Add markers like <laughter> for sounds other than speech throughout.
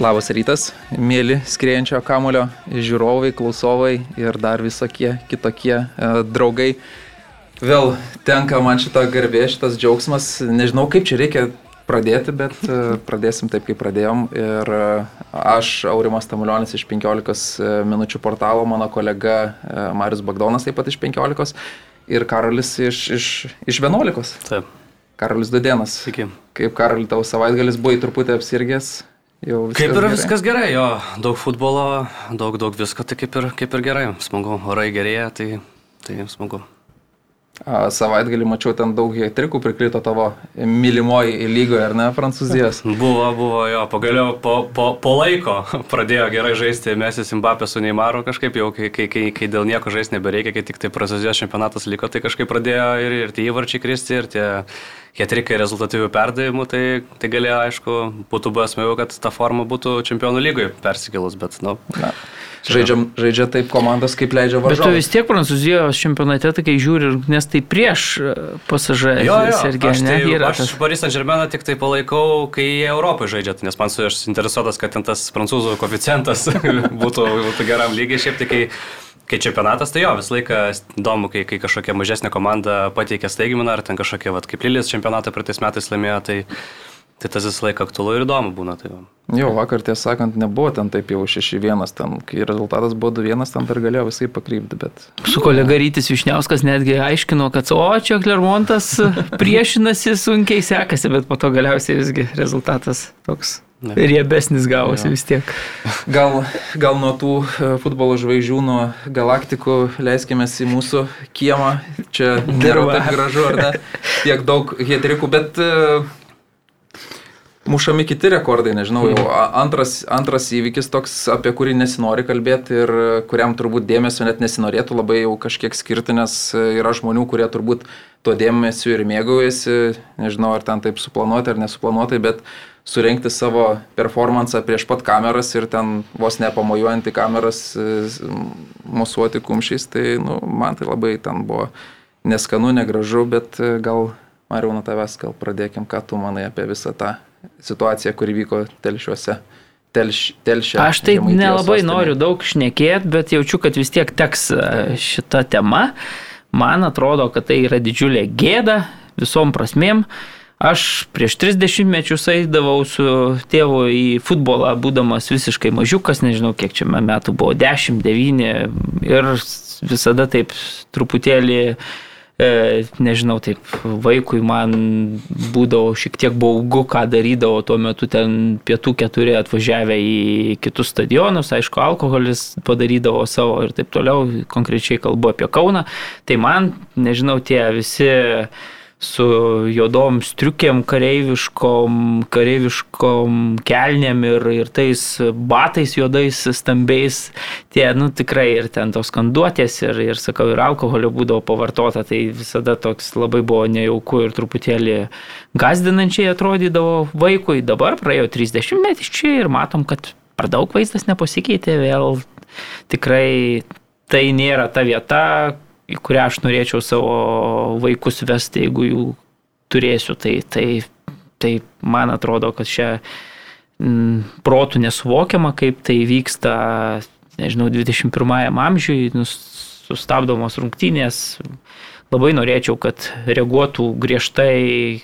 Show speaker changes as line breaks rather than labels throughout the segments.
Labas rytas, mėly skriejančio kamulio žiūrovai, klausovai ir dar visokie kitokie e, draugai. Vėl tenka man šitą garbė, šitas džiaugsmas. Nežinau, kaip čia reikia pradėti, bet e, pradėsim taip, kaip pradėjom. Ir e, aš, Aurimas Tamulionis iš 15 e, minučių portalo, mano kolega e, Marius Bagdonas taip pat iš 15 ir Karolis iš, iš, iš 11.
Taip,
Karolis Dudienas.
sveiki.
Kaip Karoli tavo savaitgalis buvai truputį apsirgęs? Jau
Kaip ir
gerai?
viskas gerai, jo, daug futbolo, daug, daug visko, tai kaip ir, kaip ir gerai, smagu, orai gerėja, tai, tai smagu.
A, Savaitgalį mačiau ten daug hetrikų prikrito tavo mylimoji lygoje, ar ne, Prancūzijos. <laughs>
Buvo, buvo, jo, pagaliau po, po, po laiko <laughs> pradėjo gerai žaisti Mesis Mbappé su Neimaru kažkaip jau, kai, kai, kai, kai dėl nieko žaisti nebereikia, kai tik tai Prancūzijos čempionatas liko, tai kažkaip pradėjo ir, ir tie įvarčiai kristi, ir tie hetrikai rezultatyvių perdavimų, tai, tai galėjo, aišku, būtų buvę smagiau, kad ta forma būtų čempionų lygoje persikėlus, bet, na,
Na, žaidžiam, žaidžia taip komandos, kaip leidžia
Bet tu
varžovai.
vis tiek Prancūzijos čempionate, tai kai žiūri, nes tai prieš pasažą
Jo, jo,
Sergej,
aš,
ne,
tai, aš
tas.
Paris Saint Germain tik tai palaikau, kai jie Europoje žaidžia, tai nes man su aš interesuotas, kad ten tas prancūzų koficijantas <laughs> būtų, būtų geram lygiai, šiaip tik kai, kai čempionatas, tai jo, visą laiką įdomu, kai, kai kažkokia mažesnė komanda pateikia staigmeną, ar ten kažkokia, vat, kaip Lilis čempionatą praeitais metais laimėjo, tai, tai tas visą laiką aktualu ir įdomu būna. Tai va.
Jo, vakar tiesą sakant, nebuvo ten taip jau 6-1, ten, kai rezultatas buvo 2-1, ten dar galėjo visai pakrypti, bet...
Su kolega Rytis Višniauskas netgi aiškino, kad o čia Klermontas <laughs> priešinasi sunkiai sekasi, bet po to galiausiai visgi rezultatas toks
Ne.
riebesnis gavosi
Jo.
vis tiek.
Gal, gal nuo tų e, futbolo žvaigždžių, nuo galaktikų leiskime į mūsų kiemą. Čia nėra taip gražu, ar ne? Tiek daug hetrikų, bet e, mušami kiti rekordai, nežinau, jau antras, antras įvykis toks, apie kurį nesinori kalbėti ir kuriam turbūt dėmesio net nesinorėtų labai jau kažkiek skirti, nes yra žmonių, kurie turbūt tuo dėmesiu ir mėgaujasi, nežinau, ar ten taip suplanuoti ar nesuplanuotai, bet surenkti savo performansą prieš pat kameras ir ten vos nepamojuojant į kameras e, mosuoti kumščiais, tai nu, man tai labai ten buvo neskanu, negražu, bet e, gal, Mariau, nuo tavęs gal pradėkim, ką tu manai apie visą tą situaciją, kuri vyko telšiuose. Telš, telšia,
Aš
Žemaitijos
nelabai
sostinėje.
noriu daug šnekėti, bet jaučiu, kad vis tiek teks e, šita tema. Man atrodo, kad tai yra didžiulė gėda visom prasmėm. Aš prieš 30 mečius eidavau su tėvu į futbolą, būdamas visiškai mažiukas, nežinau kiek čia man metų buvo, 10, 9 ir visada taip truputėlį e, nežinau, taip vaikui man būdavo šiek tiek baugu, ką darydavo tuo metu ten pietų keturi atvažiavę į kitus stadionus, aišku, alkoholis padarydavo savo ir taip toliau, konkrečiai kalbu apie Kauną. Tai man, nežinau, tie visi su juodom striukėm, kareiviškom, kareiviškom kelnėm ir, ir tais batais juodais stambiais, tie, nu tikrai ir ten tos kanduotės ir, ir sakau, ir alkoholio būdavo pavartota, tai visada toks labai buvo nejauku ir truputėlį gazdinančiai atrodydavo vaikui. Dabar praėjo 30 metų ir matom, kad per daug vaizdas nepasikeitė, vėl tikrai tai nėra ta vieta, į kurią aš norėčiau savo vaikus vesti, jeigu jų turėsiu. Tai, tai, tai man atrodo, kad čia mm, protų nesuvokiama, kaip tai vyksta, nežinau, 21 amžiui, nus- sustabdomos rungtynės. Labai norėčiau, kad reaguotų griežtai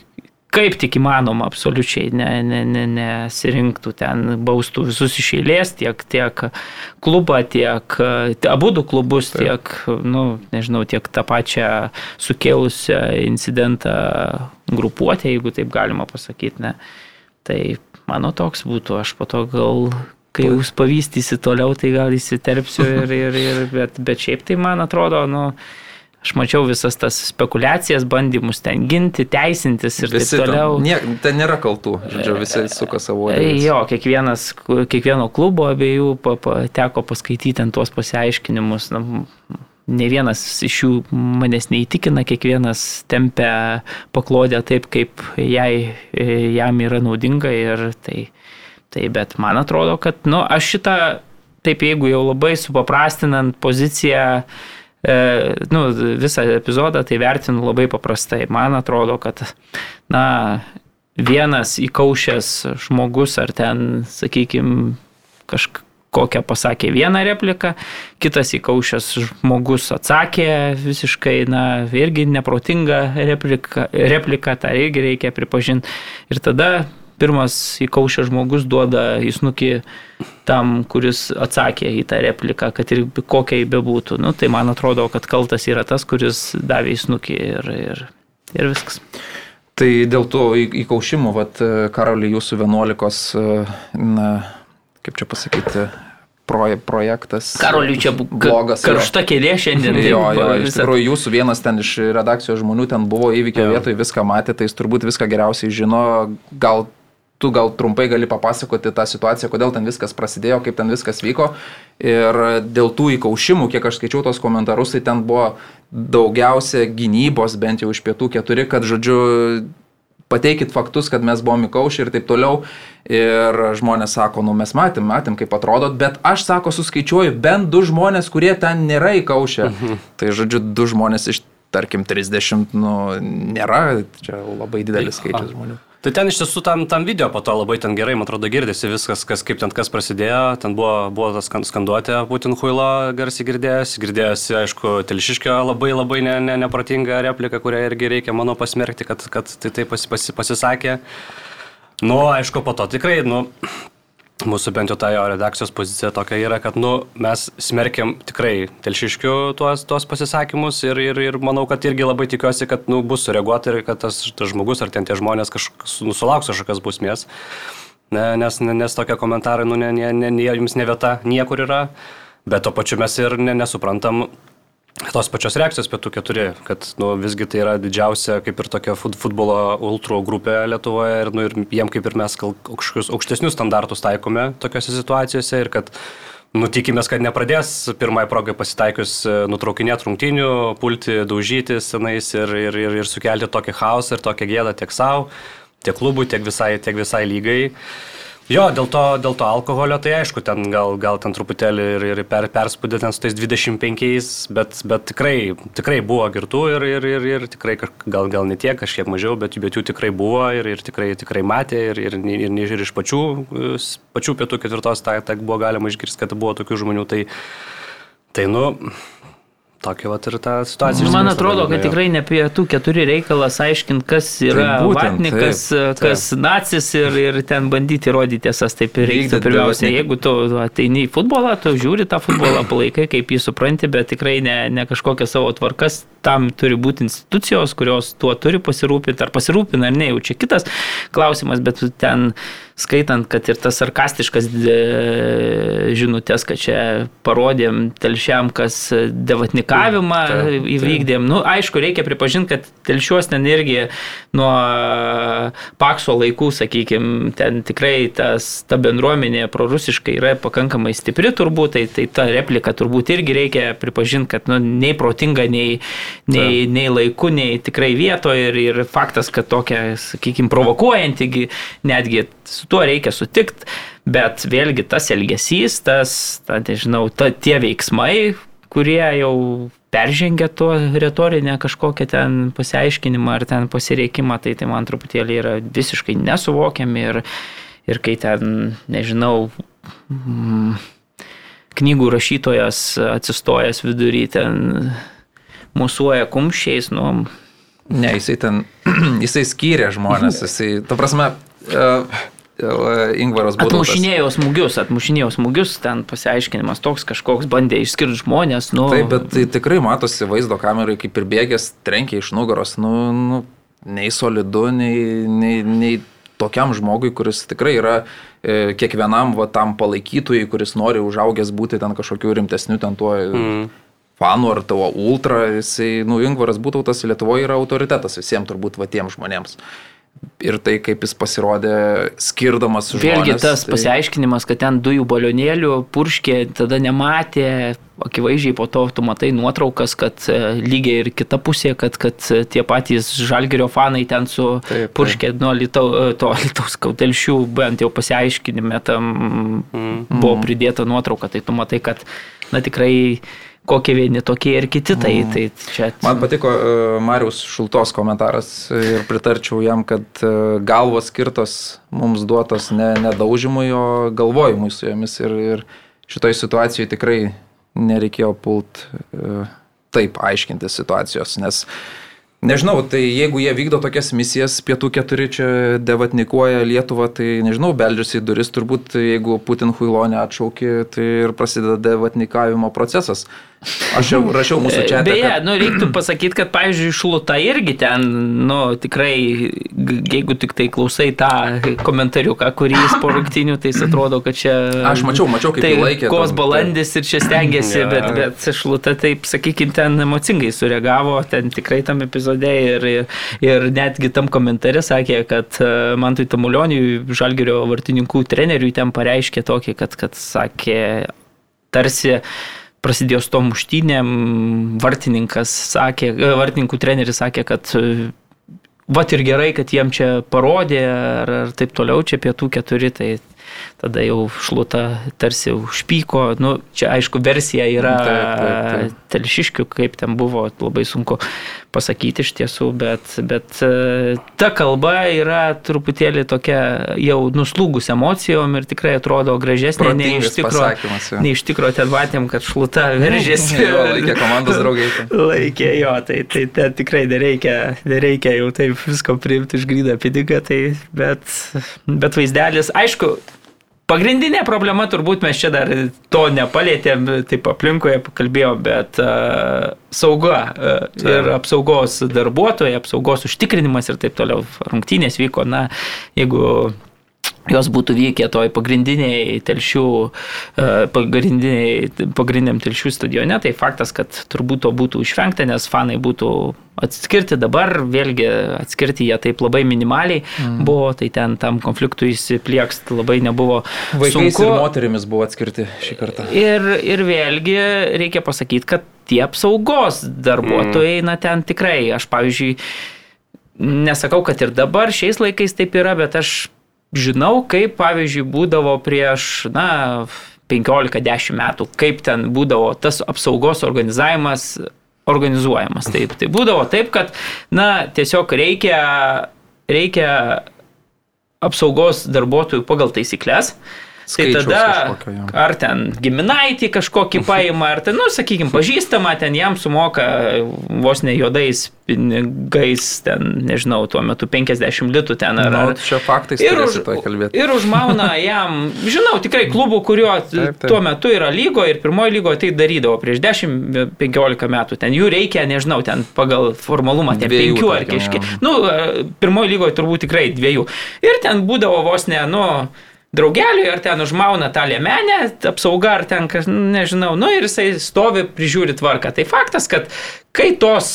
kaip tik įmanoma, absoliučiai ne, ne, ne, nesirinktų ten, baustų visus iš eilės, tiek, tiek klubą, tiek abu du klubus,
Taip.
tiek, nu, nežinau, tiek tą pačią sukėlusią incidentą grupuotę, jeigu taip galima pasakyti. Ne. Tai mano toks būtų, aš po to gal kai jūs pavystysi toliau, tai gal įsiterpsiu ir, ir, ir bet, bet šiaip tai man atrodo, nu, aš mačiau visas tas spekulacijas, bandymus ten ginti, teisintis ir
Visi
taip
ten,
toliau.
nie, ten nėra kaltų, žodžiu, visi suka savo
Ei,
uodegą.
Jo, kiekvienas, kiekvieno klubo abiejų pa, pa, teko paskaityti ten tuos pasiaiškinimus. Na, ne vienas iš jų manęs neįtikina, kiekvienas tempia paklodę taip, kaip jai, jam yra naudinga ir tai, tai bet man atrodo, kad, nu, aš šitą, taip jeigu jau labai supaprastinant poziciją, e, nu, visą epizodą, tai vertinu labai paprastai. Man atrodo, kad, na, vienas įkaušęs žmogus ar ten, sakykime, kažkokią pasakė vieną repliką, kitas įkaušęs žmogus atsakė visiškai, na, irgi neprotingą repliką, repliką tą irgi reikia pripažinti. Ir tada pirmas įkaušęs žmogus duoda įsnukį tam, kuris atsakė į tą repliką, kad ir kokia jį bebūtų. Nu, tai man atrodo, kad kaltas yra tas, kuris davė įsnukį ir, ir, ir viskas.
Tai dėl to įkaušimų, vat, Karolį, jūsų 11, na, kaip čia pasakyti, proje, projektas.
Karoliui čia blogas. Karšta kėdė šiandien.
Jo, jo, iš tikrųjų, jūsų vienas ten iš redakcijos žmonių ten buvo įvykio vietoje, viską matė, tai jis turbūt viską geriausiai žino, gal tu gal trumpai gali papasakoti tą situaciją, kodėl ten viskas prasidėjo, kaip ten viskas vyko. Ir dėl tų įkaušimų, kiek aš skaičiau tos komentarus, tai ten buvo daugiausia gynybos, bent jau iš pietų keturi, kad, žodžiu, pateikit faktus, kad mes buvom įkaušę ir taip toliau. Ir žmonės sako, nu mes matėm, matėm, kaip atrodot, bet aš sako, suskaičiuoju bent du žmonės, kurie ten nėra įkaušę. Mhm. Tai žodžiu, du žmonės iš, tarkim, 30, nu, nėra, čia labai didelis skaičius žmonių.
Tai ten iš tiesų tam, tam video po to labai ten gerai, man atrodo, girdėsi viskas, kas, kaip ten kas prasidėjo. Ten buvo, buvo tas skanduotė Putin Huilo garsiai girdėjosi. Girdėjosi, aišku, Telšiškio labai labai ne, ne, neprotinga replika, kurią irgi reikia, manau, pasmerkti, kad, kad tai taip pasi, pasi, pasisakė. Nu, aišku, po to tikrai, nu, mūsų bent jau ta jo redakcijos pozicija tokia yra, kad nu, mes smerkiam tikrai telšiškių tuos, tuos pasisakymus ir, ir, ir manau, kad irgi labai tikiuosi, kad nu, bus sureaguota ir kad tas, tas žmogus ar ten tie žmonės kažkas nu, sulauks kažkokios bausmės. Ne, nes, nes tokie komentarai, nu, ne, ne, ne, jums ne vieta niekur yra, bet to pačiu mes ir ne, nesuprantam, tos pačios reakcijos pietų keturi, kad nu, visgi tai yra didžiausia kaip ir tokia futbolo ultrų grupė Lietuvoje ir, nu, ir jiem kaip ir mes kažkokius aukštesnius standartus taikome tokiuose situacijose ir kad nu, tikimės, kad nepradės pirmai progai pasitaikius e, nutraukinėti rungtinių, pulti, daužyti senais ir, ir, ir, ir sukelti tokį chaosą ir tokią gėdą tiek savo, tiek klubui, tiek visai, tiek visai lygai. Jo, dėl to, dėl to alkoholio, tai aišku, ten gal, gal ten truputėlį ir, ir per, perspūdė ten su tais 25, bet, bet tikrai, tikrai buvo girtų ir, ir, ir, ir tikrai gal, gal ne tiek, kažkiek mažiau, bet, bet jų tikrai buvo ir, ir tikrai, tikrai matė ir, ir, ir, ir, ir iš pačių, pačių pietų ketvirtos, tai, tai buvo galima išgirsti, kad buvo tokių žmonių, tai, tai nu, Tokia vat ir ta situacija.
Man atrodo, kad tikrai ne apie tų keturi reikalas aiškinti, kas yra tai būtent, vatnikas, taip, taip. kas nacis ir, ir ten bandyti įrodyti tiesas. Taip ir reikia pirmiausia, jeigu tu ateini į futbolą, tu žiūri tą futbolą, palaikai, kaip jį supranti, bet tikrai ne, ne kažkokią savo tvarkas, tam turi būti institucijos, kurios tuo turi pasirūpinti, ar pasirūpina, ar ne, jau čia kitas klausimas, bet ten skaitant, kad ir tas sarkastiškas žinutės, kad čia parodėm telšiam, kas devatnikavimą taip, įvykdėm. Nu, aišku, reikia pripažinti, kad telšiuos ten irgi nuo pakso laikų, sakykime, ten tikrai tas, ta bendruomenė prorusiškai yra pakankamai stipri turbūt, tai, tai ta replika turbūt irgi reikia pripažinti, kad nu, nei protinga, nei, nei, nei laiku, nei tikrai vietoje ir, ir faktas, kad tokia, sakykime, provokuojanti netgi su tuo reikia sutikti, bet vėlgi tas elgesys, tas, ta, nežinau, ta, tie veiksmai, kurie jau peržengia to retorinę kažkokią ten pasiaiškinimą ar ten pasireikimą, tai tai man truputėlį yra visiškai nesuvokiami ir, ir kai ten, nežinau, mm, knygų rašytojas atsistojęs vidury ten musuoja kumščiais, nu.
Ne, jisai ten, <clears throat> jisai skyrė žmonės, jisai, ta prasme, uh, Ingvaras buvo.
Atmušinėjo smūgius, atmušinėjo smūgius, ten pasiaiškinimas toks kažkoks, bandė išskirti žmonės. Nu...
Taip, bet tai tikrai matosi vaizdo kamerai, kaip ir bėgęs trenkia iš nugaros, nu, nu nei solidu, nei, nei, nei tokiam žmogui, kuris tikrai yra e, kiekvienam va, tam palaikytojui, kuris nori užaugęs būti ten kažkokiu rimtesniu ten tuo. Mm. Fanų ar tavo ultra, jisai, nu, Ingvaras Būtautas Lietuvoje yra autoritetas visiems turbūt va tiem žmonėms. Ir tai, kaip jis pasirodė, skirdamas su
Vėlgi
žmonės,
tas
tai...
pasiaiškinimas, kad ten dujų balionėlių purškė, tada nematė, akivaizdžiai po to tu matai nuotraukas, kad e, lygiai ir kita pusė, kad, kad e, tie patys žalgerio fanai ten su
Taip, taip.
purškė nuo litau, e, to <laughs> litaus kautelšių, bent jau pasiaiškinime tam buvo pridėta nuotrauka, tai tu matai, kad na tikrai kokie vieni tokie ir kiti, tai, tai čia...
Man patiko uh, Mariaus Šultos komentaras ir pritarčiau jam, kad uh, galvos skirtos mums duotos ne, ne daužimui, o galvojimui su jomis. Ir, ir šitoj situacijoje tikrai nereikėjo pult uh, taip aiškinti situacijos, nes Nežinau, tai jeigu jie vykdo tokias misijas, pietų keturi čia devatnikuoja Lietuvą, tai nežinau, beldžiasi į duris, turbūt jeigu Putin huilonę atšaukė, tai ir prasideda devatnikavimo procesas. Aš jau rašiau mūsų čia.
Beje, kad... nu, reiktų pasakyti, kad, pavyzdžiui, šluta irgi ten, nu, tikrai, jeigu tik tai klausai tą komentariuką, kurį jis po rungtinių, tai jis atrodo, kad čia...
Aš mačiau, mačiau, kaip
tai
laikė.
Kos balandis ir čia stengiasi,
Jo.
bet, bet šluta taip, sakykime, ten emocingai sureagavo, ten tikrai tam epizode ir, ir, ir netgi tam komentare sakė, kad e, man tai Tamulioniui, Žalgerio vartininkų treneriui ten pareiškė tokį, kad, kad sakė, tarsi prasidėjo su tom muštynėm, vartininkas sakė, e, vartininkų treneris sakė, kad e, vat ir gerai, kad jiem čia parodė, ar, ar taip toliau, čia pietų keturi, tai tada jau šluta tarsi užpyko. Nu, čia aišku, versija yra
Taip, taip, taip.
telšiškių, kaip ten buvo, labai sunku pasakyti iš tiesų, bet, bet e, ta kalba yra truputėlį tokia jau nuslūgus emocijom ir tikrai atrodo gražesnė nei iš tikro. Nei iš tikro ten matėm, kad šluta <laughs> veržėsi.
Jo, laikė komandos draugai. tai.
Laikė jo, tai, tai ten tikrai nereikia, nereikia jau taip visko priimti iš grydą pinigą, tai bet, bet vaizdelis, aišku, pagrindinė problema turbūt mes čia dar to nepalėtėm, taip aplinkoje pakalbėjom, bet uh, sauga uh, ir apsaugos darbuotojai, apsaugos užtikrinimas ir taip toliau. Rungtynės vyko, na, jeigu jos būtų vykę toj pagrindiniai telšių, e, pagrindiniai, pagrindiniam telšių stadione, tai faktas, kad turbūt to būtų išvengta, nes fanai būtų atskirti dabar, vėlgi atskirti jie taip labai minimaliai mm. buvo, tai ten tam konfliktui įsipliekst labai nebuvo
Vaikais
sunku.
ir moterimis buvo atskirti šį kartą.
Ir, ir vėlgi reikia pasakyti, kad tie apsaugos darbuotojai, mm. na ten tikrai, aš pavyzdžiui, nesakau, kad ir dabar šiais laikais taip yra, bet aš žinau, kaip pavyzdžiui būdavo prieš, na, 15-10 metų, kaip ten būdavo tas apsaugos organizavimas organizuojamas. Taip, tai būdavo taip, kad, na, tiesiog reikia, reikia apsaugos darbuotojų pagal taisyklės. Tai tada,
kažkokio,
ar ten giminaitį kažkokį paima, ar ten, nu, sakykime, pažįstama, ten jam sumoka vos ne juodais pinigais, ten, nežinau, tuo metu 50 litų ten, ar,
Na,
ar,
nu, čia faktais
Ir, už, ir užmauna <laughs> jam, žinau, tikrai klubų, kurio
Taip, taip.
tuo metu yra lygo ir pirmoji lygo tai darydavo prieš 10-15 metų. Ten jų reikia, nežinau, ten pagal formalumą, ten
Dviejų,
penkių ar
tarkim,
kažkiek. Nu, pirmoji lygoje turbūt tikrai dviejų. Ir ten būdavo vos ne, nu, draugeliui, ar ten užmauna tą liemenę, apsauga, ar ten, kaž- nežinau, nu ir jisai stovi, prižiūri tvarką. Tai faktas, kad kai tos,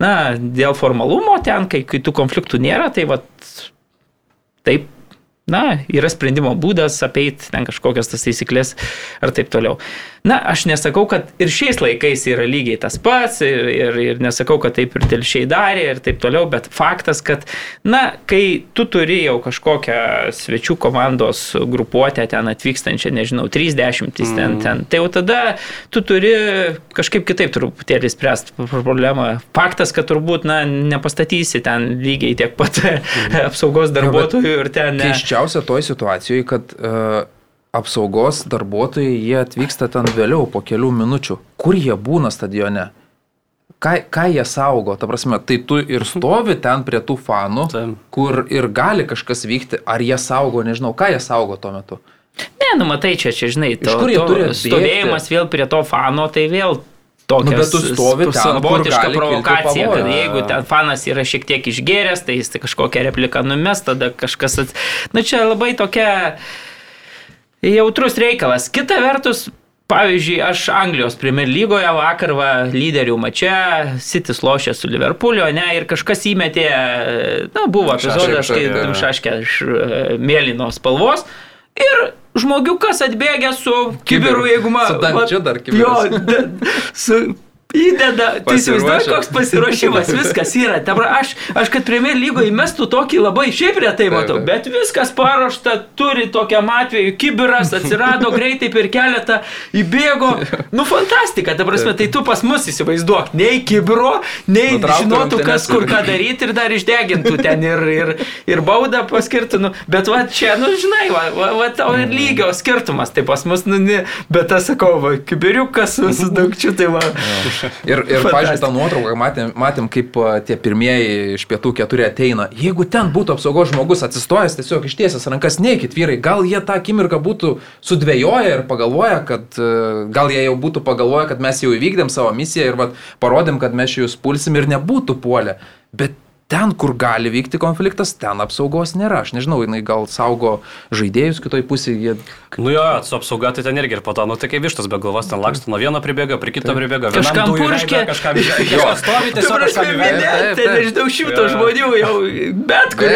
na, dėl formalumo ten, kai, kai tų konfliktų nėra, tai va, taip, na, yra sprendimo būdas apeiti ten kažkokias tas taisyklės ar taip toliau. Na, aš nesakau, kad ir šiais laikais yra lygiai tas pats ir, ir, ir nesakau, kad taip ir telšiai darė ir taip toliau, bet faktas, kad, na, kai tu turi jau kažkokią svečių komandos grupuotę ten atvykstančią, nežinau, 30 mm. ten, ten, tai jau tada tu turi kažkaip kitaip truputėlį spręsti problemą. Faktas, kad turbūt, na, nepastatysi ten lygiai tiek pat <laughs> apsaugos darbuotojų ir ten... Ne,
Keiščiausia toj situacijoje, kad uh, apsaugos darbuotojai, jie atvyksta ten vėliau, po kelių minučių. Kur jie būna stadione? Ką, ką jie saugo? Ta prasme, tai tu ir stovi ten prie tų fanų,
Taip.
kur ir gali kažkas vykti, ar jie saugo, nežinau, ką jie saugo tuo metu.
Ne, nu matai, čia, čia žinai, to, to stovėjimas vėl prie to fano, tai vėl tokia
Nu, bet tu stovi ten,
savotiška provokacija, kad jeigu ten fanas yra šiek tiek išgėręs, tai jis tai kažkokią repliką numes, tada kažkas... At... Nu čia labai tokia jautrus reikalas. Kita vertus, pavyzdžiui, aš Anglijos Premier lygoje vakar va, lyderių mače, Citys lošė su Liverpoolio, ne, ir kažkas įmetė, na, buvo epizodas, kai
Šaškė,
e, mėlynos spalvos. Ir žmogiukas atbėgė su kibiru,
Kibiru.
jeigu man...
Su dangčiu dar kibiras.
Jo, da, su... Įdeda, tu įsivaizduoji,
Pasiruošęs.
koks pasiruošimas, <laughs> viskas yra. Pra- Aš, aš kad Premier lygo įmestų tokį labai šiaip retai matau, bet viskas paruošta, turi tokiam atveju, kibiras atsirado <laughs> greitai per keletą, įbėgo. Nu, fantastika, ta prasme, tai tu pas mus įsivaizduok, nei kibiro, nei
Nutrauktų
žinotų, kas kur ką daryti ir dar išdegintų ten ir, ir, ir baudą paskirtų. Nu, bet va čia, nu, žinai, va, va, va tau ir lygio skirtumas, tai pas mus, nu, ne, bet aš sakau, va, kibiriukas su, <laughs> su daugčiu, tai va.
Ir, ir pažiūrėjau, tą nuotrauką matėm, matėm, kaip tie pirmieji iš pietų keturi ateina. Jeigu ten būtų apsaugos žmogus atsistojęs, tiesiog ištiesęs rankas, neikit vyrai, gal jie tą akimirką būtų sudvėjoję ir pagalvoję, kad a, gal jie jau būtų pagalvoję, kad mes jau įvykdėm savo misiją ir vat, parodėm, kad mes jūs pulsim ir nebūtų puolę. Bet ten, kur gali vykti konfliktas, ten apsaugos nėra. Aš nežinau, jinai gal saugo žaidėjus kitoj pusėje. Jie...
Nu jo, su apsauga tai ten irgi ir po to, nu tai kaip vištas be galvos, ten laksto nuo vieno pribėga, prie kito pribėga. vienam
Kažkam
veidą, Kažkam <laughs> stovi, tiesiog kažkam į veidą.
minė,
Taip,
tai nežinau, šimto žmonių jau bet
jo,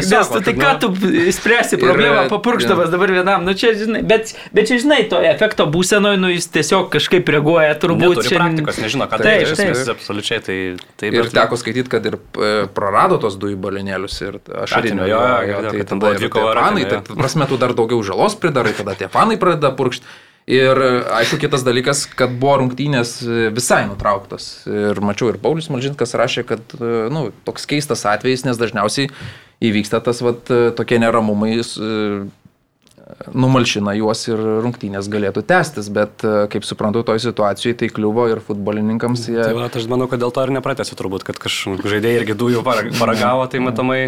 tiesiog,
Nes tu tai ką
nu.
tu spręsi problemą papurkštamas dabar vienam. Nu čia, žinai, bet, bet čia, žinai, to efekto būsenoje, nu jis tiesiog kažkaip reaguoja, turbūt. Čia-
praktikos, nežino, ką tai esmės absoliučiai. Tai, tai
Ir teko skaityti, kad ir e, prarado tos dujų balionėlius ir ašarinio.
Jo, jo, kad ten
tada ir fanai, tai prasme, tu dar daugiau žalos pridarai, tada tie fanai pradeda purkšti. Ir aišku, kitas dalykas, kad buvo rungtynės e, visai nutrauktos. Ir mačiau, ir Paulius Malžinkas rašė, kad e, nu, toks keistas atvejis, nes dažniausiai įvyksta tas vat, tokie neramumai, numalšina juos ir rungtynės galėtų tęstis, bet e, kaip suprantu, toj situacijoje tai kliuvo ir futbolininkams. Jie...
Tai va, aš manau, kad dėl to ir nepratęsiu turbūt, kad kažkokie žaidėjai irgi dujų para- paragavo, tai matomai.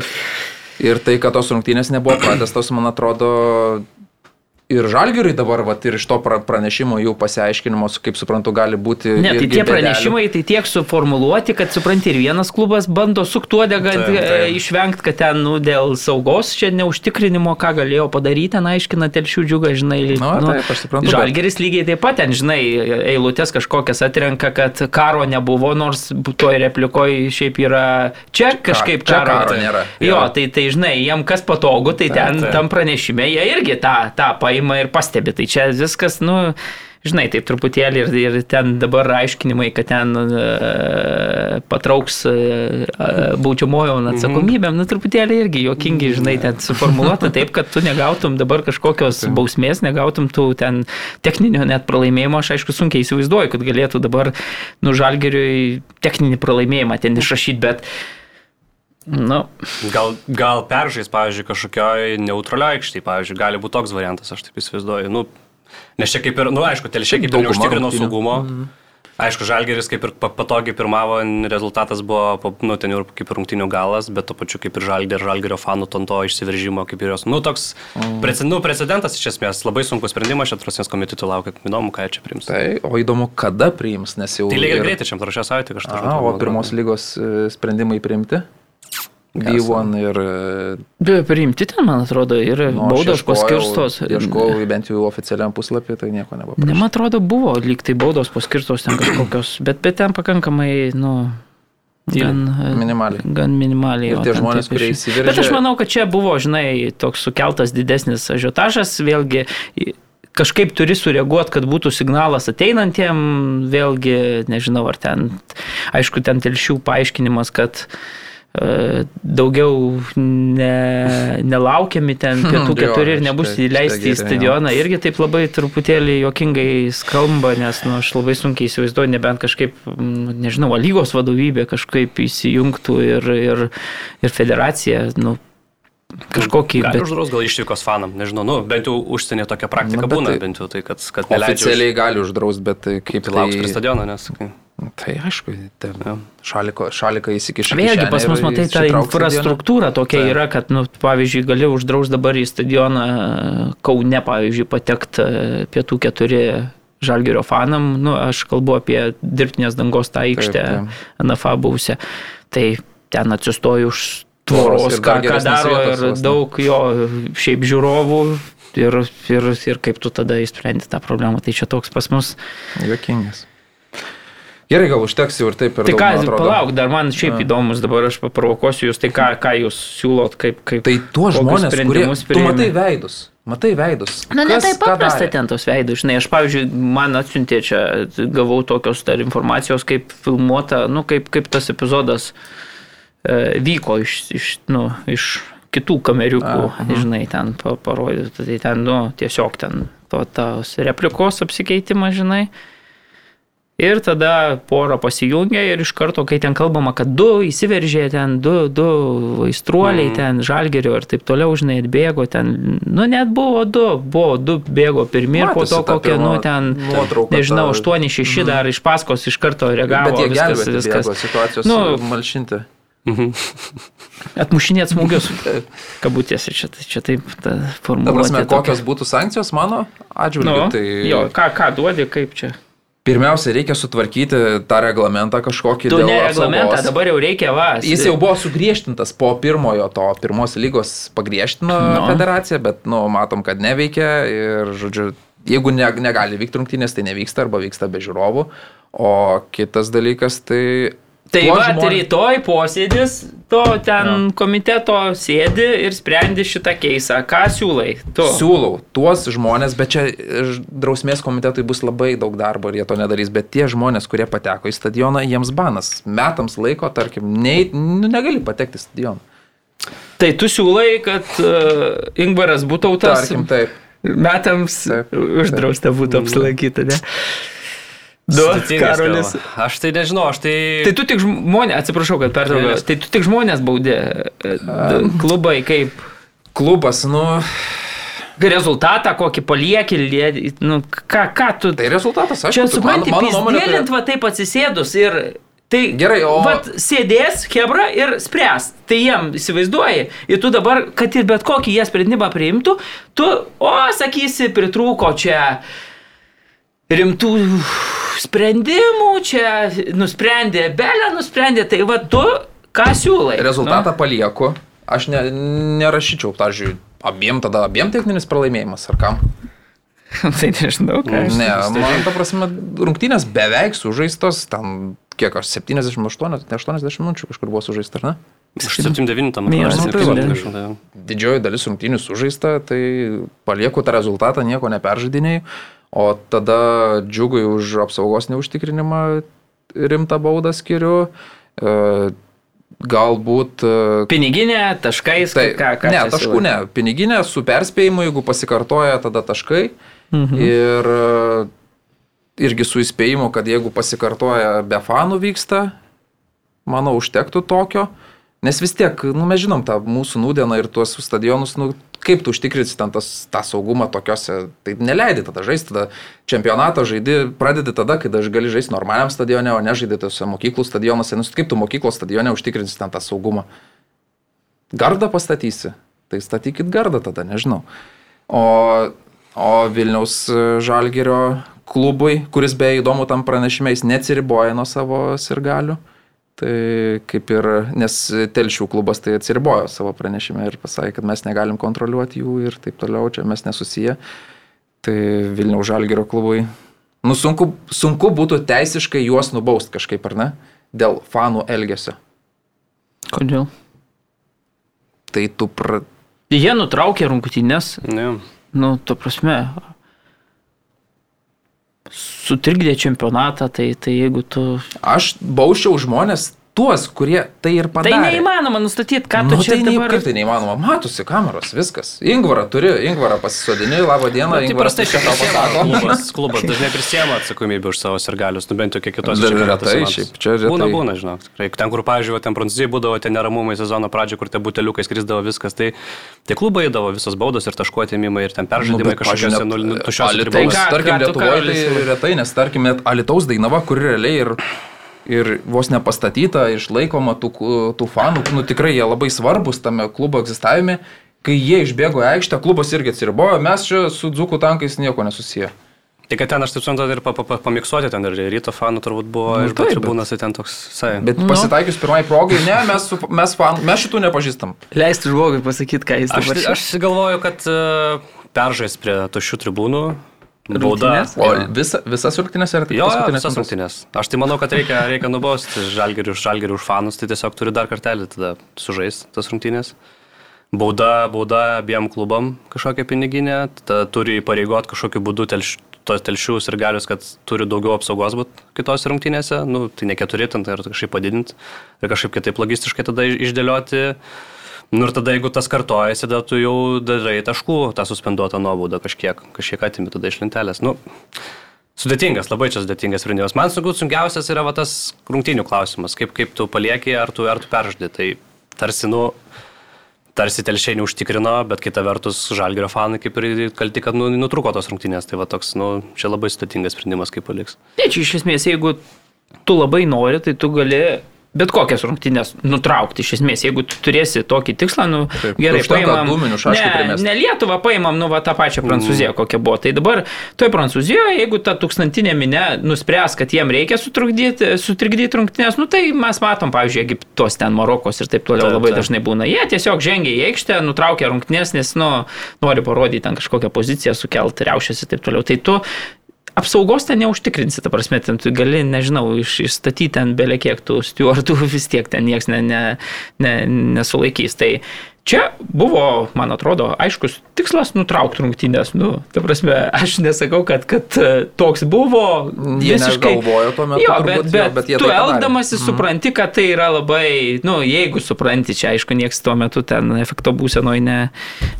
Ir tai, kad tos rungtynės nebuvo pratestos, man atrodo, ir žalgiriui dabar, vat, ir iš to pra- pranešimo jų pasiaiškinimo, kaip suprantu, gali būti.
Ne, tai tie pranešimai tai tiek suformuluoti, kad supranti, ir vienas klubas bando suktuodę, kad
Taip, taip.
e, išvengti, kad ten nu, dėl saugos čia neužtikrinimo, ką galėjo padaryti, ten aiškina telšių džiugą, žinai.
Nu, taip, aš suprantu, bet-
Žalgeris lygiai taip pat ten, žinai, eilutės kažkokias atrenka, kad karo nebuvo, nors toje replikoje šiaip yra čia kažkaip
čia
karo.
karo nėra.
Jo,
Jo.
tai, tai žinai, jiem kas patogu, tai ten
taip.
tam pranešime jie irgi tą, tą paima ir pastebi. Tai čia viskas, nu, žinai, taip truputėlį ir, ir ten dabar aiškinimai, kad ten e, patrauks e, baudžiamojo atsakomybėm, nu, truputėlį irgi juokingi, žinai, ten suformuoluota taip, kad tu negautum dabar kažkokios bausmės, negautum tų ten techninio net pralaimėjimo. Aš aišku sunkiai įsivaizduoju, kad galėtų dabar, nu, žalgeriui techninį pralaimėjimą ten išrašyti, bet Nu,
Gal, gal peržais, pavyzdžiui, kažkokioj neutralioje aikštėje, pavyzdžiui, gali būti toks variantas, aš taip įsivaizduoju. Nu, nes čia kaip ir, nu, aišku, telšiai kaip ir neužtikrino saugumo. Aišku, Žalgeris kaip ir pa- patogiai pirmavo, rezultatas buvo, nu, ten jau kaip ir rungtinių galas, bet to pačiu kaip ir Žalgerio, Žalgerio fanų tonto išsiveržimo, kaip ir jos. Nu, toks prece, nu, precedentas iš esmės, labai sunkus sprendimas, čia atrasės komitetų laukia, įdomu, ką jie čia priims.
Tai, o įdomu, kada priims, nes jau...
Tai lygiai
ir-
greitai, čia prašau savaitę kažką.
Aha, o pirmos lygos e, sprendimai priimti? B1 ir... e,
be priimti ten, man atrodo, ir
nu,
baudos paskirstos.
Ieškojau bent jau oficialiam puslapį, tai nieko nebuvo.
Ne, man atrodo, buvo lyg tai baudos paskirstos ten kažkokios, bet, bet ten pakankamai, nu, gan, e,
Minimaliai.
gan minimaliai.
Ir tie žmonės, kurie įsiveržė-
Bet aš manau, kad čia buvo, žinai, toks sukeltas didesnis ažiotažas, vėlgi kažkaip turi sureaguoti, kad būtų signalas ateinantiem, vėlgi, nežinau, ar ten, aišku, ten telšių paaiškinimas, kad daugiau ne, nelaukiami ten <laughs> pietų
Jo,
keturi ir nebus įleisti į stadioną. irgi taip labai truputėlį jokingai skamba, nes nu, aš labai sunkiai įsivaizduoju, nebent kažkaip, nežinau, a lygos vadovybė kažkaip įsijungtų ir, ir, ir federacija, nu, kažkokį...
Gali
Bet,
uždraus gal išvykos fanam, nežinau, nu, bent jau užsienio tokia praktika
Na,
būna,
tai-
bent jau tai, kad, kad neleidžia už-
Oficialiai gali uždrausti, bet tai kaip
tai lauks prie stadiono, nes...
Tai aišku, šaliko, šalika įsikiša.
Vėlgi pas mus, matai, ta
įsitrauks stadioną.
infrastruktūra tokia
Taip.
yra, kad, nu, pavyzdžiui, gali uždraus dabar į stadioną Kaune, pavyzdžiui, patekti pietų keturi žalgerio fanam, nu, aš kalbu apie dirbtinės dangos tą aikštę. NFA buvusią. Tai ten atsistoju už
Tvoros
ką, ką daro ir daug jo šiaip žiūrovų ir, ir, ir kaip tu tada įsprendi tą problemą. Tai čia toks pas mus.
Jokingas. Gerai, gal užteks jau ir taip ir
Tai
daug,
ką, palauk, dar man šiaip
Ja.
įdomus, dabar aš paprovokuosiu jūs, tai ką, ką jūs siūlot, kaip... kaip
Tai
kokius
žmonės, kurie... Tu matai veidus. Matai veidus.
Na, ne
Kas
taip paprasta ten tos veidai, žinai, aš, pavyzdžiui, man atsiuntė čia, gavau tokios dar informacijos, kaip filmuota, nu, kaip, kaip tas epizodas e, vyko iš, iš, nu, iš kitų kameriukų,
A,
žinai, ten pa- parodyta, tai ten, nu, tiesiog ten to, tos replikos apsikeitimas, žinai. Ir tada pora pasijungia ir iš karto, kai ten kalbama, kad du įsiveržė ten, du, du vaistruoliai mm. ten, žalgerio ir taip toliau, žinai, atbėgo ten, nu net buvo du, buvo du bėgo pirmi ir po to
ta
kokie, nu ten,
nuotrauka
nežinau,
ta-
8-6 dar iš paskos iš karto reagavo,
Bet jie
viskas, viskas.
situacijos
Nu,
malšinti. <laughs>
atmušinėt smūgius, <laughs> kabutėse, čia, tai- čia taip ta
Ta
formuluotė.
prasme,
tokia.
kokios būtų sankcijos mano atžvilgiu?
Nu,
tai
jo, ką, ką duodi, kaip čia.
Pirmiausia, reikia sutvarkyti tą reglamentą kažkokį
Tu ne reglamentą,
apsaugos.
dabar jau reikia va.
Jis jau buvo sugriežtintas po pirmojo to pirmos lygos pagriežtino
Nu.
federacija, bet, nu, matom, kad neveikia ir, žodžiu, jeigu ne, negali vykti rungtynės, tai nevyksta arba vyksta be žiūrovų. O kitas dalykas, tai...
Tai va,
žmonės-
rytoj posėdis, to ten komiteto sėdi ir sprendi šitą keisą. Ką siūlai? Tu.
Siūlau tuos žmonės, bet čia drausmės komitetui bus labai daug darbo ir jie to nedarys, bet tie žmonės, kurie pateko į stadioną, jiems banas. Metams laiko, tarkim, nei, nu, negali patekti į stadioną.
Tai tu siūlai, kad uh, Ingvaras Būtautas
Tarkim, taip.
metams
Taip,
uždrausta būtų apsilankyti, ne? Du, Karolis.
gal. Aš tai nežinau, aš tai...
Tai tu tik žmonės, atsiprašau, kad pertraukiau, tai tu tik žmonės baudė. Klubai kaip
Klubas, nu,
rezultatą kokį palieki, lie- nu, ką, ką tu...
tai rezultatas, aš
Čia supranti, pizdėlint
tai...
va taip atsisėdus ir tai...
Gerai, o-
Vat sėdės Hebra ir spręs. Tai jiem įsivaizduoji. Ir tu dabar, kad ir bet kokį jie sprendimą priimtų, tu, o, sakysi, pritrūko čia rimtų sprendimų, čia nusprendė Belė, nusprendė, tai va tu ką siūlai?
Rezultatą palieku. Aš ne, nerašyčiau, pavyzdžiui, abiem tada abiem techninis pralaimėjimas, ar kam?
Nu, <laughs> tai nežinau, ką.
Ne, man ta prasme, rungtynės beveik sužaistos, ten kiek aš 78, ne 80 minučių kažkur buvo sužaista, ar ne?
Aš 7-9 tam
Jo,
atrodo,
nu, tai va,
7-9
tai-
kažkur, tai-
Didžioji dalis rungtynių sužaista, tai palieku tą rezultatą, nieko neperžaidinėjau, o tada džiugui už apsaugos neužtikrinimą rimtą baudą skiriu. E, Galbūt e,
Piniginė, taškais,
Tai,
ką, ką
ne, taškų ne. Piniginė su perspėjimu, jeigu pasikartoja, tada taškai. Mhm. Ir e, irgi su įspėjimu, kad jeigu pasikartoja be fanų vyksta, manau, užtektų tokio. Nes vis tiek, nu, mes žinom tą mūsų nūdieną ir tuos stadionus, nu, kaip tu užtikrinsi ten tas, tą saugumą tokiuose, tai neleidi tada žaisti, tada čempionatą žaidi, pradedi tada, kai aš gali žaisti normaliam stadione, o ne žaidži tose mokyklų stadionuose, nes kaip tu mokyklos stadione užtikrinsi ten tą saugumą. Gardą pastatysi, tai statykit gardą tada, nežinau. O, o Vilniaus e, Žalgerio klubui, kuris beje įdomu tam pranešime, jis neatsiriboja nuo savo sirgalių. Tai kaip ir, nes telšių klubas tai atsiribojo savo pranešime ir pasakė, kad mes negalim kontroliuoti jų ir taip toliau, čia mes nesusiję. Tai Vilniaus Žalgerio klubui. Nu, sunku, sunku būtų teisiškai juos nubaust kažkaip, ar ne? Dėl fanų elgesio.
Kodėl?
Tai tu pra...
Jie nutraukė rungtynės,
Ne.
nu, to prasme, sutrikdė čempionatą, tai, tai jeigu tu...
Aš bauščiau žmonės tuos, kurie tai ir
Tai
padarė.
neįmanoma nustatyti, ką tu
Nu,
čia
tai
dabar...
kaip tai neįmanoma, matosi kameros, viskas. Ingvarą turi, Ingvarą pasisodini, labo dieną,
Tai
Ingvaras
prastai
čia tau pasako.
klubas, <laughs> klubas dažnai prisėmė atsakomybę už savo sirgalius, nu bent jau kiek kitos
Dar retai, šiaip, čia retai.
Būna, būna, žinok. Ten, kur, pavyzdžiui, ten prancūzijai būdavo tie neramumai sezono pradžioje, kur tie buteliukai skrisdavo viskas, tai tie klubai įdavo visos baudos ir taškų atėmimai ir ten peržaidimai kažkokiose nul- tuščiose
Alitaus,
ribose.
ką-
tarkim, Lietuvoje
Karolis,
tai retai, nes tarkim, net Alitaus Dainava, kur realiai ir, ir vos nepastatyta, išlaikoma tų, tų fanų, nu tikrai jie labai svarbus tame klubo egzistavime. Kai jie išbėgo į aikštę, klubas irgi atsiribojo, mes čia su dzukų tankais nieko nesusiję.
Tai kad ten, aš taip suprantu, ir pa, pa, pa, pamiksuoti ten ir ryto fanų turbūt buvo,
Nu,
ir
taip,
tribūnas, tai ten toks, sai.
Bet
Nu.
pasitaikius pirmai progai, ne, mes, su, mes, fan, mes šitų nepažįstam.
Leisti žmogui pasakyti, ką jis
Aš,
dabar
aš galvoju, kad uh, peržais prie tuščių tribūnų. Bauda.
O visa, visas rungtynės ar tik
Jo, jo,
paskutinės
visas
rungtynės?
Aš tai manau, kad reikia, reikia nubausti žalgerį už žalgerį už fanus, tai tiesiog turi dar kartelį tada sužaisti tas rungtynės. Bauda, bauda abiem klubam kažkokia piniginė, tada turi pareigoti kažkokiu būdu telš, tos telšius ir galius, kad turi daugiau apsaugos būti kitose rungtynėse, nu, tai ne keturi, ten tai ir kažkaip padidinti ir kažkaip kitaip logistiškai tada iš- išdėlioti. Nu ir tada, jeigu tas kartojasi, tada tu jau darai taškų tą suspenduotą nuobaudą kažkiek, kažkiek atimi tada iš lentelės. Nu, Sudėtingas, labai čia sudėtingas sprendimas. Man sunku, sunkiausias yra va, tas rungtinių klausimas, kaip, kaip tu palieki, ar tu, ar tu peržadi. Tai tarsi, nu, tarsi telšiai neužtikrino, bet kita vertus žalgerio fanai kaip ir kalti, kad nu, nutruko tos rungtynės. Tai va toks, nu, čia labai sudėtingas sprendimas, kaip paliks.
Tai čia iš esmės, jeigu tu labai nori, tai tu gali bet kokias rungtynės nutraukti iš esmės. Jeigu tu turėsi tokį tikslą, nu
Taip,
gerai, paimam.
šaškių
ne, ne Lietuvą paimam, nu va tą pačią Prancūziją, kokia buvo. Tai dabar toj Prancūzijoje, jeigu ta tūkstantinė minė nuspręs, kad jiem reikia sutrukdyti, sutrikdyti rungtynės, nu tai mes matom, pavyzdžiui, Egiptos ten Marokos ir taip toliau
Taip,
labai
taip.
dažnai būna. Jie tiesiog žengia į aikštę, nutraukia rungtynės, nes, nu, nori parodyti ten kažkokią poziciją, sukelti riaušės ir taip toliau. Tai tu apsaugos ten neužtikrinsi, ta prasme, ten tu gali, nežinau, iš, išstatyti ten beliekiek tų stewardų, <laughs> vis tiek ten niekas ne, ne, ne, nesulaikys. Tai čia buvo, man atrodo, aiškus tikslas nutraukti rungtynės. Nu, ta prasme, aš nesakau, kad, kad e, toks buvo.
Jie
visiškai.
negalvojo tuo metu,
Jo,
turbūt,
bet,
jo,
bet,
bet jie
tu
tai
eldamasi supranti, kad tai yra labai, nu, jeigu supranti, čia aišku, niekas tuo metu ten efekto būsenoje ne,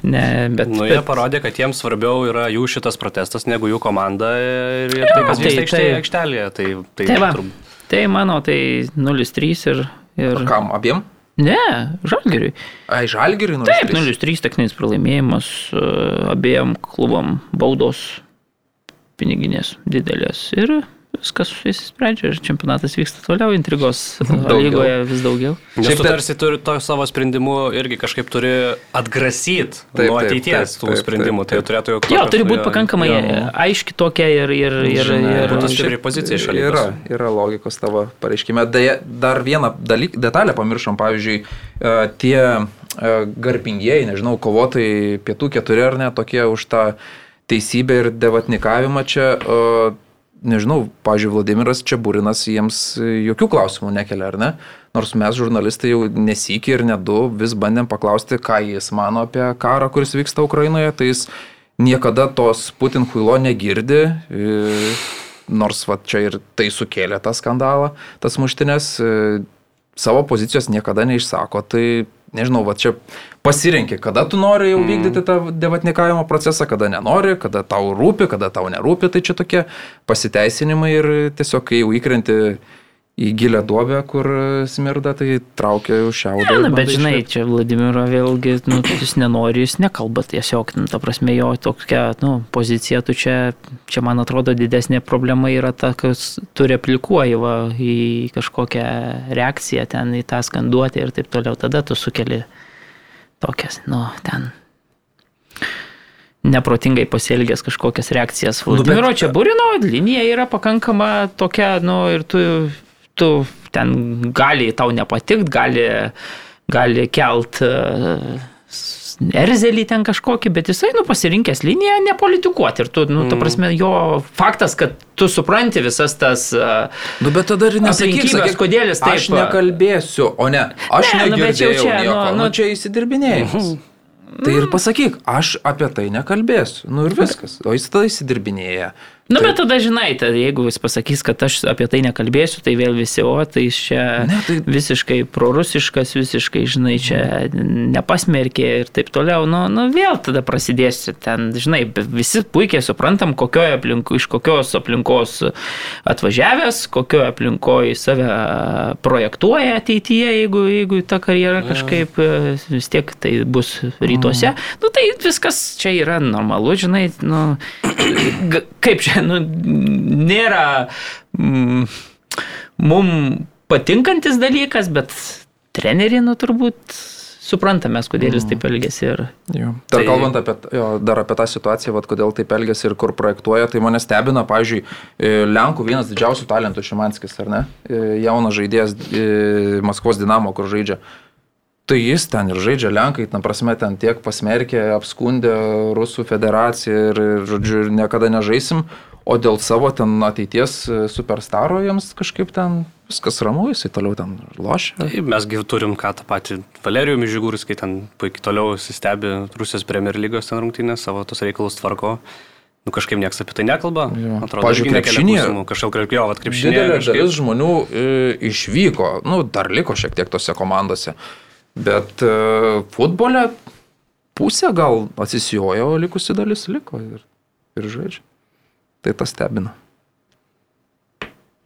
ne, bet...
Nu,
bet
jie parodė, kad jiems svarbiau yra jų šitas protestas negu jų komanda ir, ir tai, kas
tai-
vyksta aikštėje.
tai-
aikštelėje. Tai, tai,
Tai va,
turbūt-
tai mano, tai 0-3 ir... ir...
Kam abiem?
Ne, žalgeriui.
Ai, žalgiriui nu.
Taip, 0-3 techninis pralaimėjimas, e, abiem klubam baudos piniginės didelės ir viskas įsisprendžia ir čempionatas vyksta toliau, intrigos <laughs> lygoje vis daugiau.
Šiaip
tu tarsi turi to savo sprendimu irgi kažkaip turi atgrasyti
Taip,
nuo
taip,
ateities
taip,
tų
taip,
sprendimų.
taip,
Tai
taip.
turėtų jau...
Jo,
tokios-
turi būti
jo,
pakankamai
jo.
aiški tokia ir... ir, ir,
Žinai,
ir
šiaip
stipri pozicija iš šalies.
Yra, yra logikos tavo pareiškime. Deja, dar vieną dalyk, detalę pamiršom, pavyzdžiui, e, tie e, garbingieji, nežinau, kovotojai pietų keturi ar ne, tokie už tą teisybę ir devatnikavimą čia, e, nežinau, pavyzdžiui, Vladimiras Čiaburinas jiems jokių klausimų nekelia, ar ne? Nors mes, žurnalistai, jau nesikį ir ne du vis bandėm paklausti, ką jis mano apie karą, kuris vyksta Ukrainoje, tai jis niekada tos Putin huilo negirdi. e, nors va čia ir tai sukėlė tą skandalą, tas muštinės, e, savo pozicijos niekada neišsako, tai nežinau, va čia pasirinkė, kada tu nori jau vykdyti tą devatnikavimo procesą, kada nenori, kada tau rūpi, kada tau nerūpi, tai čia tokie pasiteisinimai ir tiesiog kai jau įkrenti į gilę duobę, kur smirda, tai traukia jau šiaudą.
Na, bet
bandai
žinai,
išlipt.
čia Vladimiro vėlgi, nu, jis nenori, jis nekalba tiesiog, nu, ta prasme, jo tokia, nu, pozicija, tu čia, čia, man atrodo, didesnė problema yra ta, kas tu replikuoji va, į kažkokią reakciją ten, į tą skanduotę ir taip toliau, tada tu sukeli tokias, nu, ten neprotingai pasielgęs kažkokias reakcijas.
Nu, bet-
Vladimiro čia burino linija yra pakankama tokia, nu, ir tu, tu ten gali tau nepatikt, gali, gali kelt e, erzelį ten kažkokį, bet jisai, nu, pasirinkęs liniją nepolitikuoti. Ir tu, nu, ta prasme, jo faktas, kad tu supranti visas tas... e,
Nu, bet tada ir nesakyk, sakyk,
kodėl jis taip-
Aš nekalbėsiu, o ne, aš
Ne, nu,
negirdėjau
čia,
nieko.
nu,
Nu,
nu-
nu, čia įsidirbinėjimas. Tai ir pasakyk, aš apie tai nekalbėsiu. Nu ir viskas. O jis tada įsidirbinėja.
Nu,
Tai-
bet tada žinai, tai jeigu jis pasakys, kad aš apie tai nekalbėsiu, tai vėl visi, o tai jis čia
Ne, tai-
visiškai prorusiškas, visiškai, žinai, čia nepasmerkė ir taip toliau. Nu, nu vėl tada prasidės ten, žinai, visi puikiai suprantam, kokioje aplinko, iš kokios aplinkos atvažiavęs, kokioje aplinkoje save projektuoja ateityje, jeigu, jeigu ta karjera kažkaip e, vis tiek tai bus rytuose. Nu, tai viskas čia yra normalu, žinai, nu, <clears throat> kaip čia, nu, nėra mm, mum patinkantis dalykas, bet trenerį, nu, turbūt suprantame, kodėl jis taip elgėsi. Ir...
Jo. Dar
Tai-
kalbant apie, jo, dar apie tą situaciją, vat, kodėl taip elgesi ir kur projektuoja, tai mane stebina, pavyzdžiui, e, Lenkų vienas didžiausių talentų Šimanskis, ar ne? E, Jaunas žaidėjas e, Maskvos Dinamo, kur žaidžia. Tai jis ten ir žaidžia Lenkai, tam prasme, ten tiek pasmerkė, apskundė Rusų federaciją ir, žodžiu, niekada nežaisim, o dėl savo ten ateities e, superstaro jiems kažkaip ten viskas ramu, jisai toliau ten lošia.
Tai mesgi turim ką tą patį Valerijų Mižigūris, kai ten puikiai toliau stebi Rusijos Premier lygos ten rungtynės, savo tos reikalus tvarko. Nu kažkaip niekas apie tai nekalba.
Jo.
Atrodo,
Pavyzdžiui,
klausimų. Kažkaip kalbėjo, kad krepšinė.
Didelė dalis žmonių e, išvyko, nu, dar liko šiek tiek tose komandose, bet e, futbole pusė gal atsisijojo, o likusi dalis liko ir, ir žaidžia. Tai tas stebina.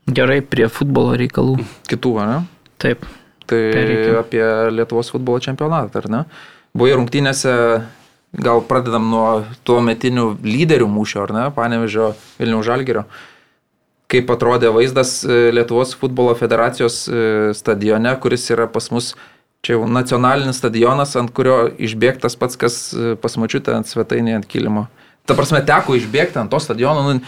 Gerai prie futbolo reikalų.
Kitų, ne?
Taip.
Tai
Pereikim.
apie Lietuvos futbolo čempionatą, ar ne? Buvo rungtynėse, gal pradedam nuo tuo metinių lyderių mūšio, ar ne? Panevežio Vilnių Žalgerio. Kaip atrodė vaizdas e, Lietuvos futbolo federacijos e, stadione, kuris yra pas mus, čia jau nacionalinis stadionas, ant kurio išbėgtas pats, kas e, pas mačiutę ant svetainėje ant kilimo. Ta prasme, teko išbėgti ant to stadiono. Nu,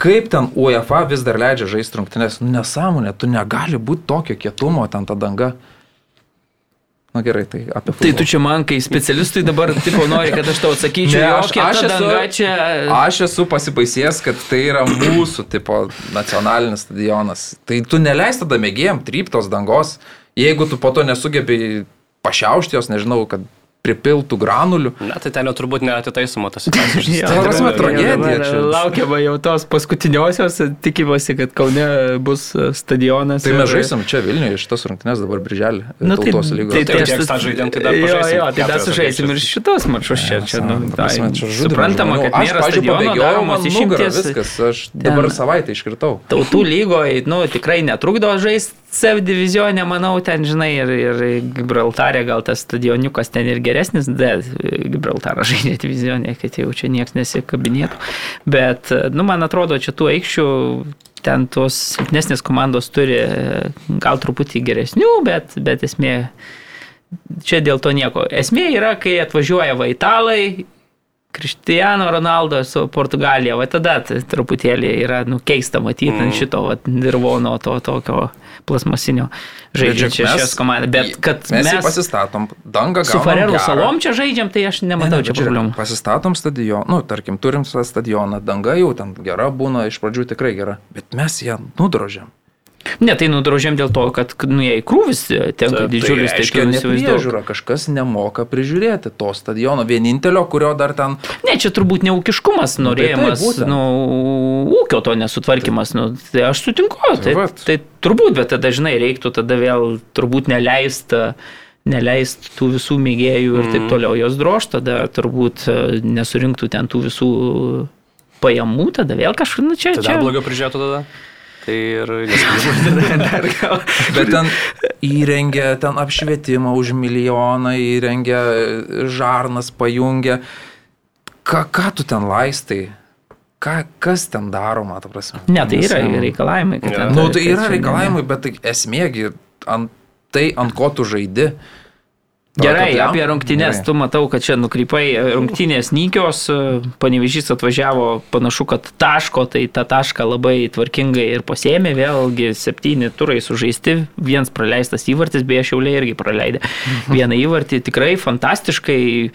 Kaip ten UEFA vis dar leidžia žaisti rungtynės? Nu, nesąmonė, tu negali būti tokio kietumo ten ta danga. Na gerai, tai apie
Tai tu čia man, kai specialistui dabar tipo nori, kad aš tau atsakyčiau,
Ne, aš- aš esu-
čia.
Aš esu pasibaisėjęs, kad tai yra mūsų tipo nacionalinis stadionas. Tai tu neleis tada mėgėjim tryptos dangos, jeigu tu po to nesugebėjai pašiaušti jos, nežinau, kad pripiltų granulių.
Na, tai ten jau turbūt neatitaisoma tas situacija. <laughs>
Ta prasme, tragedija čia.
Laukiama jau tos paskutiniosios, tikimasi, kad Kaune bus stadionas.
Tai
ir-
mes žaisim čia Vilniuje šitas rungtynės dabar birželį.
Nu, tai,
tautos lygos.
tai, tai,
kiek
tas-
tą žaidėm, tai dar
Jo,
pažaisim
jo, tai dar sužaisim ir šitos mačus čia. čia nu,
prasme,
tai,
čia žudymai
suprantama, kad
aš,
nėra stadiono daromos išimties.
Viskas, aš dabar savaitę iškritau.
Tautų lygoje, nu, tikrai netrukdo žaisti CF divizionė, manau, ten, žinai, ir, ir Gibraltarė gal tas stadioniukas ten ir geresnis, bet Gibraltarą <laughs> žaidžia divizionė, kad jau čia niekas nesikabinėtų. Bet, nu, man atrodo, čia tų aikščių ten tos silpnesnės komandos turi e, gal truputį geresnių, bet, bet esmė, čia dėl to nieko. Esmė yra, kai atvažiuoja va italai, Kristiano Ronaldo su Portugalija, va tada truputėlį yra nu, keista matyti mm. ant šito va, dirvono, to tokio plasmasinio
mes-
šias komandas. Bet kad
mes,
mes,
pasistatom dangą.
su Farerų salom čia žaidžiam, tai aš nematau
Ne, ne,
čia problemų.
Pasistatom stadioną, nu, tarkim, turim stadioną, danga jau ten gera būna, iš pradžių tikrai gera, bet mes ją nudrožiam.
Ne, tai nudrožėm dėl to, kad nu, jei krūvis tenka didžiulis, tai
reiškia,
tu įsivaizduoji.
nepriežiūra, kažkas nemoka prižiūrėti to stadiono, vienintelio, kurio dar ten...
Ne, čia turbūt neūkiškumas,
Nu, tai
norėjimas,
taip, būtent.
nu, ūkio to nesutvarkymas, nu, tai aš sutinku, tai,
vat.
tai turbūt, bet tada, žinai, reiktų tada vėl turbūt neleist, neleist tų visų mėgėjų ir
Mhm.
taip toliau jos drož, tada turbūt e, nesurinktų ten tų visų pajamų, tada vėl kažkur, nu, čia,
Tai
čia.
blogiau prižiūrėtų tada. Tai ir <laughs> nesiprižiūrėtų.
Bet ten įrengia ten apšvietimą už milijoną, įrengia žarnas, pajungia. Ką, ką tu ten laistai? Ką, kas ten daroma, ta prasme?
Ne, tai yra reikalavimai. kad
Jo.
ten-
Nu, tai yra reikalavimai, bet tai esmėgi ant tai, ant ko tu žaidi.
Gerai,
jam-
apie rungtynės,
Gerai.
tu matau, kad čia nukrypai rungtynės nykios, panevežys atvažiavo panašu, kad taško, tai tą tašką labai tvarkingai ir pasėmė, vėlgi septyni turai sužaisti, vienas praleistas įvartis, beje, šiauliai irgi praleidė <laughs> vieną įvartį, tikrai fantastiškai.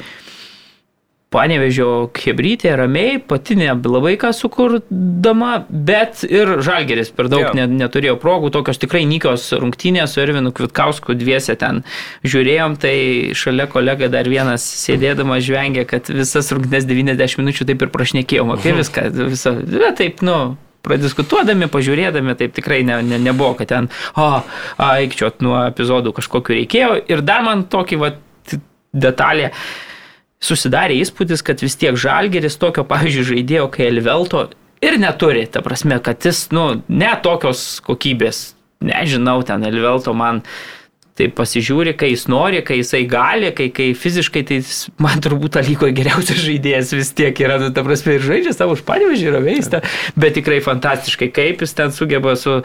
Panevežio Hebrytė ramiai, pati nelabai ką sukurdama, bet ir Žalgeris per daug
Jo.
ne, neturėjo progų, tokios tikrai nykios rungtynės su Ervinu Kvitkausku dviese ten žiūrėjom, tai šalia kolega dar vienas sėdėdamas žvengė, kad visas rungtynės 90 minučių taip ir prašnekėjom apie viską, visą, bet taip, nu, pradiskutuodami, pažiūrėdami, taip tikrai ne, ne, nebuvo, kad ten, o, aikčiot nuo epizodų kažkokiu reikėjo. Ir dar man tokį, va, detalė, susidarė įspūdis, kad vis tiek Žalgeris tokio, pavyzdžiui, žaidėjo, kai Elvelto ir neturi, ta prasme, kad jis, nu, ne tokios kokybės, nežinau, ten Elvelto man tai pasižiūri, kai jis nori, kai jisai gali, kai, kai fiziškai, tai jis, man turbūt lygo geriausias žaidėjas vis tiek yra, nu, ta prasme, ir žaidžia savo užpanevežį, yra veista, bet tikrai fantastiškai, kaip jis ten sugeba su,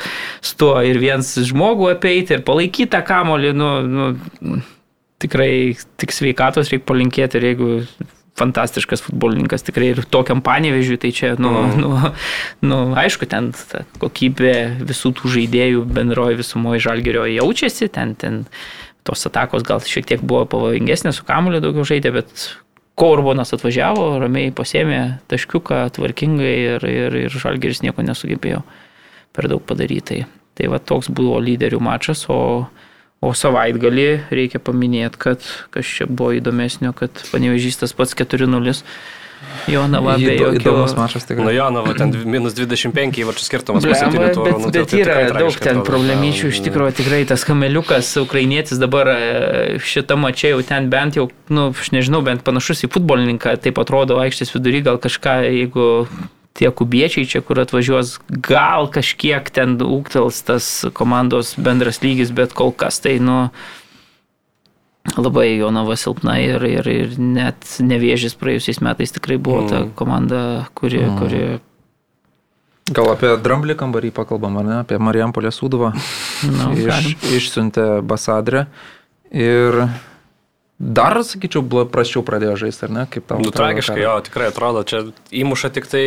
su tuo ir viens žmogų apeiti ir palaikyti tą kamolį, nu, nu, tikrai tik sveikatos reikia palinkėti ir jeigu fantastiškas futbolininkas tikrai ir tokiam panevežiui, tai čia, nu, mm. nu, nu, aišku, ten kokybė visų tų žaidėjų bendroji visumoje žalgerio jaučiasi, ten, ten tos atakos gal šiek tiek buvo pavojingesnės, su kamuliu daugiau žaidė, bet Korbonas atvažiavo, ramiai pasėmė taškiuką tvarkingai ir, ir, ir Žalgeris nieko nesugebėjo per daug padaryti. Tai, tai va toks buvo lyderių mačas, o, o savaitgalį reikia paminėti, kad kas čia buvo įdomesnio, kad panevežystas pats 4-0. Jonava be jokio...
Įdomus mačas
Nu
tikrai.
jo, na, va, ten minus 25 įvarčių skirtumas
Blemba,
7 turų.
bet,
nu, tai-
bet
tai
yra
tikrai
daug
tragiškai
ten problemyčių, iš tikrųjų tikrai tas kameliukas, ukrainietis dabar e, šitą mačią jau ten bent jau, nu, aš nežinau, bent panašus į futbolininką, taip atrodo aikštės vidury, gal kažką, jeigu tie kubiečiai čia, kur atvažiuos, gal kažkiek ten ūktels tas komandos bendras lygis, bet kol kas tai, nu, labai Jonava silpna ir, ir, ir net nevėžys praėjusiais metais tikrai buvo ta komanda, kuri, kuri
Gal apie dramblį kambarį pakalbam, ar ne? Apie Marijampolę Sūduvą. <laughs>
nu,
Iš, išsiuntė Basadrę. Ir dar, sakyčiau, prasčiau pradėjo žaisti, ar ne? Kaip tau?
Nu, tragiškai, jo, tikrai atrodo, čia įmuša tik tai,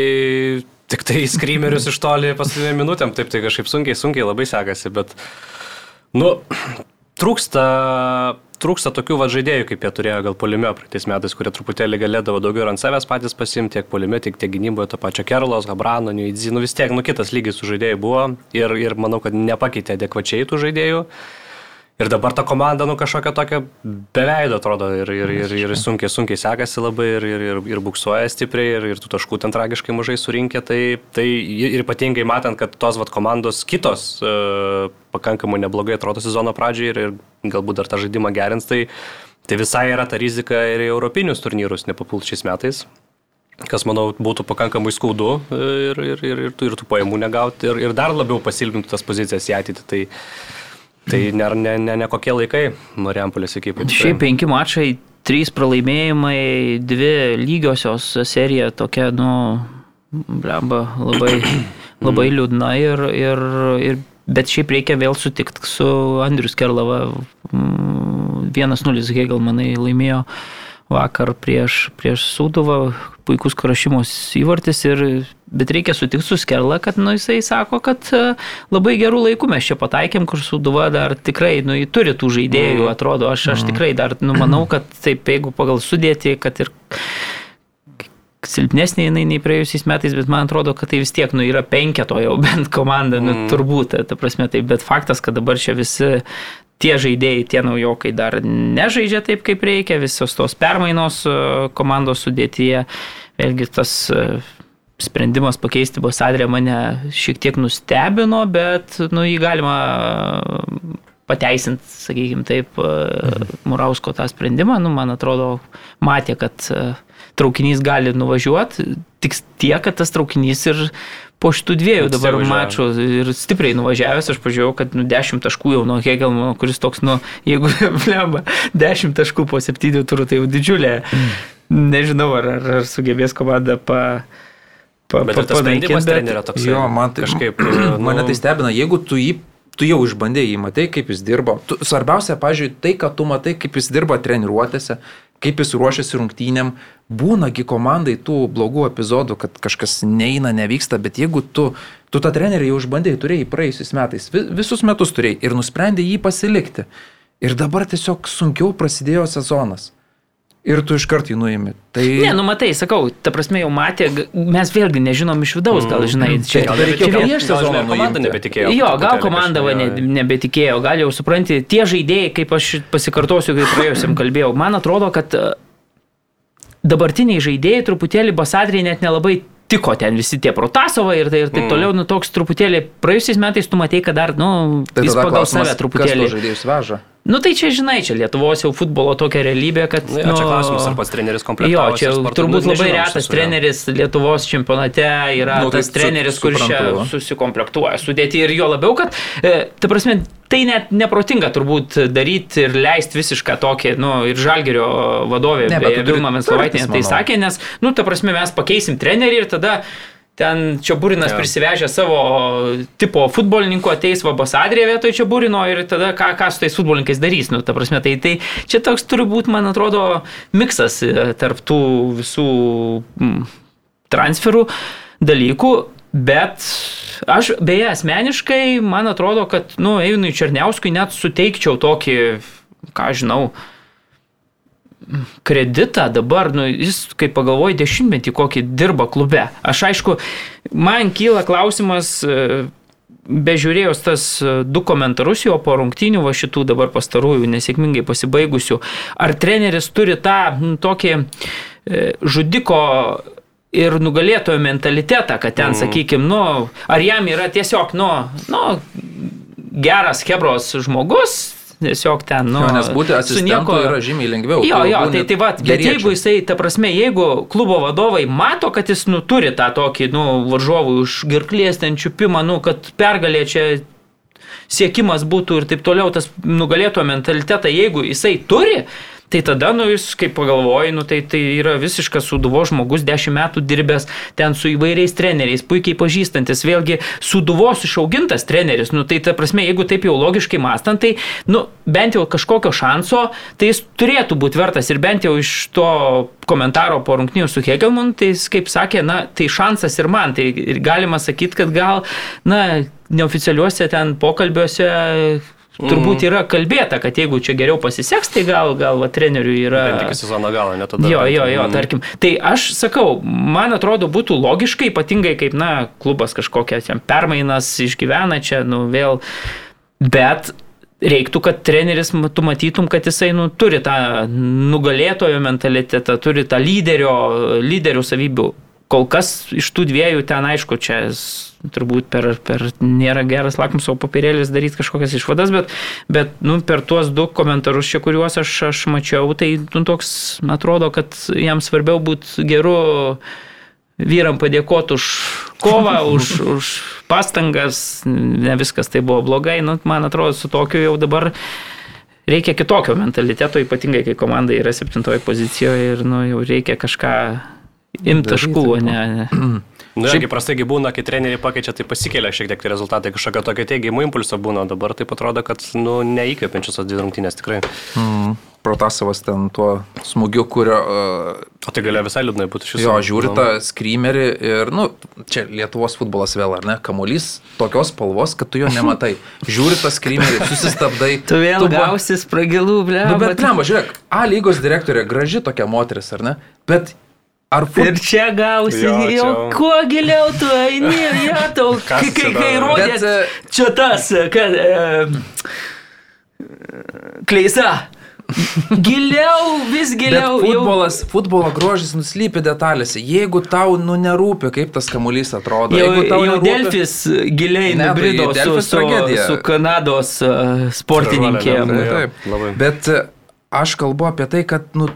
tik tai skrymerius iš toli paskutinėm minutėm, taip tai kažkaip sunkiai, sunkiai labai sekasi, bet, nu, trūksta, trūksta tokių va žaidėjų, kaip jie turėjo gal polime praeitais metais, kurie truputėlį galėdavo daugiau ir ant savęs patys pasimti, tiek polime, tiek, tiek gynyboje, to pačio Kerolos, Habrano, Niuidzi, nu vis tiek, nu kitas lygis su žaidėjai buvo ir, ir manau, kad nepakeitė adekvačiai tų žaidėjų. Ir dabar ta komanda, nu, kažkokia tokia beveido atrodo ir, ir, ir, ir sunkiai, sunkiai sekasi labai ir, ir, ir, ir buksuoja stipriai ir, ir tų taškų ten tragiškai mažai surinkė. Tai, tai ir ypatingai matant, kad tos vat, komandos kitos e, pakankamai neblogai atrodo sezono pradžioje ir, ir galbūt dar tą žaidimą gerins, tai, tai visai yra ta rizika ir į europinius turnyrus nepapult šiais metais kas, manau, būtų pakankamai skaudu ir, ir, ir, ir, tų, ir tų pajamų negauti ir, ir dar labiau pasilgintų tas pozicijas į ateitį. Tai, tai ne, ne, ne, ne kokie laikai Marijampolės ekipai.
Šiaip penki mačai, trys pralaimėjimai, dvi lygiosios serija tokia, nu, blemba, labai, <clears throat> labai liūdna ir, ir, ir, bet šiaip reikia vėl sutikti su Andrius Kerlava. Mm, 1-0 Hegelmanai laimėjo vakar prieš, prieš Sūduvą, puikus krašymos įvartis, ir, bet reikia sutikti su Skerla, kad nu, jisai sako, kad e, labai gerų laikų mes čia pataikėm, kur Sūduva dar tikrai, nu, jį turi tų žaidėjų, atrodo, aš, aš tikrai dar, nu, manau, kad taip, jeigu pagal sudėti, kad ir silpnesnė jinai nei praėjusiais metais, bet man atrodo, kad tai vis tiek, nu, yra penketo jau <laughs> bent komanda, nu,
Mm.
turbūt, ta prasme, tai, bet faktas, kad dabar čia visi tie žaidėjai, tie naujokai dar nežaidžia taip, kaip reikia, visos tos permainos e, komandos sudėtyje, vėlgi tas e, sprendimas pakeisti Basadrę mane šiek tiek nustebino, bet, nu, jį galima pateisinti, sakykime taip, mhm. Murausko tą sprendimą, nu, man atrodo, matė, kad e, traukinys gali nuvažiuoti, tik tiek, kad tas traukinys ir po šitų dviejų dabar mačų ir stipriai nuvažiavęs, aš pažiūrėjau, kad nu, 10 taškų jau nuo Hegelmo, kuris toks, nu, jeigu <laughs> blemba, 10 taškų po 7 turų, tai jau didžiulė. Nežinau, ar, ar, ar sugebės komanda pa... pa
Bet ir tas sprendimas trenerio toks.
Jo, man tai
kažkaip.
Mane tai stebina, jeigu tu jį, tu jau išbandėjai, matai, kaip jis dirbo. Tu, svarbiausia, pažiūrėjau, tai, kad tu matai, kaip jis dirba treniruotėse, kaip jis ruošiasi rungtynėm, būnagi komandai tų blogų epizodų, kad kažkas neina, nevyksta, bet jeigu tu, tu tą trenerį jau išbandėjai, turėjai praėjusiais metais, vi- visus metus turėjai ir nusprendėjai jį pasilikti. Ir dabar tiesiog sunkiau prasidėjo sezonas. Ir tu iškart jį nuimi. Tai...
Ne, nu matai, sakau, ta prasme jau matė, mes vėlgi nežinom iš vidaus, gal žinai, čia,
gal
čia
reikėjo prieš sezoną
komanda nebetikėjo.
Jo, gal komanda va, ne,
jo.
nebetikėjo, gal jau supranti, tie žaidėjai, kaip aš pasikartosiu, kaip praėjusiam <clears throat> kalbėjau, man atrodo, kad e, dabartiniai žaidėjai truputėlį basadriai net nelabai tiko ten visi tie Protasovai ir, tai, ir taip
Mm.
toliau, nu toks truputėlį, praėjusiais metais tu matei, kad dar, nu,
Tai
jis pagal save truputėlį.
Žaidėjus veža?
Nu tai čia, žinai, čia Lietuvos jau futbolo tokia realybė, kad...
Nu, jo, čia klausimas, ar pats treneris
Jo,
komplektavo.
čia turbūt labai retas treneris Lietuvos čempionate yra
Nu,
nu, tas
tai su-
treneris, kuris čia susikomplektuoja sudėti ir jo labiau, kad, e, ta prasme, tai net neprotinga turbūt daryti ir leisti visišką tokį, nu, ir Žalgerio vadovė, Vilma Menslovaitinė
tartis,
tai sakė, nes, nu, ta prasme, mes pakeisim trenerį ir tada Ten Čiaburinas
Jo.
prisivežė savo tipo futbolininkų, ateis Vabasadrė vietoj Čiaburino ir tada ką, ką su tais futbolininkais darys. Nu, ta prasme, tai, tai čia toks turi būti, man atrodo, miksas e, tarp tų visų transferų dalykų, bet aš beje asmeniškai, man atrodo, kad, nu, Eivinui Černiauskui net suteikčiau tokį ką žinau, kreditą dabar, nu, jis, kaip pagalvoji, dešimtmetį kokį dirba klube. Aš aišku, man kyla klausimas, e, bežiūrėjus tas e, du komentarus jo po rungtynių, va šitų dabar pastarųjų nesėkmingai pasibaigusių, ar treneris turi tą nu, tokį e, žudiko ir nugalėtojo mentalitetą, kad ten, mm. sakykime, nu, ar jam yra tiesiog, nu, nu geras Hebros žmogus, tiesiog ten, nu,
Jo, nes būti asistentu nieko... yra žymiai lengviau.
Jo, jo, tai, tai va, bet jeigu jisai, ta prasme, jeigu klubo vadovai mato, kad jis, nu, turi tą tokį, nu, varžovų už girklės ten čiupimą, nu, kad pergalė čia siekimas būtų ir taip toliau, tas nugalėto mentalitetą, jeigu jisai turi, tai tada, nu, jūs kaip pagalvoji, nu, tai, tai yra visiškas suduvo žmogus, dešimt metų dirbęs ten su įvairiais treneriais, puikiai pažįstantis, vėlgi suduvos išaugintas treneris, nu, tai ta prasme, jeigu taip jau logiškai mastant, tai, nu, bent jau kažkokio šanso, tai jis turėtų būti vertas. Ir bent jau iš to komentaro po rungtinių su Hegelman, tai jis kaip sakė, na, tai šansas ir man, tai ir galima sakyti, kad gal, na, neoficialiuose ten pokalbiuose turbūt yra kalbėta, kad jeigu čia geriau pasiseks, tai gal, gal va, treneriui yra...
Bent iki sezono galo, ne tada.
Jo, jo, jo,
Mm.
tarkim. Tai aš sakau, man atrodo, būtų logiškai, ypatingai kaip, na, klubas kažkokią ten permainas išgyvena čia, nu, vėl. Bet reiktų, kad treneris, tu matytum, kad jisai, nu, turi tą nugalėtojo mentalitetą, turi tą lyderio, lyderių savybių. Kol kas iš tų dviejų ten, aišku, čia turbūt per, per nėra geras lakmuso papirėlis daryti kažkokias išvadas, bet, bet nu, per tuos du komentarus čia, kuriuos aš, aš mačiau, tai nu, toks atrodo, kad jam svarbiau būti geru vyram padėkoti už kovą, <laughs> už, už pastangas, ne viskas tai buvo blogai, nu, man atrodo, su tokiu jau dabar reikia kitokio mentaliteto, ypatingai kai komanda yra septintoje pozicijoje ir nu, jau reikia kažką imti taškų, ne. ne. <clears throat>
Na, Šiaip prastai būna, kai treneriai pakeičia, tai pasikelia šiek tiek tie rezultatai, kažkokio tokio teigiamo impulso būna, dabar tai atrodo, kad nu, neįkvepiančios tos dvi rungtynės tikrai.
Mm. Protasavas ten tuo smūgiu, kurio... Uh,
O tai galėjo visai liūdnai būti šis.
jo, žiūri tą skrymerį ir, nu, čia Lietuvos futbolas vėl, ar ne? Kamuolys tokios spalvos, kad tu jo nematai. <laughs> Žiūri tą skrymerį, susistabdai.
Tu vėl
ba-
gausi spragilų, ble.
Nu, bet, blem, žiūrėk, A lygos direktorė, graži tokia moteris, ar ne? Bet ar fut...
Ir čia gausi,
Jo,
jo,
čia-
jau kuo giliau tu eini, <laughs> jo, tau,
Kas
kai, kai, kai
dar?
rodė,
Bet, e,
čia tas, kad, e, kleisa, giliau, vis
Bet
giliau, jau,
futbolas, futbolo grožis nuslypi detalėse. Jeigu tau, nu, nerūpi, kaip tas kamuolys atrodo.
jau,
jeigu tau
jau
nerūpi-
Delfis giliai
Ne, tai
nubrido su,
Delfis
su,
tragedija.
su Kanados e, sportininkėm.
Tragedija,
Tai
Taip, labai.
Bet e, aš kalbu apie tai, kad, nu,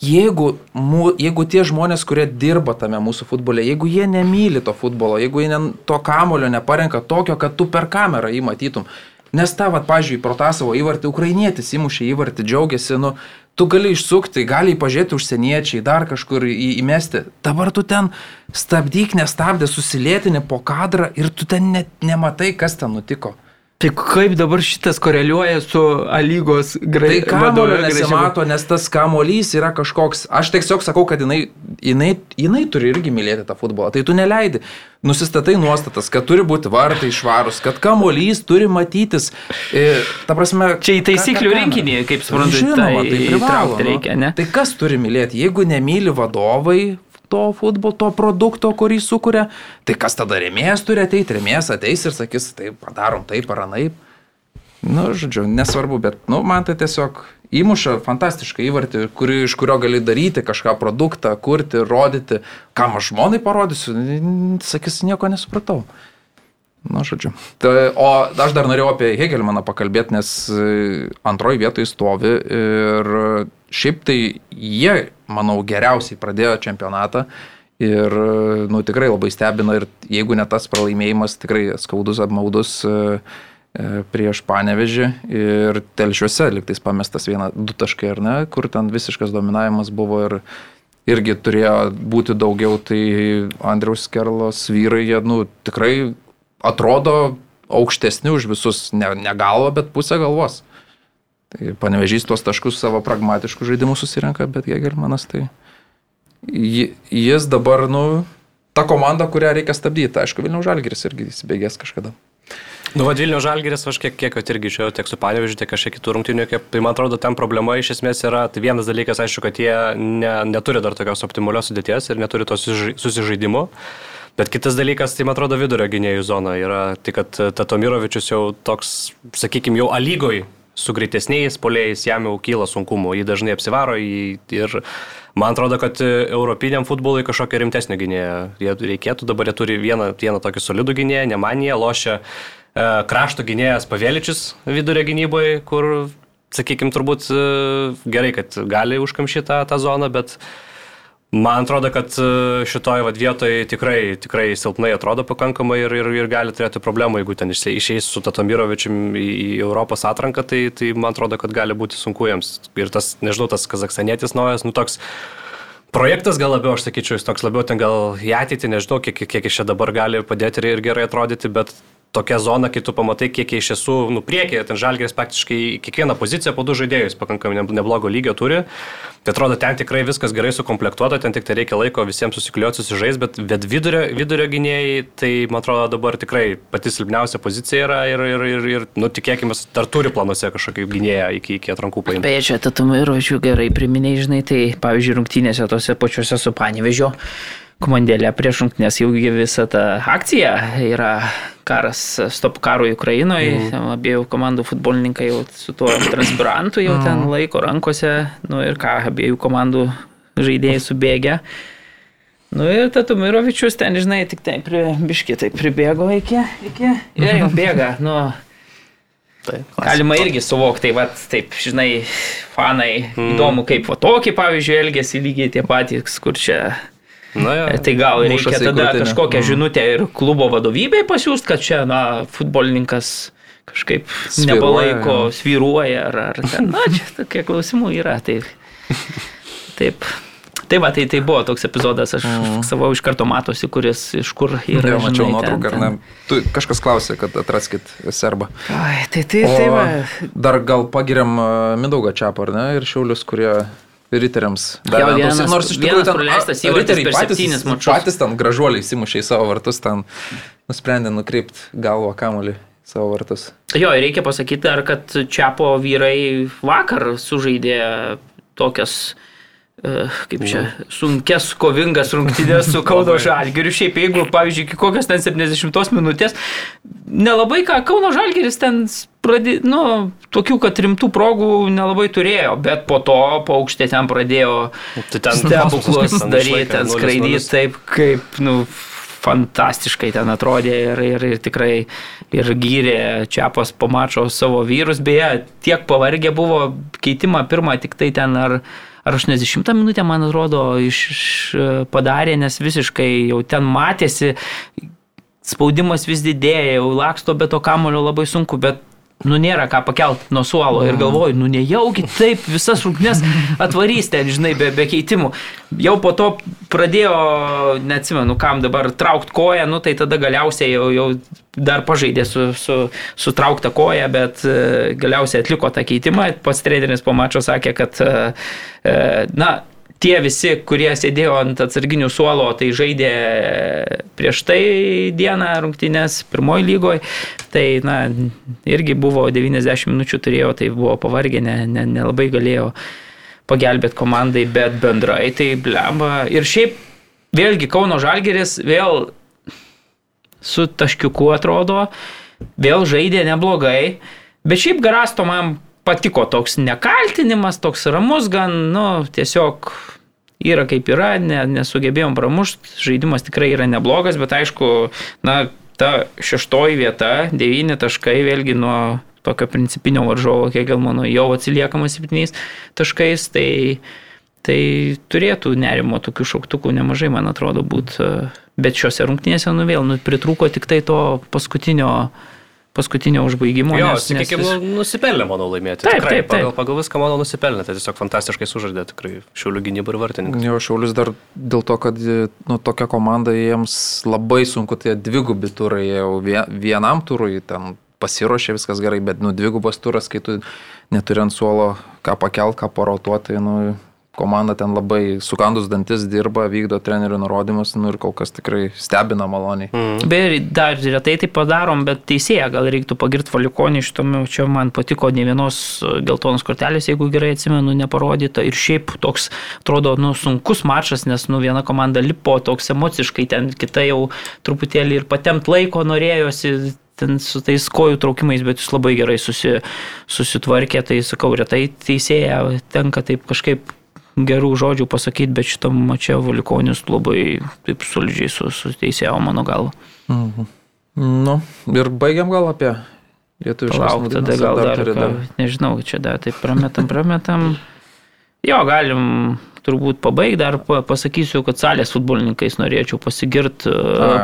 jeigu, mu, jeigu tie žmonės, kurie dirba tame mūsų futbole, jeigu jie nemyli to futbolo, jeigu jie ne, to kamulio neparenka tokio, kad tu per kamerą jį matytum. Nes tą, va, pažiūrėjau, pro tą savo įvartį, ukrainietis įmušė įvartį, džiaugiasi, nu, tu gali išsukti, gali pažiūrėti užsieniečiai, dar kažkur į, įmesti. Dabar tu ten stabdyk, nestabdė, susilėtinė po kadrą ir tu ten net nematai, kas ten nutiko.
Tai kaip dabar šitas koreliuoja su lygos
Tai
grai...
kamulio nesimato, nes tas kamuolys yra kažkoks. Aš tiesiog sakau, kad jinai, jinai, jinai turi irgi mylėti tą futbolą. Tai tu neleidi. Nusistatai nuostatas, kad turi būti vartai švarus, kad kamuolys turi matytis. E, ta prasme,
Čia į taisyklių rinkinį, kaip suprantu,
Žinoma,
tai
tai
įtraukti
nu.
reikia, ne?
Tai kas turi mylėti? Jeigu nemyli vadovai to futbolo, to produkto, kurį sukuria, tai kas tada remėjas turi ateiti? Remėjas ateis ir sakys, taip, padarom taip ar anaip. Nu, žodžiu, nesvarbu, bet, nu, man tai tiesiog įmuša fantastišką įvartį, kuri, iš kurio gali daryti kažką produktą, kurti, rodyti. Kam aš žmonai parodysiu, sakys, nieko nesupratau. Na, žodžiu. Tai, o aš dar norėjau apie Hegelmaną pakalbėti, nes e, antroji vietoje stovi ir šiaip tai jie, manau, geriausiai pradėjo čempionatą. Ir, nu, tikrai labai stebina ir jeigu ne tas pralaimėjimas, tikrai skaudus, apmaudus e, e, prieš panevežį ir telšiuose liktais pamestas vieną, du taškai ar ne, kur ten visiškas dominavimas buvo ir irgi turėjo būti daugiau, tai Andriaus Kerlos vyrai, jie, nu, tikrai atrodo aukštesni už visus, ne, ne galva, bet pusę galvos. Tai panevežys tuos taškus savo pragmatiškų žaidimų susirenka, bet Gegelmanas tai... ji- Jis dabar, nu, ta komanda, kurią reikia stabdyti. Aišku, Vilnių Žalgiris irgi įsibėgės kažkada.
Nu, vad Vilnių Žalgeris, aš kiek, kiek irgi žiūrėjau tiek su Panevižiu, tiek kažkiek kitų rungtynių, kiek, tai man atrodo, ten problema iš esmės yra, tai vienas dalykas, aišku, kad jie ne, neturi dar tokios optimalios sudėties ir neturi to susižai- susižaidimo. Bet kitas dalykas, tai man atrodo, vidurio gynėjų zona yra, tai kad e, Tatomirovičius jau toks, sakykime, jau alygoj su greitesniais polėjais jam jau kyla sunkumų, jį dažnai apsivaro jį, ir man atrodo, kad e, europiniam futbolui kažkokio rimtesnio gynėjo jie reikėtų, dabar jie turi vieną, vieną tokį solidų gynėją, Nemaniją, lošia e, krašto gynėjas Paveličius vidurio gynyboje, kur, sakykime, turbūt e, gerai, kad gali užkamšyti tą, tą zoną, bet Man atrodo, kad e, šitoje vat, vietoje tikrai, tikrai silpnai atrodo pakankamai ir, ir, ir gali turėti problemų, jeigu ten išeis su Tatomirovičium į, į Europos atranką, tai, tai man atrodo, kad gali būti sunku jiems. Ir tas, nežinau, tas kazakstanietis naujas, nu toks projektas gal labiau, aš sakyčiau, jis toks labiau ten gal į ateitį, nežinau, kiek, kiek iš čia dabar gali padėti ir, ir gerai atrodyti, bet tokia zona, kai tu pamatai, kiek jie iš tiesų, nu, priekį, ten žalgeris praktiškai kiekvieną poziciją po du žaidėjus pakankamai ne- neblogo lygio turi. Tai atrodo, ten tikrai viskas gerai sukomplektuota, ten tik tai reikia laiko visiems susikliuoti, susižais, bet, bet vidurio, vidurio gynėjai, tai man atrodo dabar tikrai pati silpniausia pozicija yra ir, ir, ir, ir nu, tikėkime, dar turi planuose kažkokį gynėją iki, iki atrankų paimti.
Beje, čia Tatumirovičių gerai priminėjai, žinai, tai pavyzdžiui, rungtynėse tose pačiose su Panevežio komandėlė prieš rungtynės jau visa ta akcija yra karas, stop karui Ukrainoje, mm. abiejų komandų futbolininkai jau su tuo transpirantu jau ten laiko rankose, nu ir ką, abiejų komandų žaidėjai subėgė. Nu ir Tatumirovičius ten, žinai, tik tai pri, biški, tai pribėgo iki, iki ir jau bėga, nu,
Tai,
Galima irgi suvokti, tai va, taip, žinai, fanai, mm. įdomu, kaip va tokį, pavyzdžiui, elgesi lygiai tie patys, kur čia.
Na, jo.
Tai gal reikia tada kažkokią
Mm.
žinutę ir klubo vadovybei pasiūst, kad čia, na, futbolininkas kažkaip
Svyruoja,
nebalaiko,
jo.
svyruoja, ar, ar ten, na, čia tokie klausimų yra. Tai, <laughs> taip. Tai va, tai, tai buvo toks epizodas, aš mm. savo iš karto matosi, kuris iš kur yra.
Jau mačiau nuotrauką, ar ne? Tu, kažkas klausė, kad atraskit serbą.
Ai, tai tai,
O
tai va.
dar gal pagiriam Midaugą Čiapą, ar ne? Ir šiaulius, kurie riteriams
Jo, vienas-
Nors iš tikrųjų ten
praleistas įvartis
patys, patys ten gražuoliai įsimušė į savo vartus, ten nusprendė nukreipti galvą kamuolį savo vartus.
Jo, reikia pasakyti dar, kad Čiapo vyrai vakar sužaidė tokias, e, kaip čia, sunkes, kovingas rungtynės su <laughs> Kauno Žalgiriu. Šiaip jeigu, pavyzdžiui, iki kokios ten 70 minutės, nelabai ką Kauno Žalgiris ten pradėjo, nu, tokių, kad rimtų progų nelabai turėjo, bet po to paukštė ten pradėjo
Tai ten
stebuklus daryti, ten
0:0.
skraidyti taip, kaip, nu, fantastiškai ten atrodė ir, ir, ir tikrai ir gyrė Čiapas po mačo savo vyrus, beje, tiek pavargę buvo keitimą pirmą tik tai ten ar, ar 80 minutę, man atrodo, iš, iš padarė, nes visiškai jau ten matėsi, spaudimas vis didėja, jau laksto be to kamulio labai sunku, bet nu nėra ką pakelt nuo suolo ir galvoju, nu nejaugi taip visas rungtynes atvarys ten, žinai, be, be keitimų. Jau po to pradėjo, neatsimenu, kam dabar traukti koją, nu tai tada galiausiai jau, jau dar pažaidė su, su, su traukta koja, bet e, galiausiai atliko tą keitimą. Pats treneris po mačo sakė, kad, e, e, na, tie visi, kurie sėdėjo ant atsarginių suolo, tai žaidė prieš tai dieną rungtynės pirmoji lygoje, tai na, irgi buvo 90 minučių turėjo, tai buvo pavargę, ne- ne- nelabai galėjo pagelbėti komandai, bet bendrai tai blemba. Ir šiaip vėlgi Kauno Žalgeris vėl su taškiuku atrodo, vėl žaidė neblogai, bet šiaip Garasto man patiko toks nekaltinimas, toks ramus gan, nu, tiesiog yra kaip yra, ne, nesugebėjom pramušti, žaidimas tikrai yra neblogas, bet aišku, na, ta šeštoji vieta, devyni taškai, vėlgi nuo tokio principinio varžovo, kiek gal mano jau atsiliekamas septyniais taškais, tai, tai turėtų nerimo tokių šauktukų nemažai, man atrodo, būt. Bet šiuose rungtynėse, nu vėl, nu, pritrūko tik tai to paskutinio, paskutinio užbaigimo.
Jo,
nes- nes
sakykime,
vis-
nu, nusipelnė, manau, laimėti.
Taip,
Tikrai,
taip, taip.
Pagal, pagal viską, manau, nusipelnė. Tai tiesiog fantastiškai sužaidė, tikrai šiulių gynybų ir vartininkas.
Jo, Šiaulius dar dėl to, kad nu, tokia komanda jiems labai sunku, tie dvigubi turai, jau vie- vienam turui ten pasiruošė viskas gerai, bet nu, dvigubas turas, kai tu neturi ant suolo ką pakelt, ką parotuoti, tai nu, komanda ten labai sukandus dantis dirba, vykdo trenerių nurodymus, nu ir kol kas tikrai stebina maloniai. Mm.
Beje, dar retai tai padarom, bet teisėja gal reiktų pagirti Valikonį iš tome, čia man patiko ne vienos geltonos kortelės, jeigu gerai atsimenu, neparodyta. Ir šiaip toks, atrodo, nu, sunkus mačas, nes nu, viena komanda lipo toks emociškai, ten kita jau truputėlį ir patemt laiko norėjosi ten su tais kojų traukimais, bet jis labai gerai susi, susitvarkė, tai sakau, retai teisėja tenka taip kažkaip gerų žodžių pasakyti, bet šitam mače Valikonis labai taip solidžiai suteisėjo mano galva.
Mhm. Nu, ir baigiam gal apie lietuvišką.
Lauk, tada gal dar, dar, ką, nežinau, čia dar taip prametam, prametam. Jo, galim turbūt pabaigti, dar pasakysiu, kad salės futbolininkais norėčiau pasigirti,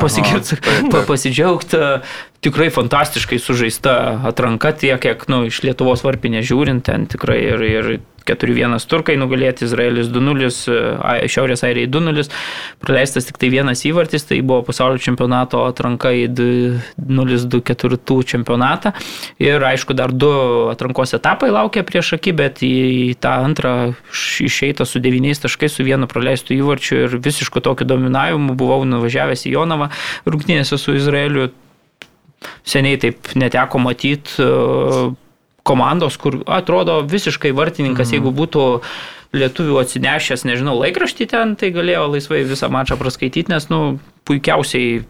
pasigirt, pa, pasidžiaugti. Tikrai fantastiškai sužaista atranka tiek, kiek nu, iš Lietuvos varpinė žiūrint, ten tikrai ir, ir 4-1 turkai nugalėti, Izraelis 2-0, Šiaurės Airija 2-0, praleistas tik tai vienas įvartis, tai buvo pasaulio čempionato atranka į 0-2-4 čempionatą. Ir aišku, dar du atrankos etapai laukia prieš akį, bet į tą antrą išeita su 9 taškais, su vienu praleistu įvarčiu ir visišku tokiu dominavimu buvau nuvažiavęs į Jonavą rungtynėse su Izraeliu. Seniai taip neteko matyti komandos, kur atrodo visiškai vartininkas, mhm. jeigu būtų lietuvių atsinešęs, nežinau, laikraštį ten, tai galėjo laisvai visą mačą praskaityti, nes, nu, puikiausiai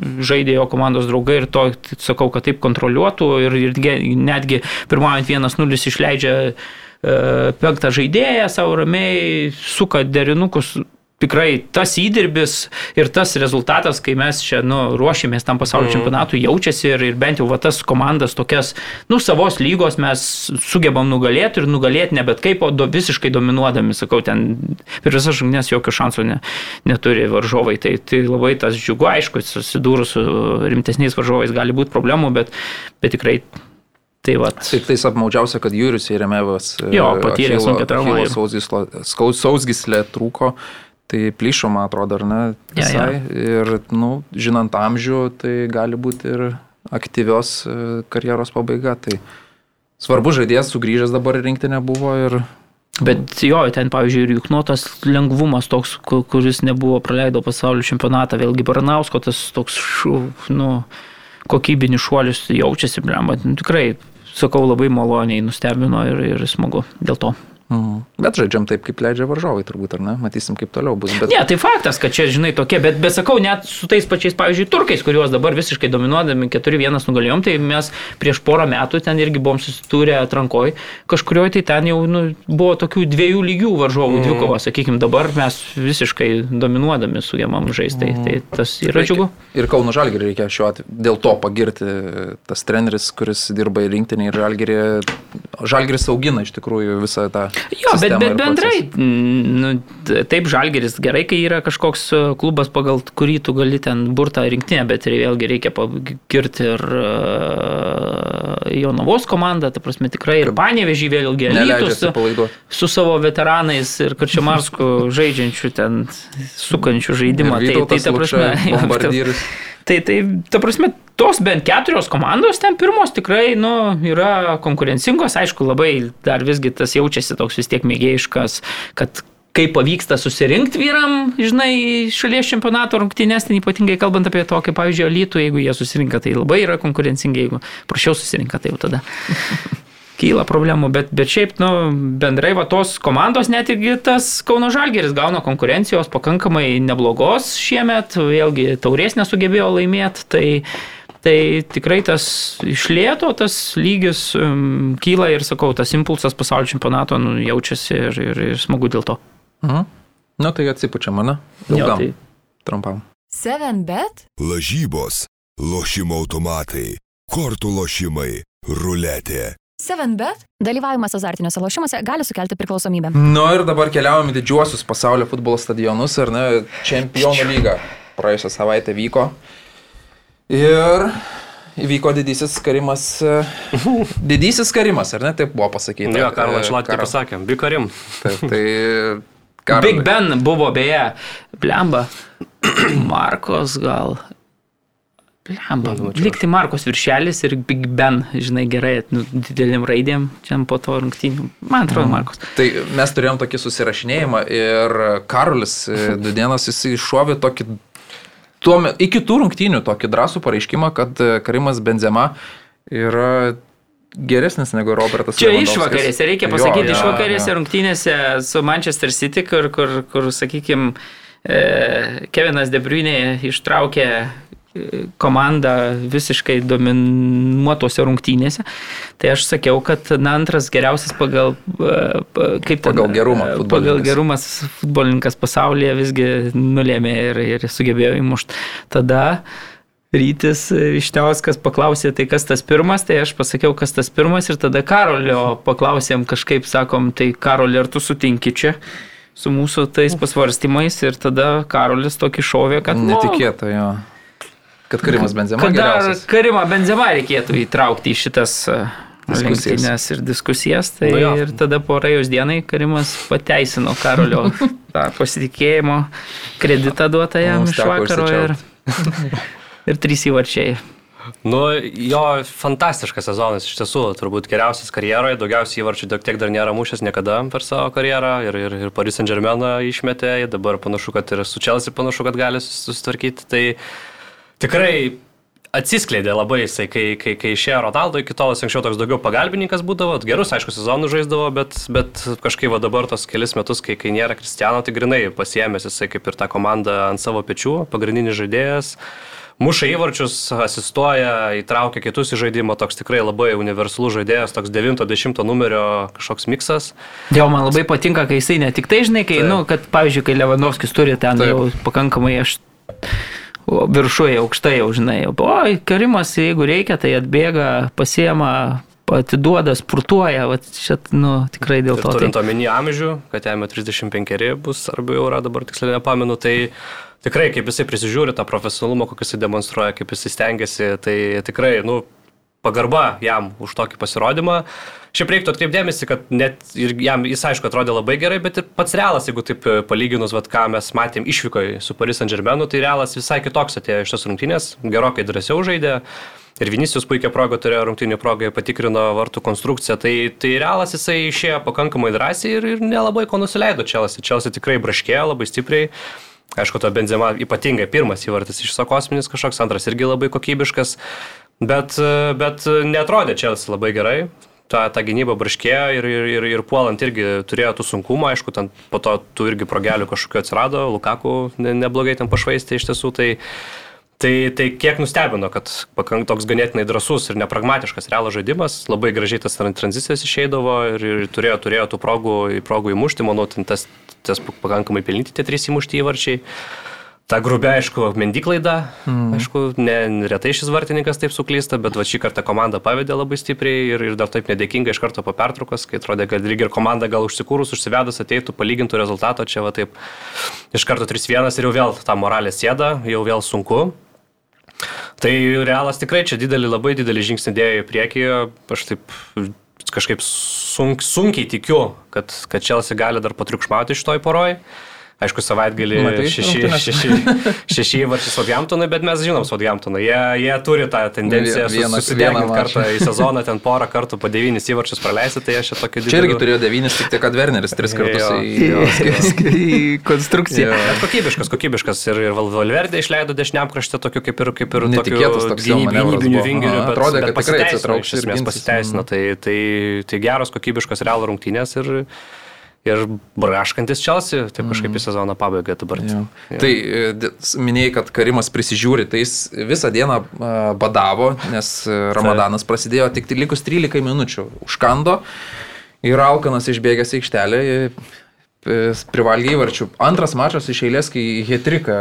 žaidė jo komandos draugai ir to, sakau, kad taip kontroliuotų ir, ir netgi pirmaujant 1-0 išleidžia e, penktą žaidėją, savo ramiai suka derinukus tikrai tas įdirbis ir tas rezultatas, kai mes čia nu, ruošėmės tam pasaulio mm. čempionatui, jaučiasi ir, ir bent jau va, tas komandas tokias, nu, savos lygos mes sugebam nugalėti ir nugalėti ne bet kaip, o do, visiškai dominuodami, sakau, ten per visas žungnes jokio šansų ne, neturi varžovai. Tai, tai labai tas džiugu, aišku, susidūrus su rimtesniais varžovais gali būti problemų, bet, bet tikrai Tai vat.
Tik tais apmaudžiausia, kad Jūrius Jeremevas
jo, patyrė sunkia trauma.
Sausgyslė trūko, Tai plyšo, man atrodo, ar ne? Visai. Ja, ja. Ir, nu, žinant amžių, tai gali būti ir aktyvios e, karjeros pabaiga. Tai svarbu žaidėjas sugrįžęs dabar rinktinė buvo ir
Bet jo, ten, pavyzdžiui, ir Juknotas lengvumas toks, kuris nebuvo praleido pasaulio čempionatą, vėlgi Baranausko tas toks, nu, kokybinis šuolis jaučiasi, blema, nu, tikrai, sakau, labai maloniai nustebino ir, ir smagu dėl to.
Mhm. Bet žaidžiam taip, kaip leidžia varžovai, turbūt, ar ne? Matysim, kaip toliau bus. Bet...
Ne, tai faktas, kad čia, žinai, tokie, bet, bet sakau, net su tais pačiais, pavyzdžiui, turkais, kuriuos dabar visiškai dominuodami 4-1 nugalėjom, tai mes prieš porą metų ten irgi buvom susitūrę atrankoj, kažkurioje tai ten jau nu, buvo tokių dviejų lygių varžovų mm. dvikova, sakykime, dabar mes visiškai dominuodami sugebam žaisti, mm. tai, tai tas yra džiugu.
Ir Kauno Žalgirį reikia šiuo atveju dėl to pagirti tas treneris, kuris dirba į rinktinį ir Žalgirį. Žalgiris augina iš tikrųjų visą tą
Jo, bet, bet bendrai, nu, taip žalgeris gerai, kai yra kažkoks e, klubas, pagal kurį tu gali ten burtą rinktinę, bet ir vėlgi reikia pagirti ir uh, Jonavos komandą, ta prasme tikrai ir Panevežį vėlgi Lytus su, su savo veteranais ir Karčiamarsku žaidžiančių ten sukančių žaidimą.
Tai, tai ta prasme, <laughs> bombardyrius.
Tai, tai, ta prasme, tos bent keturios komandos ten pirmos tikrai, nu, yra konkurencingos, aišku, labai dar visgi tas jaučiasi toks vis tiek mėgėjiškas, kad kaip pavyksta susirinkti vyram, žinai, šalies čempionato rungtynės, ten ypatingai kalbant apie tokį, pavyzdžiui, lytų, jeigu jie susirinka, tai labai yra konkurencingi, jeigu prašiau susirinka, tai jau tada kyla problemų, bet, bet šiaip, nu, bendrai va tos komandos, net irgi tas Kauno Žalgeris gauna konkurencijos pakankamai neblogos šiemet, vėlgi taurės nesugebėjo laimėti, tai, tai tikrai tas išlėto, tas lygis um, kyla ir, sakau, tas impulsas pasaulio čempionato nu, jaučiasi ir, ir, ir smagu dėl to.
Mhm. Na nu, tai atsipučia mane. Ilgam. Tai... Trumpam.
7 bet? Lažybos, lošimo automatai, kortų lošimai, ruletė
7bet. Dalyvavimas azartiniuose lošimuose gali sukelti priklausomybę.
Nu ir dabar keliaujame į didžiuosius pasaulio futbolo stadionus, ar ne? Čempionų lyga praėjusią savaitę vyko. Ir įvyko didysis karimas. <laughs> Didysis karimas, ar ne? Taip buvo pasakyta.
Jo, Karlas Šlatė Kar... pasakė, Bikarim.
Taip, tai <laughs>
Karol... Big Ben buvo beje, blemba, <clears throat> Markos gal Blemba, likti Markos viršelis ir Big Ben, žinai, gerai, nu, didelim raidėm, čia po to rungtynių. Man atrodo,
Mhm.
Markos.
Tai mes turėjom tokį susirašinėjimą ir Karolis e, <laughs> Dudienas jisai iššovė tokį, tuo, iki tų rungtynių tokį drąsų pareiškimą, kad e, Karimas Benzema yra geresnis negu Robertas
Čia išvakarėse, reikia
Jo,
pasakyti,
jo,
išvakarėse
jo.
rungtynėse su Manchester City, kur, kur, kur sakykime, Kevinas Debriunė ištraukė komandą visiškai dominuotose rungtynėse. Tai aš sakiau, kad na, antras geriausias pagal, e, kaip ten,
Pagal gerumą
e, Pagal
futbolininkas.
gerumas futbolininkas pasaulyje visgi nulėmė ir, ir sugebėjo įmušti. Tada Rytis Išteuskas paklausė, tai kas tas pirmas, tai aš pasakiau, kas tas pirmas ir tada Karolio paklausėm kažkaip, sakom, tai Karolio, ar tu sutinki čia su mūsų tais pasvarstymais ir tada Karolis tokį šovė, kad... nu,
Netikėta, jo. Kad Karimas Benzema
Kad dar. Karimą Benzema reikėtų įtraukti į šitas e,
Diskusijas.
ir diskusijas. Tai
Nu
ir tada po rajus dienai Karimas pateisino Karolio <laughs> tą pasitikėjimo kreditą duotą jam iš vakaro ir, <laughs> ir trys įvarčiai.
Nu, jo fantastiškas sezonas, iš tiesų, turbūt geriausias karjeroje, daugiausiai įvarčių tiek dar nėra mušęs niekada per savo karjerą ir, ir, ir Paris Saint Germain išmetė, dabar panašu, kad ir su Chelsea panašu, kad gali sus- susitvarkyti. Tai tikrai atsiskleidė labai jisai, kai, kai, kai išėjo Ronaldo, iki tol jis anksčiau toks daugiau pagalbininkas būdavo, gerus, aišku, sezonų žaisdavo, bet, bet kažkaip va dabar tos kelis metus, kai, kai nėra Kristiano, tai grinai pasiemęs jisai kaip ir tą komandą ant savo pečių, pagrindinis žaidėjas. Muša įvarčius, asistuoja, įtraukia kitus į žaidimą, toks tikrai labai universalus žaidėjas, toks 90 numerio kažkoks miksas.
Jo, man labai patinka, kai jisai ne tik tai, žinai, kai,
Taip.
nu, kad, pavyzdžiui, kai Lewandowskis turi ten
Taip.
jau pakankamai aš viršuje, aukštai jau, žinai, o, Karimas, jeigu reikia, tai atbėga, pasiema, atiduoda, spurtuoja, va, čia, nu, tikrai dėl
Ir
to.
turint
Tai,
omeny amžių, kad jam jau 35 bus, arba jau yra dabar tiksliai nepamenu, tai tikrai kaip jisai prisižiūri tą profesionalumą, kokį jisai demonstruoja, kaip jisai stengiasi, tai tikrai, nu, pagarba jam už tokį pasirodymą. Šiaip reiktų atkreipdėmėsi, kad net ir jam jis aišku atrodė labai gerai, bet ir pats realas, jeigu taip e, palyginus, vat, ką mes matėm išvykoje su Paris Saint Germainu, tai realas visai kitoks atėjo iš tos rungtynės, gerokai drąsiau žaidė. Ir Vinicius puikia proga turėjo rungtynių progą, patikrino vartų konstrukciją. Tai, tai realas jisai išėjo pakankamai drąsiai ir, ir nelabai ko nusileido Čelsi. Čelsi tikrai braškėjo labai stipriai. Aišku, to Benzema ypatingai pirmas įvartis iš sakosminis kažkoks, antras irgi labai kokybiškas. Bet, bet netrodė Čelsi labai gerai. Ta, ta gynyba braškėjo ir, ir, ir, ir puolant irgi turėjo tų sunkumų, aišku, ten po to tų irgi progelių kažkokiu atsirado, Lukaku ne, neblogai ten pašvaistė iš tiesų. Tai, Tai, tai kiek nustebino, kad pakank toks ganėtinai drasus ir nepragmatiškas realas žaidimas, labai gražiai tas tran- tranzicijas išeidavo ir, ir turėjo, turėjo tų progų, progų įmušti, manau, ten tas, tas pakankamai pelnyti tie trys įmušti įvarčiai. Ta grubė, aišku, mendyklaida, mm. aišku, ne, retai šis vartininkas taip suklysta, bet va šį kartą komanda pavedė labai stipriai ir, ir dar taip nedėkinga iš karto po pertraukos, kai atrodė, kad lyg ir komanda gal užsikūrus, užsivedus ateitų, palygintų rezultato, čia va taip iš karto 3-1 ir jau vėl ta moralė sėda, jau vėl sunku. Tai realas tikrai čia didelį, labai didelį žingsnį dėjo į priekį. Aš taip kažkaip sunk, sunkiai tikiu, kad, kad Čelsi gali dar patriukšmauti šitoj poroj. Aišku, savaitgalį
Matei
šeši, šeši, šeši įvarčiai Southamptonui, bet mes žinom Southamptoną. Jie, jie turi tą tendenciją susideginti kartą į sezoną, ten porą kartų po devynis įvarčius praleisti, tai aš čia tokį
Čia irgi turėjo devynis, tik tai kad Werneris tris kartus
Jo. <laughs>
į...
į konstrukciją.
Jo.
Bet kokybiškas, kokybiškas. Ir, ir Val- Valverdė išleido dešiniam krašte tokiu kaip ir, kaip ir
jo
vingeriu.
Aha,
bet-
atrodė, kad tikrai atsitrauks
iš
ir
esmės pasiteisino. Tai, tai, tai geros kokybiškos realo rungtynės ir, ir braškantis Čelsi, taip kažkaip į sezono pabaigą dabar.
Jo.
Jo.
Tai e, minėjai, kad Karimas prisižiūri, tai jis visą dieną e, badavo, nes e, Ramadanas prasidėjo tik tai likus 13 minučių. Užkando ir Alkanas išbėgęs į aikštelę. Privalgė įvarčių. Antras mačas iš eilės, kai Hetrika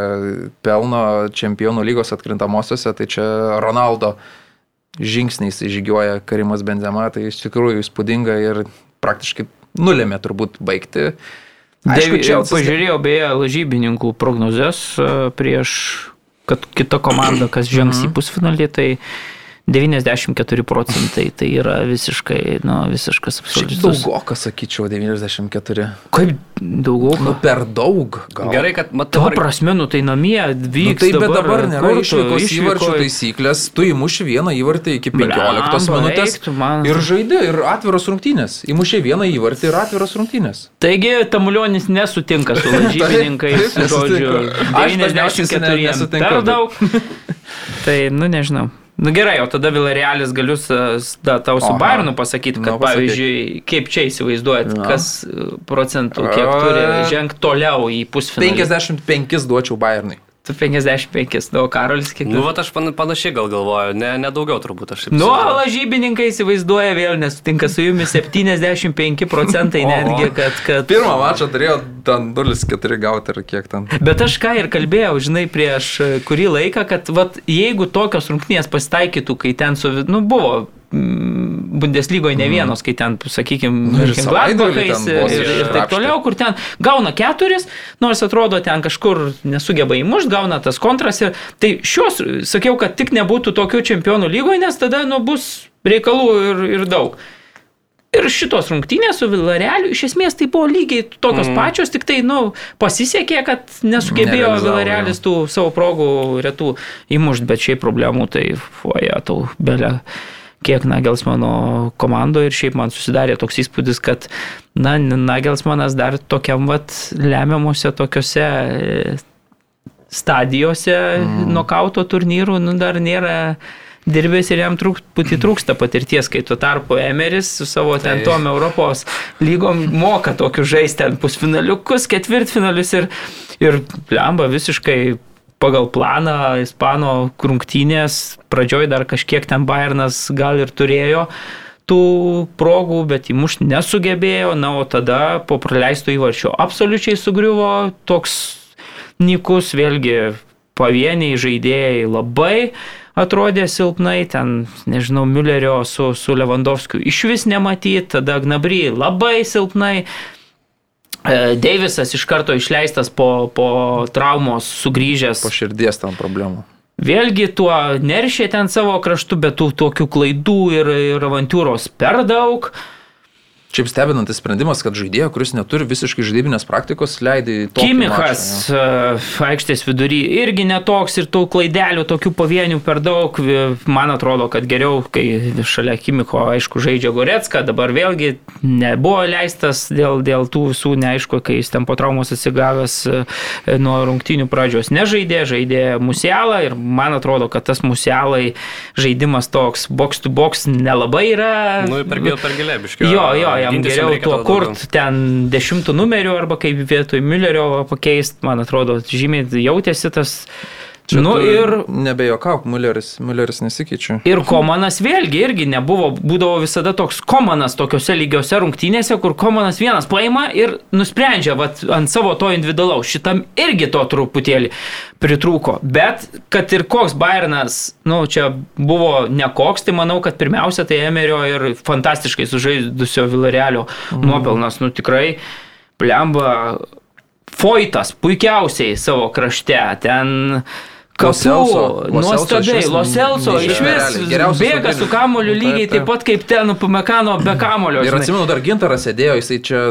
pelno čempionų lygos atkrintamosiose, tai čia Ronaldo žingsniais žygiuoja Karimas Benzema, tai iš tikrųjų įspūdinga ir praktiškai nulėmė turbūt baigti.
Aišku, čia
Chelsea's-
pažiūrėjau beje lažybininkų prognozes e, prieš, kad kita komanda, kas žengs į pusfinalį, tai 94 procentai, tai yra visiškai, nu, visiškas absoliutus.
daugokas, sakyčiau, 94.
Kaip daugiau?
Nu, per daug. Gal.
Gerai, kad
Ta
matau.
prasme, nu tai namie
Nu,
vyks.
tai bet dabar nėra išvykos įvarčių taisyklės, tu įmuši vieną įvartį iki 15
Blemba,
minutės
eik man.
ir žaidė, ir atviros rungtynės. Įmušė vieną įvartį ir atviros rungtynės.
Taigi Tamulionis nesutinka su lažybininkais, <laughs>
taip,
žodžiu,
nesutinku. Aš dažniausiai su ne-
94 jam
nesutinku,
per daug. <laughs> tai, nu nežinau. Nu gerai, o tada Vilarealis galiu da, tau su
Aha.
Bayernu pasakyti, kad
Nu, pasakyk.
pavyzdžiui, kaip čia įsivaizduojat,
Na.
kas e, procentų, kiek turi žengti toliau į pusfinalį.
55 duočiau Bayernui.
Tu 55, nu, Karolis kiek?
Nu, va, aš pan- panašiai gal galvoju, ne, ne daugiau turbūt aš.
Nu, lažybininkai įsivaizduoja vėl, nesutinka su jumis 75 procentai <laughs> netgi, kad... kad...
Pirmą mačą turėjo ten 0-4 gauti ar kiek ten.
Bet aš ką ir kalbėjau, žinai, prieš e, kurį laiką, kad vat, jeigu tokios rungtynės pasitaikytų, kai ten su, nu, buvo Bundeslygoje ne vienos, kai ten, sakykime,
Nu, ir ten
ir, ir, taip toliau, kur ten gauna keturis, nors atrodo ten kažkur nesugeba įmušti, gauna tas kontras. Ir, tai šios, sakiau, kad tik nebūtų tokių čempionų lygoje, nes tada, nu, bus reikalų ir, ir daug. Ir šitos rungtynės su Vilarealiu iš esmės tai buvo lygiai tokios mm. pačios, tik tai, nu, pasisekė, kad nesugebėjo Vilarealis tų savo progų retų įmušti, bet šiaip problemų tai, fuoja, tau belė kiek Nagelsmano komandoje ir šiaip man susidarė toks įspūdis, kad, na, Nagelsmanas dar tokiam, vat, lemiamuose tokiuose e, stadijose mm. nokauto turnyrų, nu, dar nėra dirbęs ir jam truputį trūksta patirties, kai tuo tarpu Emeris su savo ten
Tai-
tom Europos lygom moka tokius žaisti ten pusfinaliukus, ketvirtfinalius ir, ir lemba visiškai pagal planą Ispano krungtynės, pradžioj dar kažkiek ten Bayernas gal ir turėjo tų progų, bet įmušti nesugebėjo, na, o tada po praleisto įvarčio absoliučiai sugriuvo toks nikus, vėlgi pavieniai žaidėjai labai atrodė silpnai, ten, nežinau, Müllerio su, su Lewandowskiu iš vis nematyti, tada Gnabry labai silpnai. E, Deivisas iš karto išleistas po, po traumos sugrįžęs.
Po širdies tam problemų.
Vėlgi tuo neršė ten savo kraštu, bet tų tokių klaidų ir, ir avantūros per daug.
Šiaip stebinantis sprendimas, kad žaidėjo, kuris neturi visiškai žaidybinės praktikos, leidai tokį
Kimichas
mačą,
e, aikštės vidury irgi netoks ir tų klaidelių, tokių pavienių per daug. Vi- Man atrodo, kad geriau, kai šalia Kimicho, aišku, žaidžia Goretska, dabar vėlgi nebuvo leistas dėl, dėl tų visų, neaišku, kai jis ten po traumos atsigavęs e, nuo rungtynių pradžios nežaidė, žaidė Musialą ir man atrodo, kad tas Musialai žaidimas toks box to box nelabai yra.
Nu, per, gil- per gilė, biškiai.
Jo, jo, jam geriau tuo kurt ten dešimtų numerių arba kaip vietoj Müllerio pakeisti, man atrodo, žymiai jautėsi tas.
Čia
nu ir,
Nebejokauk, Mülleris, Mülleris nesikeičia.
ir Komanas vėlgi irgi nebuvo, būdavo visada toks Komanas tokiuose lygiuose rungtynėse, kur Komanas vienas paima ir nusprendžia vat, ant savo to individualaus. Šitam irgi to truputėlį pritrūko. Bet kad ir koks Bayernas, nu čia buvo nekoks, tai manau, kad pirmiausia tai Emerio ir fantastiškai sužaidusio Vilarealio
Mhm.
nuopelnas. Nu tikrai, plemba, Foitas puikiausiai savo krašte. Ten
Lo Celso
nuostabiai. Loselso iš vis bėga su kamoliu
Taip,
lygiai
taip.
pat kaip ten Pumekano be kamolio.
Ir atsimenu, dar gintaras sėdėjo, jisai čia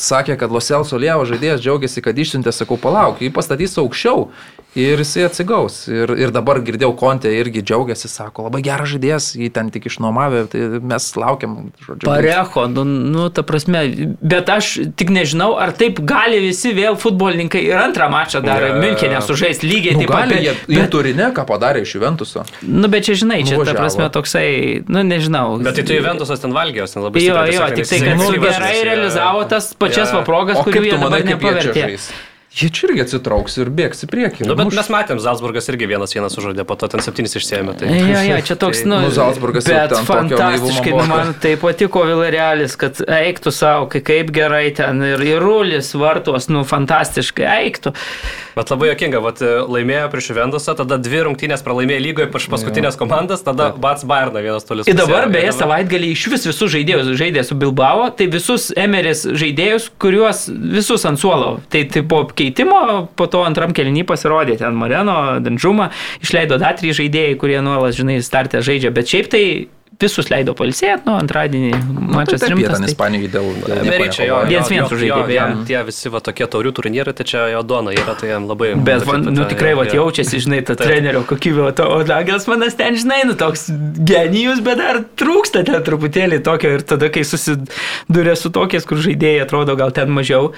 sakė, kad Loselso Lievo žaidėjas džiaugiasi, kad išsiuntė, sakau, palauk, jį pastatys aukščiau ir jisai atsigaus. Ir, ir dabar girdėjau, Kontė irgi džiaugiasi, sako, labai geras žaidėjas, jį ten tik išnuomavė, tai mes laukiam, žodžiu.
Parecho, nu, nu, ta prasme, bet aš tik nežinau, ar taip gali visi vėl futbolininkai ir antrą mačą dar
Ne.
Münchenė sužaisti lygiai
Nu,
taip pat.
gali,
bet-
jie, jie turi ne, ką padarė iš Juventuso.
Nu, bet čia, žinai, čia ta
Nuvažiavo.
prasme toksai, nu, nežinau.
Bet tai tu Juventusas ten valgė, ten labai
Jo,
stipriai
jo, tik tai, kad nu, gerai realizavo tas pačias
Jo.
va progas,
O
kurių jie dabar
jie
nepavertė.
žais? Jie čia irgi atsitrauks ir bėgs į priekį.
Nu, bet
Muš-
mes matėm, Salzburgas irgi vienas vienas sužaidė, po to ten septynis išsėmė. Tai...
Jo, jo, čia toks,
Tai,
nu,
nu, Salzburgas jau
bet fantastiškai, nu, man tai patiko Vilarealis, kad eiktų savo, kai kaip gerai ten ir įrulis vartos, nu, fantastiškai eiktų.
Bet labai jokinga, vat, laimėjo prieš Juventusą, tada dvi rungtynės pralaimėjo lygoje prieš paskutinės komandas, tada Bats Bayerną vienas toliau.
Ir dabar, beje, savaitgalį iš vis visus žaidėjus žaidė su Bilbao, tai visus Emeris žaidėjus, kuriuos visus ant suolo, tai, tai buvo keitimo, po to antram kelnį pasirodė ten Moreno, Danžumą, išleido dar trys žaidėjai, kurie nuolat, žinai, startę žaidžia, bet šiaip tai visus leido palsėti, nu, antradienį mačas
tai
rimtas.
Tai Ispanijai dėl... nekovoja.
Viens viens sužaidė,
Tie visi va tokie taurių turnyrai, tai čia jo dona yra, tai jam labai...
Bet, va, nu, tikrai, va, jaučiasi, žinai, ta trenerio kokybė, o, o Dagelas manas ten, žinai, nu, toks genijus, bet dar trūksta ten truputėlį tokio ir tada, kai susidūrė su tokiais, kur žaidėjai atrodo gal ten mažiau,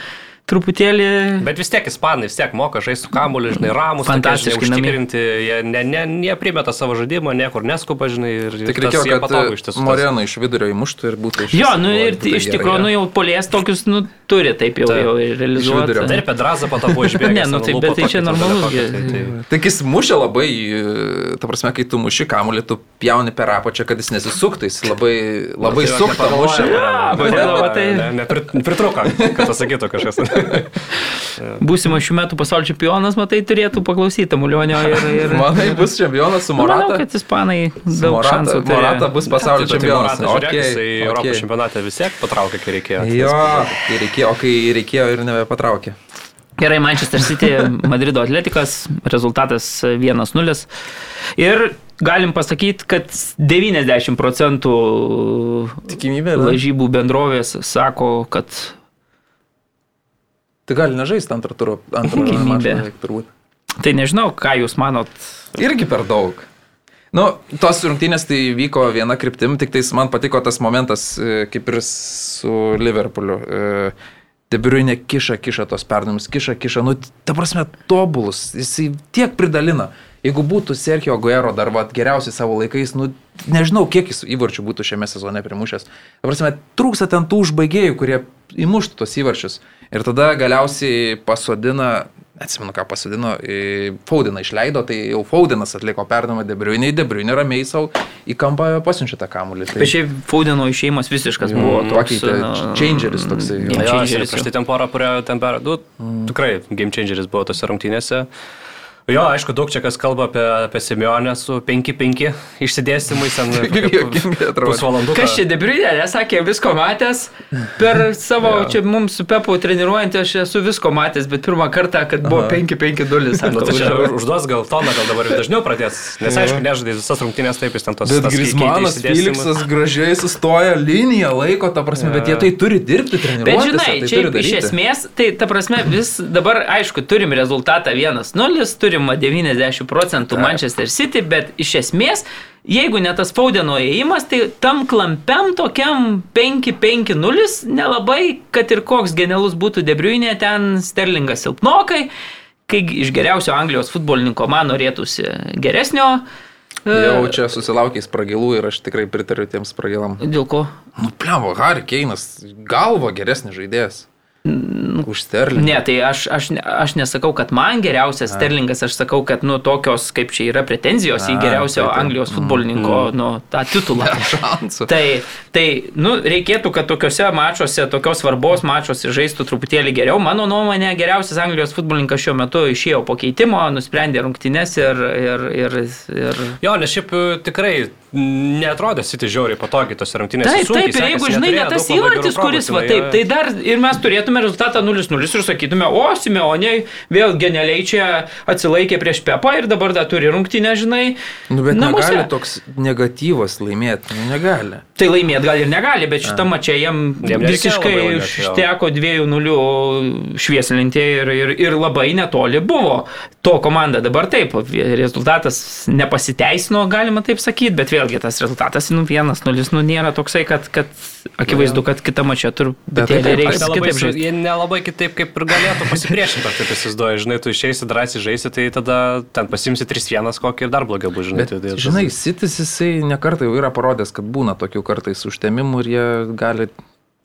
truputėlį...
Bet vis tiek ispanai vis tiek moka žaisti su kamuoliu, žinai, ramus,
Fantastiškai
užtikrinti, jie ne, ne, ne primeta savo žaidimo, niekur neskuba, žinai, ir
Tik reikėjo, kad
patogu iš tiesų.
Moreno iš vidurio įmuštų ir būtų iš
Jo, nu ir iš tikrųjų, nu jau polės tokius, nu, turi taip jau,
Taip.
jau
Iš
realizuoti.
vidurio.
Dar Pedrazą to buvo išbėgęs.
Ne, nu tai-
lūpų
bet tai čia
tai- tai-
Tai jis mušia labai, e, ta prasme, kai tu muši kamuolį, tu pjauni per apačią, kad jis nesisuktų, jis labai, labai
Tai
suktą mušia.
tai-
Pritruko, kad pasakytų kažkas. <laughs>
Būsimas šių metų pasaulio čempionas, matai, turėtų klausyti Tamulionio ir... ir...
Manai, bus čempionas su
Nu, Manau,
Morata.
kad ispanai daug
Morata,
šansų turi.
Morata bus pasaulio
Tai
čempionas.
Morata, žiūrėk, jisai
Okay,
Europos
okay.
čempionate vis tiek patraukė, kai reikėjo.
Jo, kai reikėjo, o kai reikėjo ir nebepatraukė.
Gerai, Manchester City, <laughs> Madrido atletikas, rezultatas 1-0. Ir galim pasakyti, kad 90 procentų
Tikimybė,
lažybų bendrovės sako, kad
Tai gali nežaisti antrą turą, antrą beveik turbūt.
tai nežinau, ką jūs manot.
Irgi per daug. Nu, tos rungtynės tai vyko viena kryptim, tik tais man patiko tas momentas, kaip ir su Liverpooliu. Debriuinė kiša, kiša tos perdavimus, kiša, kiša, nu, ta prasme, tobulus, jisai tiek pridalina. Jeigu būtų Sergio Guero dar va, geriausiai savo laikais, nu, nežinau, kiek jis įvarčių būtų šiame sezone primušęs. Ta prasme, trūksta ten tų užbaigėjų, kurie įmuštų tos įvarčius. Ir tada galiausiai pasodina, atsimenu, ką pasodino, Faudiną išleido, tai jau Faudinas atliko perdamą Debriuinį, Debriuinį ramiai savo į kampą pasiunčia tą kamuolį. Tai
Bet šiaip Faudeno išėjimas visiškas buvo toks.
pakeitė
nu,
changeris toksai.
game
Jo,
changeris jau.
prieš tai ten porą prie ten per... Nu, tikrai game changeris buvo tose rungtynėse. Jo, aišku, daug čia kas kalba apie, apie Semionę su 5-5 išsidėstymais <laughs> pusvalandų.
Kas čia debriudė, nesakė, visko matęs. Per savo, čia mums su Pepu treniruojant, aš esu visko matęs, bet pirmą kartą, kad buvo 5-5-0.
Nu, tai čia užduos gal toną, gal dabar dažniau pradės. Nes aišku, nežaidai visas rungtynės taip, jis ten tos...
Bet
tas
Grismanas. Feliksas gražiai sustoja liniją, laiko, ta prasme, bet jie tai turi dirbti, treniruotis.
Bet žinai,
tai
čia
turi
iš
daryti.
esmės, tai ta prasme, vis dabar, aišku, turim rezultatą 1-0, turim 90 procentų. Manchester City, bet iš esmės, jeigu ne tas Faudeno įėjimas, tai tam klampiam tokiam 5-5-0 nelabai, kad ir koks genialus būtų Debriuinė, ten Sterlingas silpnokai, kai iš geriausio Anglijos futbolininko man norėtųsi geresnio. e,
Jau čia susilaukia spragilų ir aš tikrai pritariu tiems spragilam.
Dėl ko?
Nu, pliavo, Harry Keinas, galvo geresnis žaidėjas. Už Sterlingą.
Ne, tai aš, aš, ne- aš nesakau, kad man geriausias Sterlingas, aš sakau, kad nu, tokios, kaip čia yra pretenzijos į
A,
geriausio
tai taip.
Anglijos futbolininko nu, tą titulą. <laughs>
Šansų.
Tai, tai nu, reikėtų, kad tokiuose mačiuose, tokios svarbos mačiuose žaistų truputėlį geriau. Mano nuomonė, geriausias Anglijos futbolininkas šiuo metu išėjo po keitimo, nusprendė rungtynes ir... ir, ir, ir...
Jo, nes šiaip e, tikrai netrodė City žiauriai patogiai tose rungtynėse.
Taip,
sunkiai
taip, ir jeigu žinai,
neturėjo
ne tas įvartis, kuris, va taip, tai dar ir mes turėtume rezultatą 0-0 ir sakytume, o Simeonė vėl genialiai čia atsilaikė prieš Pepą ir dabar dar turi rungtynę, žinai.
Nu, bet
namuose.
negali toks negatyvas laimėti, nu, negali.
Tai laimėt gal ir negali, bet šitą mačią jam, visiškai užteko 2-0 švieslinti ir, ir, ir labai netoli buvo to komanda. Dabar taip, rezultatas nepasiteisino, galima taip sakyti, bet vėlgi tas rezultatas, nu, 1-0, nu, nėra toksai, kad, kad akivaizdu, kad kita mačia
Bet
turbūt
taip,
Aš
reiks
nelabai,
kitaip žaisti.
jie nelabai kitaip kaip ir galėtų pasipriešinti, taip įsivaizduoju. Žinai, tu išeisi drąsiai žaisi, tai tada ten pasimsi 3-1 kokį ir dar blogiau bus, žinai.
Bet,
tai, tai,
žinai, Sitis jisai nekartai jau yra parodęs, kad būna tokių kartais užtemimų ir jie gali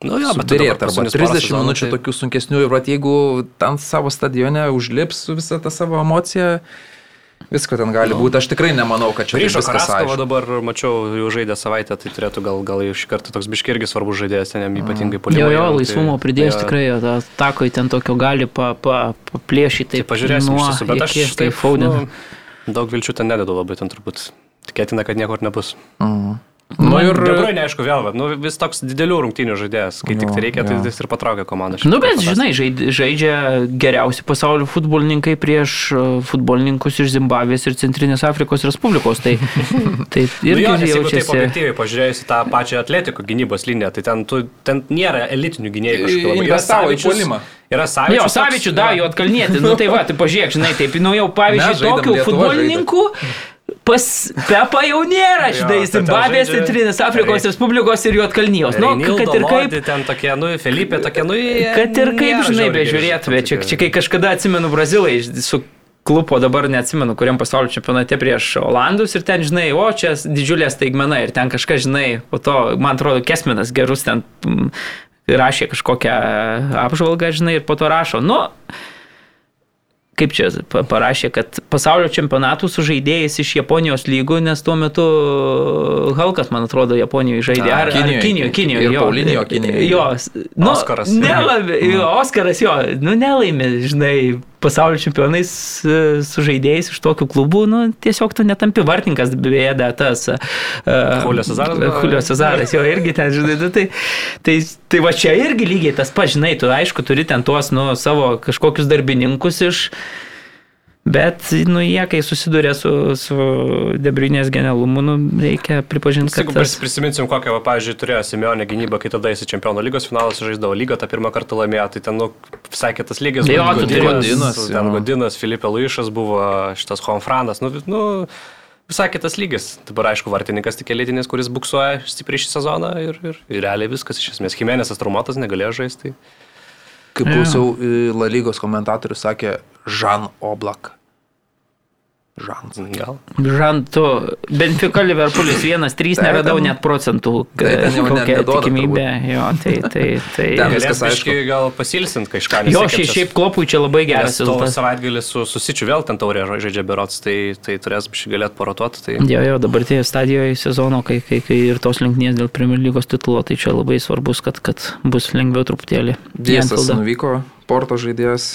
nu, jo, bet dabar
arba
paskutinius porą
30
sezonų,
minučių
tai-
tokių sunkesnių ir vat, jeigu ten savo stadione užlips su visą tą savo emociją, visko ten gali būti. Aš tikrai nemanau, kad čia
Ryšo
viskas
Karaskovo dabar mačiau, jau žaidė savaitę, tai turėtų gal, gal iš karto toks biški irgi svarbus žaidėjas, ten jam ypatingai
Jo,
puolimo.
jo,
tai-
laisvumo pridėjus
jo.
tikrai, jo, tą takoj ten tokio gali pa, pa, paplėšyti.
Tai pažiūrėsim, iš tiesų, bet aš
iki,
taip,
Faudin.
nu, daug vilčių ten nededu labai, ten turbūt tikėtina, kad niekur nebus.
Mhm.
Nu, ir tikrai neaišku vėl, bet nu, vis toks didelių rungtynių žaidėjas, kai tik tai reikia, tai jis ir patraukia komandą.
Nu, bet žinai, žaidžia geriausi pasaulio futbolininkai prieš e, futbolininkus iš Zimbabvės ir Centrinės Afrikos Respublikos. Tai, <laughs> tai
irgi nu jo, jaučiasi. Jeigu taip objektyviai pažiūrėjus į tą pačią atletikų gynybos liniją, tai ten, tu, ten nėra elitinių gynėjų kažkokių.
Yra įpuolimą.
Yra Savičius.
Jo, Savičius, da, jo atkalnėti. Nu tai va, tai pažiūrėk, žinai, taip, nu jau pavyzdžiui, tokių futbolininkų. Žaidam pas Pepa jau nėra, žinai, Zimbabvės, Centrinės Afrikos Respublikos ir Juotkalnyjos.
Nu, kad ir kaip. Ten tokie, nu, Felipe, tokie, nu.
Kad ir kaip, žinai, bežiūrėtume. Čia, čia kai kažkada atsimenu Brazilai su klubo dabar neatsimenu, kuriam pasaulio čempionate prieš Olandus ir ten, žinai, o čia didžiulė staigmena ir ten kažkas, žinai, po to, man atrodo, Kesminas gerus ten rašė kažkokią apžvalgą, žinai, ir po to rašo, nu, kaip čia parašė, kad pasaulio čempionatų su žaidėjais iš Japonijos lygų, nes tuo metu Halkas, man atrodo, Japonijoje žaidė. Ar
Kinijoje,
Kinijoje, Kinijoje.
Jo, Paulinio Kinijoje.
Jo,
nu, Oskaras.
Jo, Oskaras, jo, nu nelaimė, žinai, pasaulio čempionais su žaidėjais iš tokių klubų, nu, tiesiog tu netampi vartininkas, beje, tas.
Uh, Julio Cezaras.
Julio Cezaras, jo, irgi ten, žinai, nu, tai, tai, tai va čia irgi lygiai tas pats, žinai, tu aišku turi ten tuos, nu, savo kažkokius darbininkus iš Bet, nu, jie, kai susiduria su, su Debrinės genialumu, nu, reikia pripažinti, kad...
Jeigu tas... prisiminsim, kokią, va, pavyzdžiui, turėjo Simeonė gynybą, kai tada jis į Čempionų lygos finalą žaisdavo lygą, tą pirmą kartą laimėjo, tai ten, nu, visai kitas lygis.
Jo,
turi Godinas. Ten Godinas, Filipe Luišas buvo šitas Honfranas, nu, nu, visai kitas lygis. Dabar, aišku, vartininkas tik elitinis, kuris buksuoja stipriai šį sezoną ir, ir, ir realiai viskas iš esmės. Jimenezas traumatas negalėjo žaisti.
Kaip klausiau, La lygos komentatorius sakė Žan Oblak. Žans.
Gal.
Žantų. Benfica Liverpoolis 1-3 neradau net procentų.
Tai jau kokia
tikimybė. Jo, tai, tai, tai.
Ten viskas aišku. Gal pasilsint kažką.
Jo, šiaip, šiaip klopui čia labai geras.
To savaitgalį su, susičiu vėl ten taurė žaidžia berots, tai, tai turės šį galėt parotuoti. Tai...
Jo, jo, dabartėje stadijoje sezono, kai, kai, kai ir tos linknės dėl Premier lygos titulo, tai čia labai svarbus, kad, kad bus lengviau truputėlį.
Diesas nuvyko, Porto žaidėjas.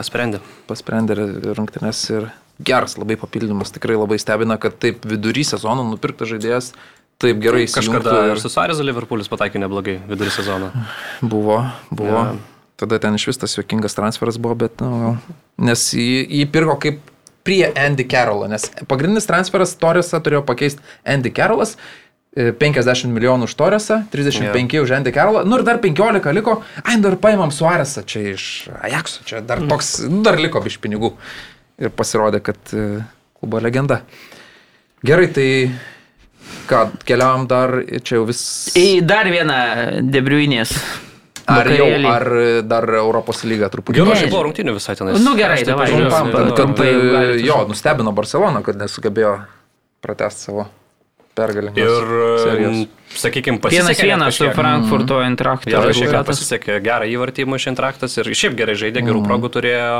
Pasprendė.
Pasprendė rungtynes ir geras labai papildymas, tikrai labai stebina, kad taip vidury sezono nupirktas žaidėjas taip gerai įsijungtų.
Kažkada ir su Sarėzu Liverpoolis pataikė neblogai vidury sezono. <sighs>
Buvo, buvo. Ja. Tada ten iš vis tas juokingas transferas buvo, bet, nu, nes jį, jį pirko kaip prie Andy Carrollo, nes pagrindinis transferas Torresą turėjo pakeisti Andy Carrollas. 50 e, milijonų už Torresą, 35 yeah. už Andy Carrollą, nu ir dar 15 liko, ai, dar paimam Suaresą čia iš Ajaxo, čia dar toks, dar liko iš pinigų ir pasirodė, kad e, klubo legenda. Gerai, tai ką, keliavam dar, čia jau vis.
Į dar vieną debriuinės.
Ar jau, ar dar Europos lyga truputį.
Gerai, aš buvo rungtynių visai tenais.
Nu gerai, davai.
Trumpam, kad, kad, e, jo, nustebino Barcelona, kad nesugebėjo pratesti savo pergalę.
Ir, serijos. sakykime, pasisekė.
Vienas vienas su Frankfurto mm. Intraktu.
Ja, šiek tiek pasisekė gerą įvartį iš Intraktas ir šiaip gerai žaidė, gerų mm. progų turėjo.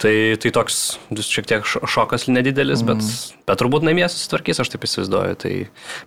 Tai, tai toks šiek tiek šokas nedidelis, mm. bet turbūt namie susitvarkys, aš taip įsivaizduoju. Tai...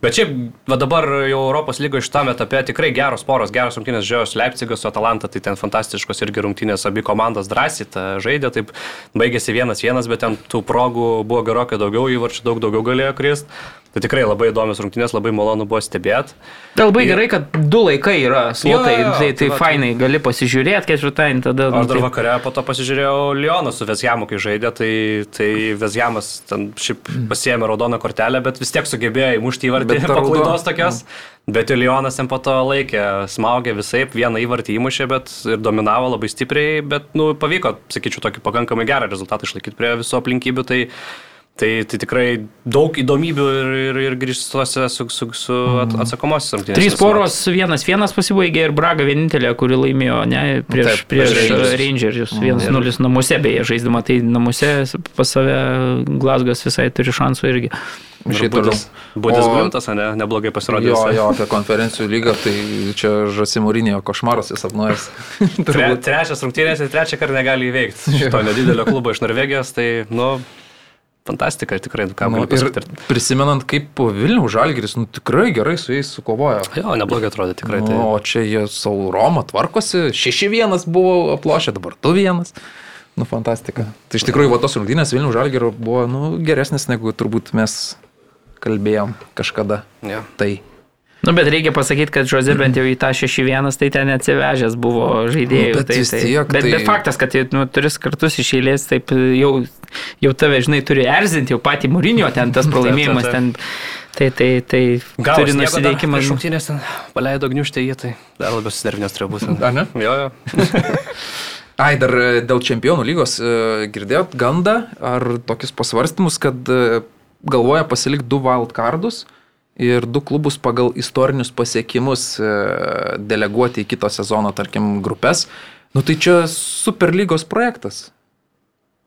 Bet šiaip, va dabar jau Europos lygo šitame etape tikrai geros poros, geros rungtynės žiūrėjos Leipzigas su Atalanta, tai ten fantastiškos irgi rungtynės, abi komandos drąsiai žaidė, taip baigėsi vienas vienas, bet ten tų progų buvo gerokai daugiau, įvarčių daug daugiau galėjo kristi. Tai tikrai labai įdomios rungtynės, labai malonu buvo stebėti.
Tai labai ir... gerai, kad du laikai yra slotai, jo, jo, jo, tai, tai, tai fainai, tai... gali pasižiūrėti ketvirtadienį tada.
Aš dar tai... vakare po to pasižiūrėjau Lioną su Vezjamu, kai žaidė, tai, tai Vezjamas ten šiaip pasiėmė raudoną kortelę, bet vis tiek sugebėjo įmušti įvartį <laughs> po klaidos tokios. Mm. Bet Lionas ten po to laikė, smaugė visai, vieną įvartį įmušė, bet ir dominavo labai stipriai, bet, nu, pavyko, sakyčiau, tokį pakankamai gerą rezultatą išlaikyti prie viso aplinkybių. Tai Tai, tai tikrai daug įdomybių ir, ir, ir grįžtuose su, su, su mhm. atsakomosios rungtynės.
Trys poros, vienas vienas pasibaigė ir Braga vienintelė, kuri laimėjo ne, prieš, Taip, prieš Rangers, Rangers vienas mhm. nulis namuose, beje, žaisdama tai namuose pas save Glasgas visai turi šansų irgi.
Šitas Budis Glimtas, ne, neblogai pasirodė.
Jo, jo, apie konferencijų lygą, tai čia Žasimurinio košmaras jis apnuojas.
Tre, trečias rungtynės ir trečią kartą negali įveikti <laughs> šito nedidelio klubo iš Norvegijos, tai, nu, fantastika, tikrai, ką nu,
ir prisimenant, kaip Vilnių Žalgiris, nu, tikrai gerai su jais sukovojo.
Jo, neblogai atrodė, tikrai.
Nu, tai. O čia jie savo Romą tvarkosi, 6-1 buvo aplošę, dabar 2-1. Nu, fantastika. Tai iš tikrųjų, va tos rungtynės Vilnių Žalgirio buvo, nu, geresnis negu turbūt mes kalbėjom kažkada.
Ja.
Tai.
Nu, bet reikia pasakyti, kad Žozė bent jau į tą 6-1 tai ten atsivežęs buvo žaidėjų.
Nu, bet
tai, tai,
tiek,
bet,
tai-
bet faktas, kad nu, tris kartus iš eilės taip jau, jau tave, žinai, turi erzinti, jau patį mūrinio ten tas <laughs> pralaimėjimas ten. Tai, tai, tai
Gal
turi nusiteikimą.
Šauktinės ten paleido gniužtę jį, tai dar labiau susidarvinęs turėjo būti.
Ar ne?
Jo, jo. <laughs>
Ai, dar e, dėl čempionų lygos e, girdėjot gandą ar tokius pasvarstymus, kad e, galvoja pasilikti du wildcardus ir du klubus pagal istorinius pasiekimus e, deleguoti į kito sezono, tarkim, grupės. Nu tai čia superlygos projektas.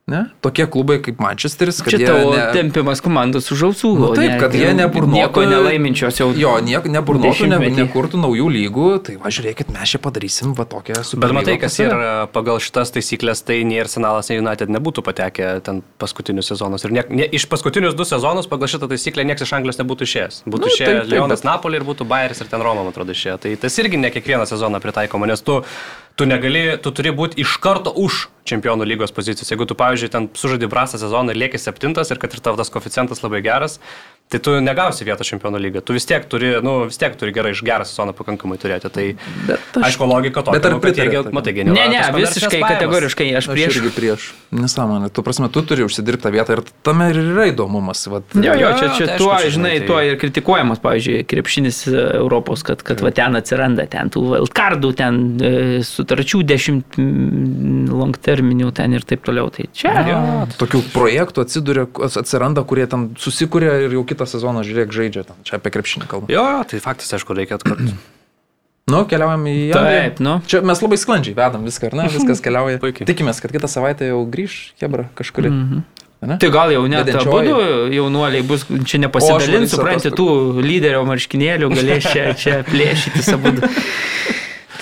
Ne? Tokie klubai kaip Manchesteris, kad
Čia tavo
ne...
tempimas komandos už ausų.
Nu, taip, kad jie neburnėtų.
Nieko nelaiminčios jau.
Jo, niek, neburnėtų, ne, nekurtų naujų lygų, tai va žiūrėkit, mes čia padarysim va tokią
Bet
superlygą.
matai, kas yra pagal šitas taisyklės, tai nei Arsenalas, nei United nebūtų patekę ten paskutinius sezonus. Ir ne, ne, iš paskutinius du sezonus pagal šitą taisyklę niekas iš Anglijos nebūtų išėjęs. Būtų
Nu,
išėjęs
taip, taip,
Leonas
bet-
Napoli ir būtų Bayeris ir ten Roma, man atrodo, išėjo. Tai tas irgi ne kiekvieną sezoną pritaikoma, nes tu, tu negali, tu turi būti iš karto už čempionų lygos pozicijas. Jeigu tu, pavyzdžiui, ten sužaidži prastą sezoną ir lieki septintas ir kad ir tavo tas koeficientas labai geras, tai tu negausi vietos čempionų lygą. Tu vis tiek turi, nu, vis tiek turi gerai iš gerą sezoną pakankamai turėti. Tai,
aš-
aišku, logika tokia,
Bet ar
nu,
tokiam?
matai,
Ne,
generuoja
ne,
komercines
visiškai kategoriškai aš
Aš
prieš.
irgi prieš. Nesąmonė. Tu prasme, tu turi užsidirbtą vietą ir tame ir yra įdomumas. Vat,
Jo, jo, čia, čia
tai
tuo,
aišku,
žinai,
tai-
tuo ir kritikuojamas, pavyzdžiui, krepšinis e, Europos, kad, kad va ten atsiranda, ten tų wildcardų, ten e, sutarčių dešimt long terminių ten ir taip toliau. Tai čia.
Jo,
Tokių projektų atsiduria, atsiranda, kurie tam susikūrė ir jau kitą sezoną žiūrėk žaidžia. Tam. Čia apie krepšinį kalbam.
Jo, tai faktas, aišku, reikia, kad... <clears throat>
Nu, keliaujam į Angliją.
Taip, nu.
Čia mes labai sklandžiai vedam viską, ar ne? Viskas <laughs> keliauja.
Puikiai.
Tikimės, kad kitą savaitę jau grįž Hebra kažkuri. Mm -hmm.
Tai gal jau net abu jaunuoliai bus čia nepasidalins, supranti, tų lyderio marškinėlių galės čia, čia plėšyti abu. <laughs>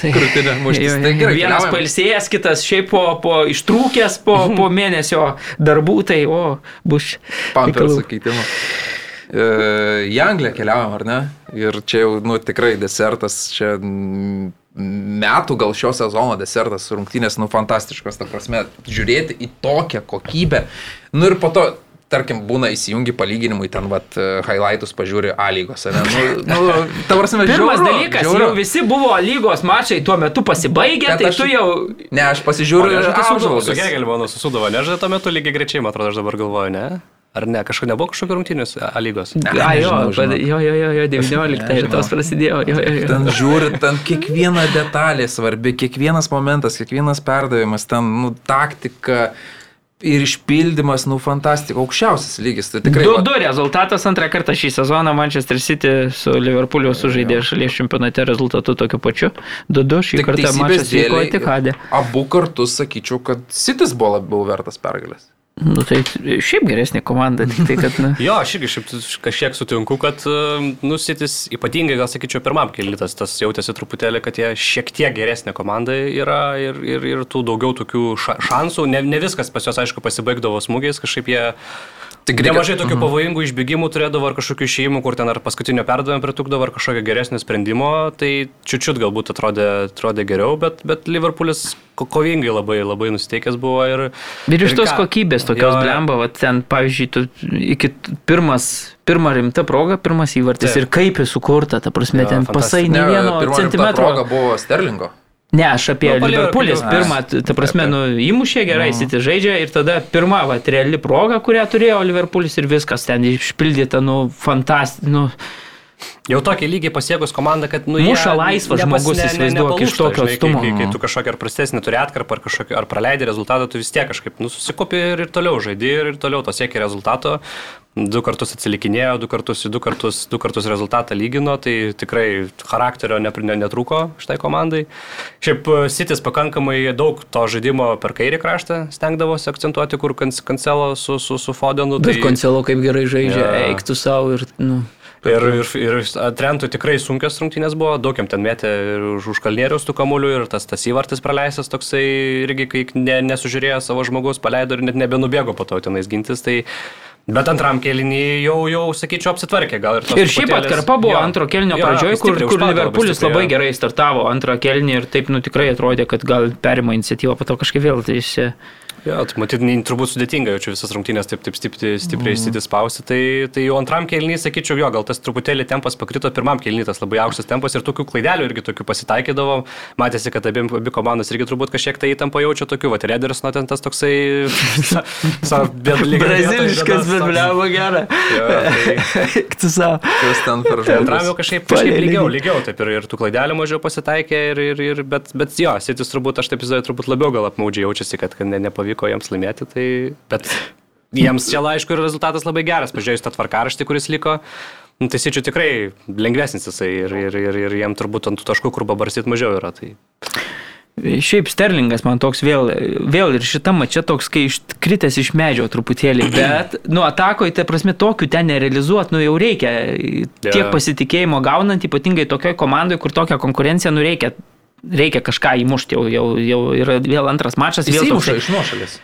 Tai,
Krūtinė muštis. Tai gerai,
vienas pailsėjęs, kitas šiaip po, po ištrūkęs po, po <laughs> mėnesio darbų, tai o, bus.
Pampersų keitimo. E, Į Angliją keliaujam, ar ne? Ir čia jau, nu, tikrai desertas, čia metų gal šio sezono desertas, rungtynės, nu, fantastiškos, ta prasme, žiūrėti į tokią kokybę. Nu ir po to, tarkim, būna įsijungi palyginimui, ten, vat, highlightus pažiūri A lygos, ar ne? Nu, nu, ta prasme,
Pirmas
žiauru,
dalykas,
žiauru.
jau visi buvo lygos mačai tuo metu pasibaigę,
Bet
tai
aš-
tu jau...
Ne, aš pasižiūriu ir
Su
apžvalgas.
Gegeliu, manau, susudavo, nežinai, tuo metu lygiai greičiai, man atrodo, aš dabar galvoju, ne? Ar ne, kažkur nebuvo kažkokių rungtynių A lygos?
A, jo, bet- jo, jo, jo, jo, 19 ir tos prasidėjo. Jo, jo, jo.
Ten žiūri, ten kiekviena detalė svarbi, kiekvienas momentas, kiekvienas perdavimas, ten, nu, taktika ir išpildymas, nu, fantastika, aukščiausias lygis. Tai tikrai. vat-
2-2 rezultatas antrą kartą šį sezoną Manchester City su Liverpooliu sužaidė šalies čempionate rezultatu tokiu pačiu. 2-2 šį
Tik
kartą mačas vyko
dėlei,
Tikadė.
Abu kartus sakyčiau, kad Sitis buvo labiau vertas pergalės.
Nu, tai šiaip geresnė komanda, tik tai, kad... Na, <laughs>
Jo, aš irgi šiaip kažkiek sutinku, kad nusitis ypatingai, gal sakyčiau, pirmam kelytas tas jautėsi truputėlį, kad jie šiek tiek geresnė komanda yra ir, ir, ir tų daugiau tokių ša šansų. Ne, ne viskas pas juos, aišku, pasibaigdavo smūgiais, kažkaip jie...
Tik
Reikia... Nemažai tokių pavojingų išbėgimų turėdavo ar kažkokių išėjimų, kur ten ar paskutinio perdavimo pritukdavo, ar kažkokio geresnio sprendimo, tai čiučiut galbūt atrodė, atrodė geriau, bet, bet Liverpoolis ko- kovingai labai, labai nusiteikęs buvo ir...
Ir iš tos
ką?
kokybės, tokios blemba, va, ten, pavyzdžiui, tu, iki pirmas, pirma rimta proga, pirmas įvartis
Taip.
ir kaip jis sukurta, ta prasme,
Jo,
ten pasai ne vieno centimetro.
proga buvo Sterlingo.
Ne, aš apie
Nu,
Liverpoolis pirmą, ta prasme, nu, įmušė gerai,
Mhm.
City žaidžia ir tada pirma, va, reali proga, kurią turėjo Liverpoolis ir viskas ten išpildyta, nu, fantastika, nu,
Jau tokį lygį pasiekus komandą, kad nu,
Muša laisvas žmogus, įsivaizduok, iš
nepalūžta,
tokio atstumo.
Kai, kai, kai tu kažkokią ar prastesnį turi atkarpą, ar, kažkokį, ar praleidai rezultatą, tu vis tiek kažkaip nu, susikopi ir, ir toliau žaidži ir, ir toliau to siekia rezultato. Du kartus atsilikinėjo, du kartus du kartus, du kartus rezultatą lygino, tai tikrai charakterio ne, ne, netrūko šitai komandai. Šiaip e, Sitis pakankamai daug to žaidimo per kairį kraštą stengdavosi akcentuoti, kur kancelo su, su, su Fodenu.
bet Koncelo kaip gerai žaidžia,
Jo.
eiktų savo ir, nu,
Ir, ir, ir Trentui tikrai sunkios rungtynės buvo, daug jam ten metė ir už, už kalnieriaus tų kamuolių ir tas, tas įvartis praleistas toksai irgi, kai ne, nesužiūrėjo savo žmogaus, paleido ir net nebenubėgo po to tenais gintis. Tai, bet antram kelinį jau, jau, sakyčiau, apsitvarkė. Gal ir, tos
Ir šiaip atkarpa buvo
Jo.
antro kelnio
Jo,
pradžioje, kur, kur Liverpoolis labai
jo.
gerai startavo antrą kelnį ir taip, nu tikrai atrodė, kad gal perima iniciatyvą, po to kažkaip vėl tai jis čia.
Jo, tai matyt, turbūt sudėtinga jau čia visas rungtynės taip, taip stipriai, stipriai mm. spausti. Tai, tai jau antram kelniui, sakyčiau, jo, gal tas truputėlį tempas pakrito, pirmam kelniui tas labai aukštas tempas ir tokių klaidelių irgi tokių pasitaikydavo. Matėsi, kad abi, abi komandos irgi turbūt kažkiek tai įtampa jaučia tokių, va, Reders, nu, ten tas toksai... <laughs>
Braziliškas, bet bliavo gerą. Tu savo.
Kas ten per
Tai antram jau
žodžius?
kažkaip, kažkaip lygiau, lygiau, taip ir, ir tų klaidelių mažiau pasitaikė, ir, ir, ir, bet, bet jo, Sitis turbūt, aš taip įsivaizduoju, turbūt labiau gal apmaudžiai jaučiasi, kad, kad ne, nepavyko jiems laimėti, tai, bet jiems čia aišku ir rezultatas labai geras, pažiūrėjus tą tvarkaraštį, kuris liko. Nu, tai sičiu tikrai lengvesnis jisai ir, ir, ir, ir jiem turbūt ant tų taškų, kur pabarstyt mažiau yra. Tai...
Šiaip Sterlingas man toks vėl, vėl ir šitą mačią toks, kai kritęs iš medžio truputėlį, <clears throat> bet, nu, atakoje, tai prasme, tokių ten nerealizuot, nu, jau reikia tiek
Jo.
pasitikėjimo gaunant, ypatingai tokioje komandoje, kur tokią konkurenciją, nu, reikia, reikia kažką įmušti, jau, jau, jau yra vėl antras mačas,
Jis
vėl
įmuša iš nuošalės.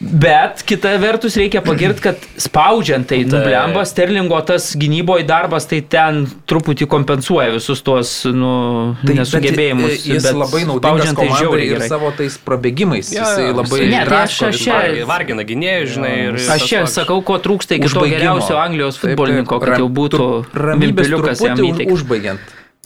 Bet kita vertus reikia pagirti, kad spaudžiant tai nublemba Sterlingo tas gynyboje darbas, tai ten truputį kompensuoja visus tuos nu,
Tai,
nesugebėjimus.
bet Jis
bet
labai naudingas
tai žiauriai
ir
gerai.
savo tais prabėgimais.
Jo,
Jisai labai
Ne, tai aš- aš čia-
Vargina, gynėjus, žinai. Ir, ir
Aš čia sakau, ko trūksta iki to geriausio Anglijos futbolininko, kad jau būtų
ramybės
mimpeliukas jam įteiktas.
užbaigiant.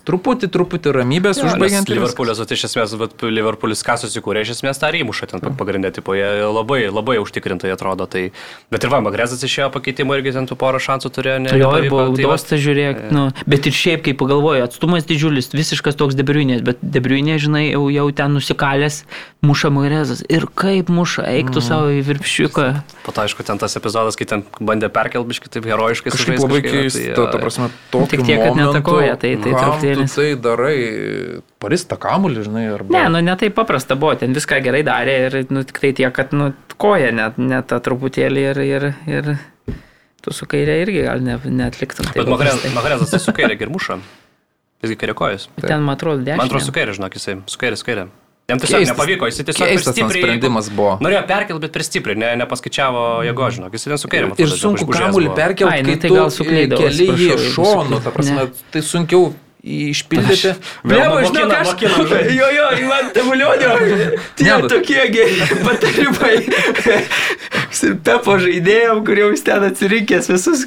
Truputį, truputį ramybės
nes
užbaigiant.
Liverpoolis, vat, iš esmės, vat, Liverpoolis ką susikūrė, iš esmės tą įmušą ten pagrindė, tipo, jie labai, labai užtikrintai atrodo. Tai, bet ir va, Magrezas išėjo pakeitimo irgi ten tų porą šansų turėjo. Ne,
Jo, ir buvo
tai va-
dostas, žiūrėk. Nu, bet ir šiaip, kai pagalvoju, atstumas didžiulis, visiškas toks debriuinės, bet debriuinė, žinai, jau, jau ten nusikalęs, muša Magrezas. Ir kaip muša, eiktų mm. savo į virpšiuką.
Po to, aišku, ten tas epizodas, kai ten bandė perkelbiškai, taip herojiškai
Kažkaip
sužaist
labai keista,
tai,
ta prasme, tokiu
Tik tiek, kad neatakuoja, tai- tai truputėlis.
Tai darai, parista kamulį, žinai, arba...
Ne, nu ne taip paprasta buvo, ten viską gerai darė ir nu, tik tai tiek, kad nu, koja net, net tą truputėlį ir, ir, ir tu su kairė irgi gal ne, netliktum.
Bet. Magrezas tai su kairė ir muša. Jisgi kairė kojas.
Ten, man atrodo, dešimt.
Man atrodo, su kairė, žinok, jisai, su kairė, su kairė. Jam tiesiog
Keistas-
nepavyko, jis tiesiog per
Keistas
stipriai-
sprendimas buvo.
Norėjo perkelti, bet per stipriai, ne, nepaskaičiavo jėgo, žinok, jis ten su kairė. man
Ir
atrodo,
sunku
buvo.
perkelti,
nu
kai
tai
tu
gal suklydau,
keli jį
suklydau.
ta prasme,
Ne.
tai sunkiau išpildyti.
Vėl
Vėl,
mokina-
žinok, aš. <laughs> Jo, jo, Ivan Tavulionio. <laughs> Tie
Ne, nu-
tokie geri patarimai. <laughs> Pepo žaidėjom, kur jau jis ten atsirinkęs visus.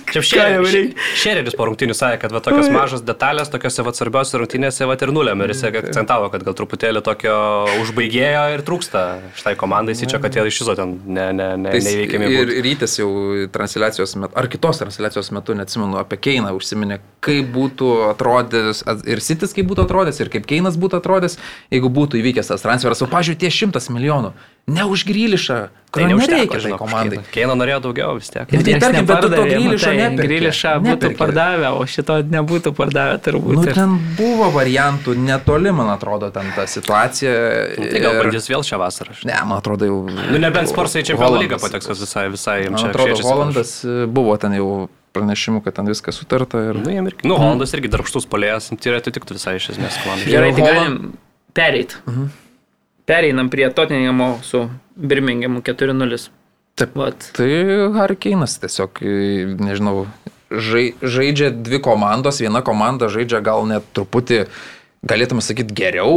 Šereris po rungtynių sakė, kad va, tokios mažos detalės, tokiose va, svarbiausiose rungtynėse va, ir nulėmė. Ir jis akcentavo, kad gal truputėlį tokio užbaigėjo ir trūksta šitai komandai, čia, kad jie iš viso ten ne, ne, ne, neįveikiami.
ir rytis jau transliacijos metu, ar kitos transliacijos metu, neatsimenu, apie Keiną užsiminė, kaip būtų atrodęs, ir Sitis kaip būtų atrodęs, ir kaip Keinas būtų atrodęs, jeigu būtų įvykęs tas transferas. O, pažiūrėjau, tie šimtas milijonų. Ne už Grilišą,
Tai
kurio
neužteko,
nereikia tai komandai.
Keino norėjo daugiau vis tiek.
Ir tai tarkim, bet tu to
matai,
neperki.
Grilišą būtų pardavę, o šito nebūtų pardavę turbūt.
Nu, ten buvo variantų, netoli, man atrodo, ten ta situacija.
Tai gal bandys vėl šią vasarą.
Ne, man atrodo jau.
Nu, nebent Sporsai į Čempionų lygą pateks, visai, visai
Man
čia
atrodo, Holandas e, buvo ten jau pranešimų, kad ten viskas sutarta. Ir...
Nu, jiem irgi. Nu, Holandas irgi darbštus polėjas, tai atitiktų visai iš esmės komandai.
Gerai, tai galim pereit. Pereinam prie Tottenhamo su Birminghamu 4-0.
Taip.
Vat.
Tai Harkeinas tiesiog, e, nežinau, žai, žaidžia dvi komandos, viena komanda žaidžia gal net truputį, galėtume sakyti, geriau.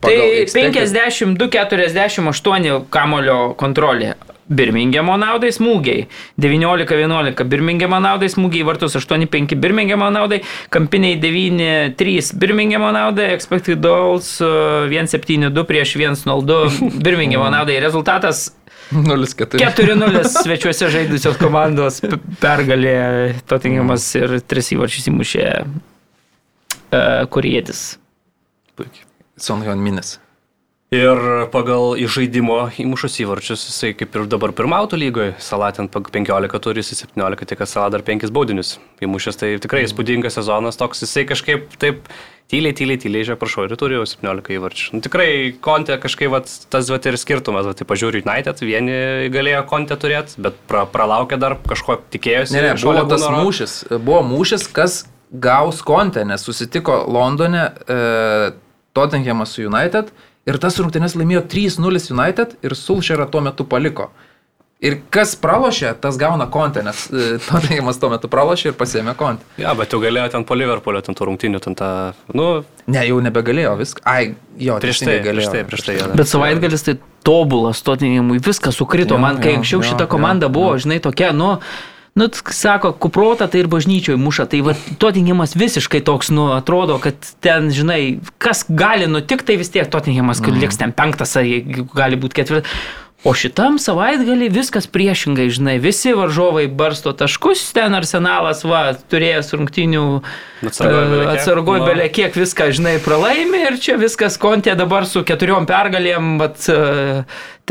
Tai
expected-
52-48 kamulio kontrolė. Birmingemo naudai smūgiai. 19-11 Birmingemo naudai smūgiai, vartus 8-5 Birmingemo naudai, kampiniai 9-3 Birmingemo naudai, expected goals uh, 1-7-2 prieš 1-0-2 Birmingemo naudai. Rezultatas
0-4.
4-0 <laughs> svečiuose žaidusios komandos pergalė Tottenhamas ir tris įvarčius įmušė uh, kurietis.
Puikiai.
Sonhyon Minis.
Ir pagal įžaidimo įmušus įvarčius, jisai kaip ir dabar pirmautų lygoje, Salatin 15 turi, jisai 17, tik Salat dar 5 baudinius įmušęs, tai tikrai įspūdingas sezonas toks, jisai kažkaip taip tyliai, tyliai, tyliai, žiūrėk, prašau, ir turi jau 17 įvarčių. Nu, tikrai kontė kažkaip vat, tas vat, ir skirtumas, vat, tai pažiūrėjau United, vieni galėjo kontę turėti, bet pra, pralaukė dar kažko tikėjosi.
Ne, ne, buvo tas
Gunnaro.
mūšis. Buvo mūšis, kas gaus kontę, nes susitiko Londone e, Tottenhamas su United ir tas rungtynės laimėjo 3-0 United ir Sulšerą tuo metu paliko. Ir kas pralošė, tas gauna kontę, nes e, <laughs> Tottenhamas tuo metu pralošė ir pasėmė kontę.
Ja, bet jau galėjo ten po Liverpoolio, ten tų rungtynių, ten tą, nu,
Ne, jau nebegalėjo viską. Ai, jo,
prieš tai, prieš tai, prieš tai. jo.
Bet savaitgalis tai tobulas Tottenhamui, viskas sukrito.
Jo,
Man, kai
jo,
anksčiau
jo,
šita
jo,
komanda buvo, žinai, tokia, nu, Nu, sako, kuprota tai ir bažnyčioje muša. Tai va, Tottenhamas visiškai toks, nu, atrodo, kad ten, žinai, kas gali nutikti, tai vis tiek Tottenhamas, kad liks ten penktas, ar gali būti ketvirtas. O šitam savaitgalį viskas priešingai, žinai, visi varžovai barsto taškus, ten arsenalas, va, turėjęs rungtinių
Atsargoj Nu.
belė kiek viską, žinai, pralaimi ir čia viskas kontė dabar su keturiom pergalėm, bet e,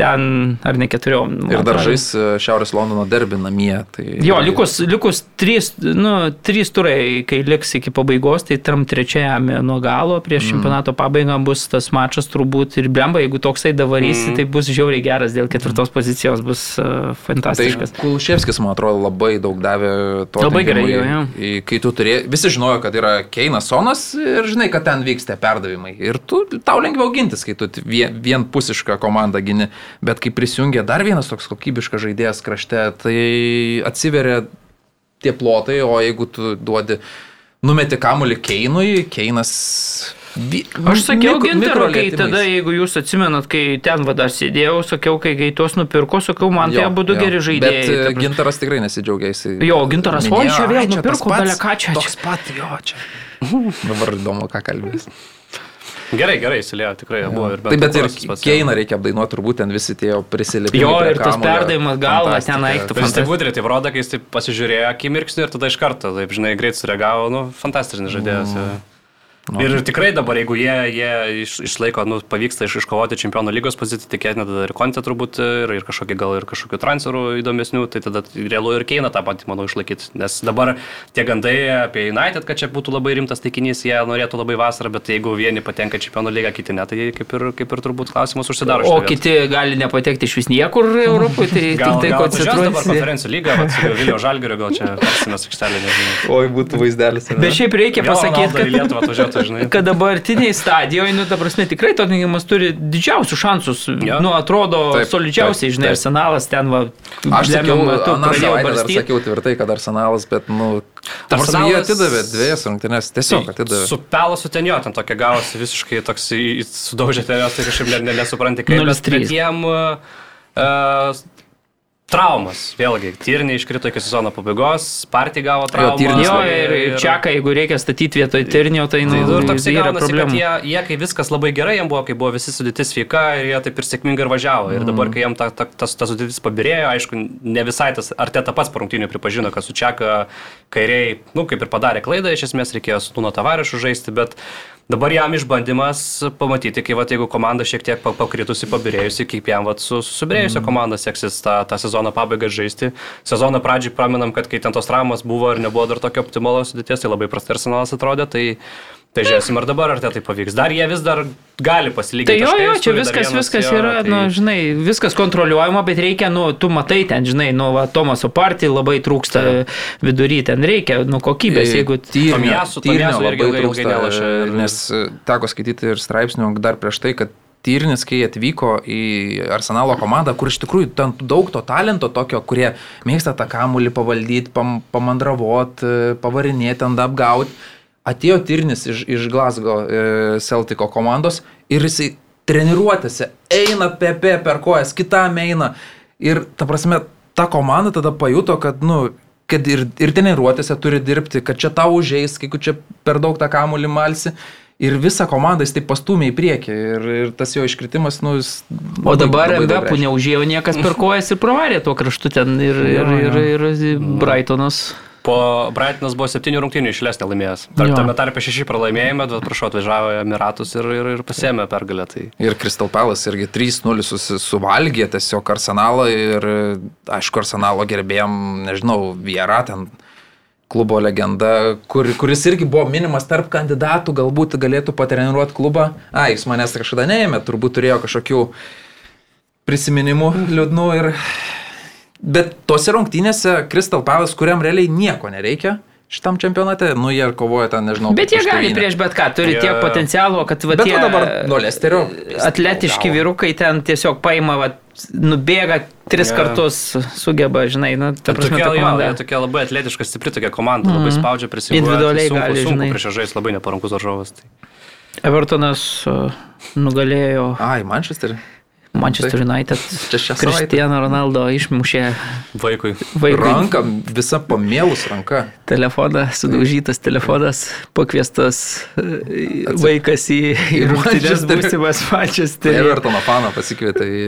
ten, ar ne keturiom.
Ir dar žais e, Šiaurės Londono derbį namie. Tai
Jo, likus, likus trys, nu, trys turai, kai liks iki pabaigos, tai tam trečiajame nuo galo prieš mm. čempionato pabaigą bus tas mačas turbūt ir blemba, jeigu toksai davarysi, mm. tai bus žiauriai geras dėl ketvirtos pozicijos, bus uh,
Tai
fantastiškas.
Kulševskis, man atrodo, labai daug davė to.
Labai gerai, jo, jo.
Kai tu turėjai, visi žinojo, kad yra Keinas Sonas ir žinai, kad ten vyksta perdavimai. Ir tu, tau lengviau gintis, kai tu vienpusišką komandą gini. Bet kai prisijungia dar vienas toks kokybiškas žaidėjas krašte, tai atsiveria tie plotai, o jeigu tu duodi, numeti kamuolį Keinui, Keinas...
Aš sakiau gintaro, kai tada, jeigu jūs atsimenat, kai ten vada sėdėjau, sakiau, kai, tuos nupirko, sakiau, man tai
Jo,
abu du geri žaidėjai.
Bet
prasme.
gintaras tikrai nesidžiaugia. Jisai
Jo, Gintaras,
minėjo,
čia vėl
"Ai, tas
nupirko bele ką čia,
Toks pat, jo, čia. Dabar įdomu, ką kalbės.
Gerai, gerai, įsilėjo, tikrai buvo ir
Taip, bet ir. Keiną reikia apdainuoti, turbūt ten visi tie prisilipimai.
Jo, ir tas perdavimas galva ten aiktų.
Ir jis taip budriai, tai rodo, kai jis taip pasižiūrėjo akimirksnį ir tada iš karto, taip žinai, greit sureagavo, nu, fantastiškas žaidėjas. Mm. Ir tikrai dabar, jeigu jie, jie iš, išlaiko, nu, pavyksta iš, iškovoti čempionų lygos poziciją, tikėtina tada ir kontė turbūt ir, ir kažkokį gal ir kažkokių transferų įdomesnių, tai tada realu ir keina tą patį, manau, išlaikyti. Nes dabar tie gandai apie United, kad čia būtų labai rimtas taikinys, jie norėtų labai vasarą, bet jeigu vieni patenka čempionų lygą, kiti ne, tai kaip ir, kaip ir turbūt klausimas užsidaro.
O kiti gali nepatekti iš vis niekur Europoje, tai
Gal,
tik tai
atvažiuos dabar
koncentruojasi.
konferencijų lygą, vat, su Vilnių Žalgirio, gal čia persimės aikštelė, nežinau.
Oi, būtų vaizdelis.
Bet šiaip reikia pasakyti, kad,
Atvažiuotų, žinai.
kad dabartiniai stadijoje, nu, ta prasme, tikrai Tottenhamas turi didžiausius šansus.
Jo.
Nu, atrodo,
Taip,
solidžiausiai,
taip,
žinai,
taip.
arsenalas ten va.
Aš sakiau,
metu pradėjo
savaitę dar sakiau tvirtai, kad arsenalas, bet, nu, arsenalas... jie atidavė dviejas rungtynės, tiesiog atidavė.
Su pelo su ten jo, ten tokia gavosi visiškai toks sudaužė tenės, tai kažkaip ne, ne, nesupranti kaip. Bet,
0-3.
bet jiem uh, traumas, vėlgi, Tyrniai iškrito iki sezono pabaigos, Partija gavo traumą.
Labai-
ir, ir Čiaką, jeigu reikia statyti vietoj Ternio, tai, nu,
Tai ir toks
yra
yra
problemų.
Jie, jie, kai viskas labai gerai jiem buvo, kai buvo visi sudėtis sveika ir jie taip ir sėkmingai ir važiavo. Ir dabar, kai jiem ta, ta, tas, tas sudėtis pabirėjo, aišku, ne visai tas, ar teta pats parungtinių pripažino, kad su Čeka kairiai, nu, kaip ir padarė klaidą, iš esmės reikėjo su Nuno Tavarišu žaisti, bet dabar jam išbandymas pamatyti, kai, va, jeigu komanda šiek tiek pa- pakritusi, pabirėjusi, kaip jam va, su susibrėjusią komandą seksis tą, tą sezono pabaigą žaisti. Sezono pradžiai praminam, kad kai ten tos traumos buvo ir nebuvo dar tokio optimalaus sudėties, tai labai prastai arsenalas atrodė. Tai, tai žiūrėsim, ar dabar ar tai tai pavyks. Dar jie vis dar gali pasilyginti.
Tai jo, jo,
taškais,
čia
turi dar
viskas,
vienas,
viskas
jo,
yra,
tai-
nu, žinai, viskas kontroliuojama, bet reikia, nu, tu matai ten, žinai, nu, va, Tomaso partijai labai trūksta vidury, ten reikia, nu, kokybės, jeigu...
Tomiasu-
tyrnio
Tomiasu irgi
labai
ilgai- ilgai
trūksta,
nelošia ir-
nes e, teko skaityti ir straipsnių dar prieš tai, kad Tyrnis, kai atvyko į Arsenalo komandą, kur iš tikrųjų ten daug to talento tokio, kurie mėgsta tą kamuolį pavaldyti, pam, pamandravot, e, pavarinėti, ant apgauti, atėjo Tyrnis iš, iš Glasgow e, Celtico komandos ir jisai treniruotėse eina pepe per kojas, kitam eina. Ir ta prasme, ta komanda tada pajuto, kad, nu, kad ir, ir treniruotėse turi dirbti, kad čia tau užeis, kai čia per daug tą kamuolį malsi. Ir visą komandą jis taip pastumė į priekį. Ir, ir tas jo iškritimas, nu, jis...
O dabar
reiškia.
neužėjo niekas per kojas ir pravarė tuo kraštu ten ir, ir, ir, ir, ir Brightonas.
Po Brightonas buvo septynių rungtynių išlės nelaimėjęs. Tarp tame tarpe šeši pralaimėjimai, bet prašau, atvažiavo Emiratus ir, ir, ir pasėmė pergalę. Tai
Ir Crystal Palace irgi 3-0 susi- suvalgė tiesiog arsenalą ir, aišku, arsenalo gerbėjom, nežinau, Viera ten klubo legenda, kur, kuris irgi buvo minimas tarp kandidatų, galbūt galėtų patreniruoti klubą. A, jis manęs kažkada neėmė, turbūt turėjo kažkokių prisiminimų liūdnų ir... Bet tose rungtynėse Crystal Palace, kuriam realiai nieko nereikia šitam čempionate, nu jie kovoja ten, nežinau.
Bet jie gali prieš bet ką, turi
Jie-
tiek potencialo, kad va,
Bet
tie
dabar nuo Lesterio.
atletiški vyrukai ten tiesiog paima, va, nubėga tris
Jo.
kartus, sugeba, žinai, na, ta prasme,
tokia,
ta
jo,
komanda.
jie tokia labai atletiška, stipri tokia komanda, labai spaudžia prisimti.
Individualiai
sunku,
gali,
sunku
žinai.
prieš ją žaisti, labai neparankus varžovas. Tai.
Evertonas nugalėjo
Ai, Manchesterį.
Manchester United. Cristiano Ronaldo išmušė
Vaikui.
vaikui.
Ranka, visa pamėlus ranka.
Telefoną, sudaužytas telefonas, pakviestas e, vaikas į, rungtynės būsimas Manchesterį.
Evertono faną pasikvietė į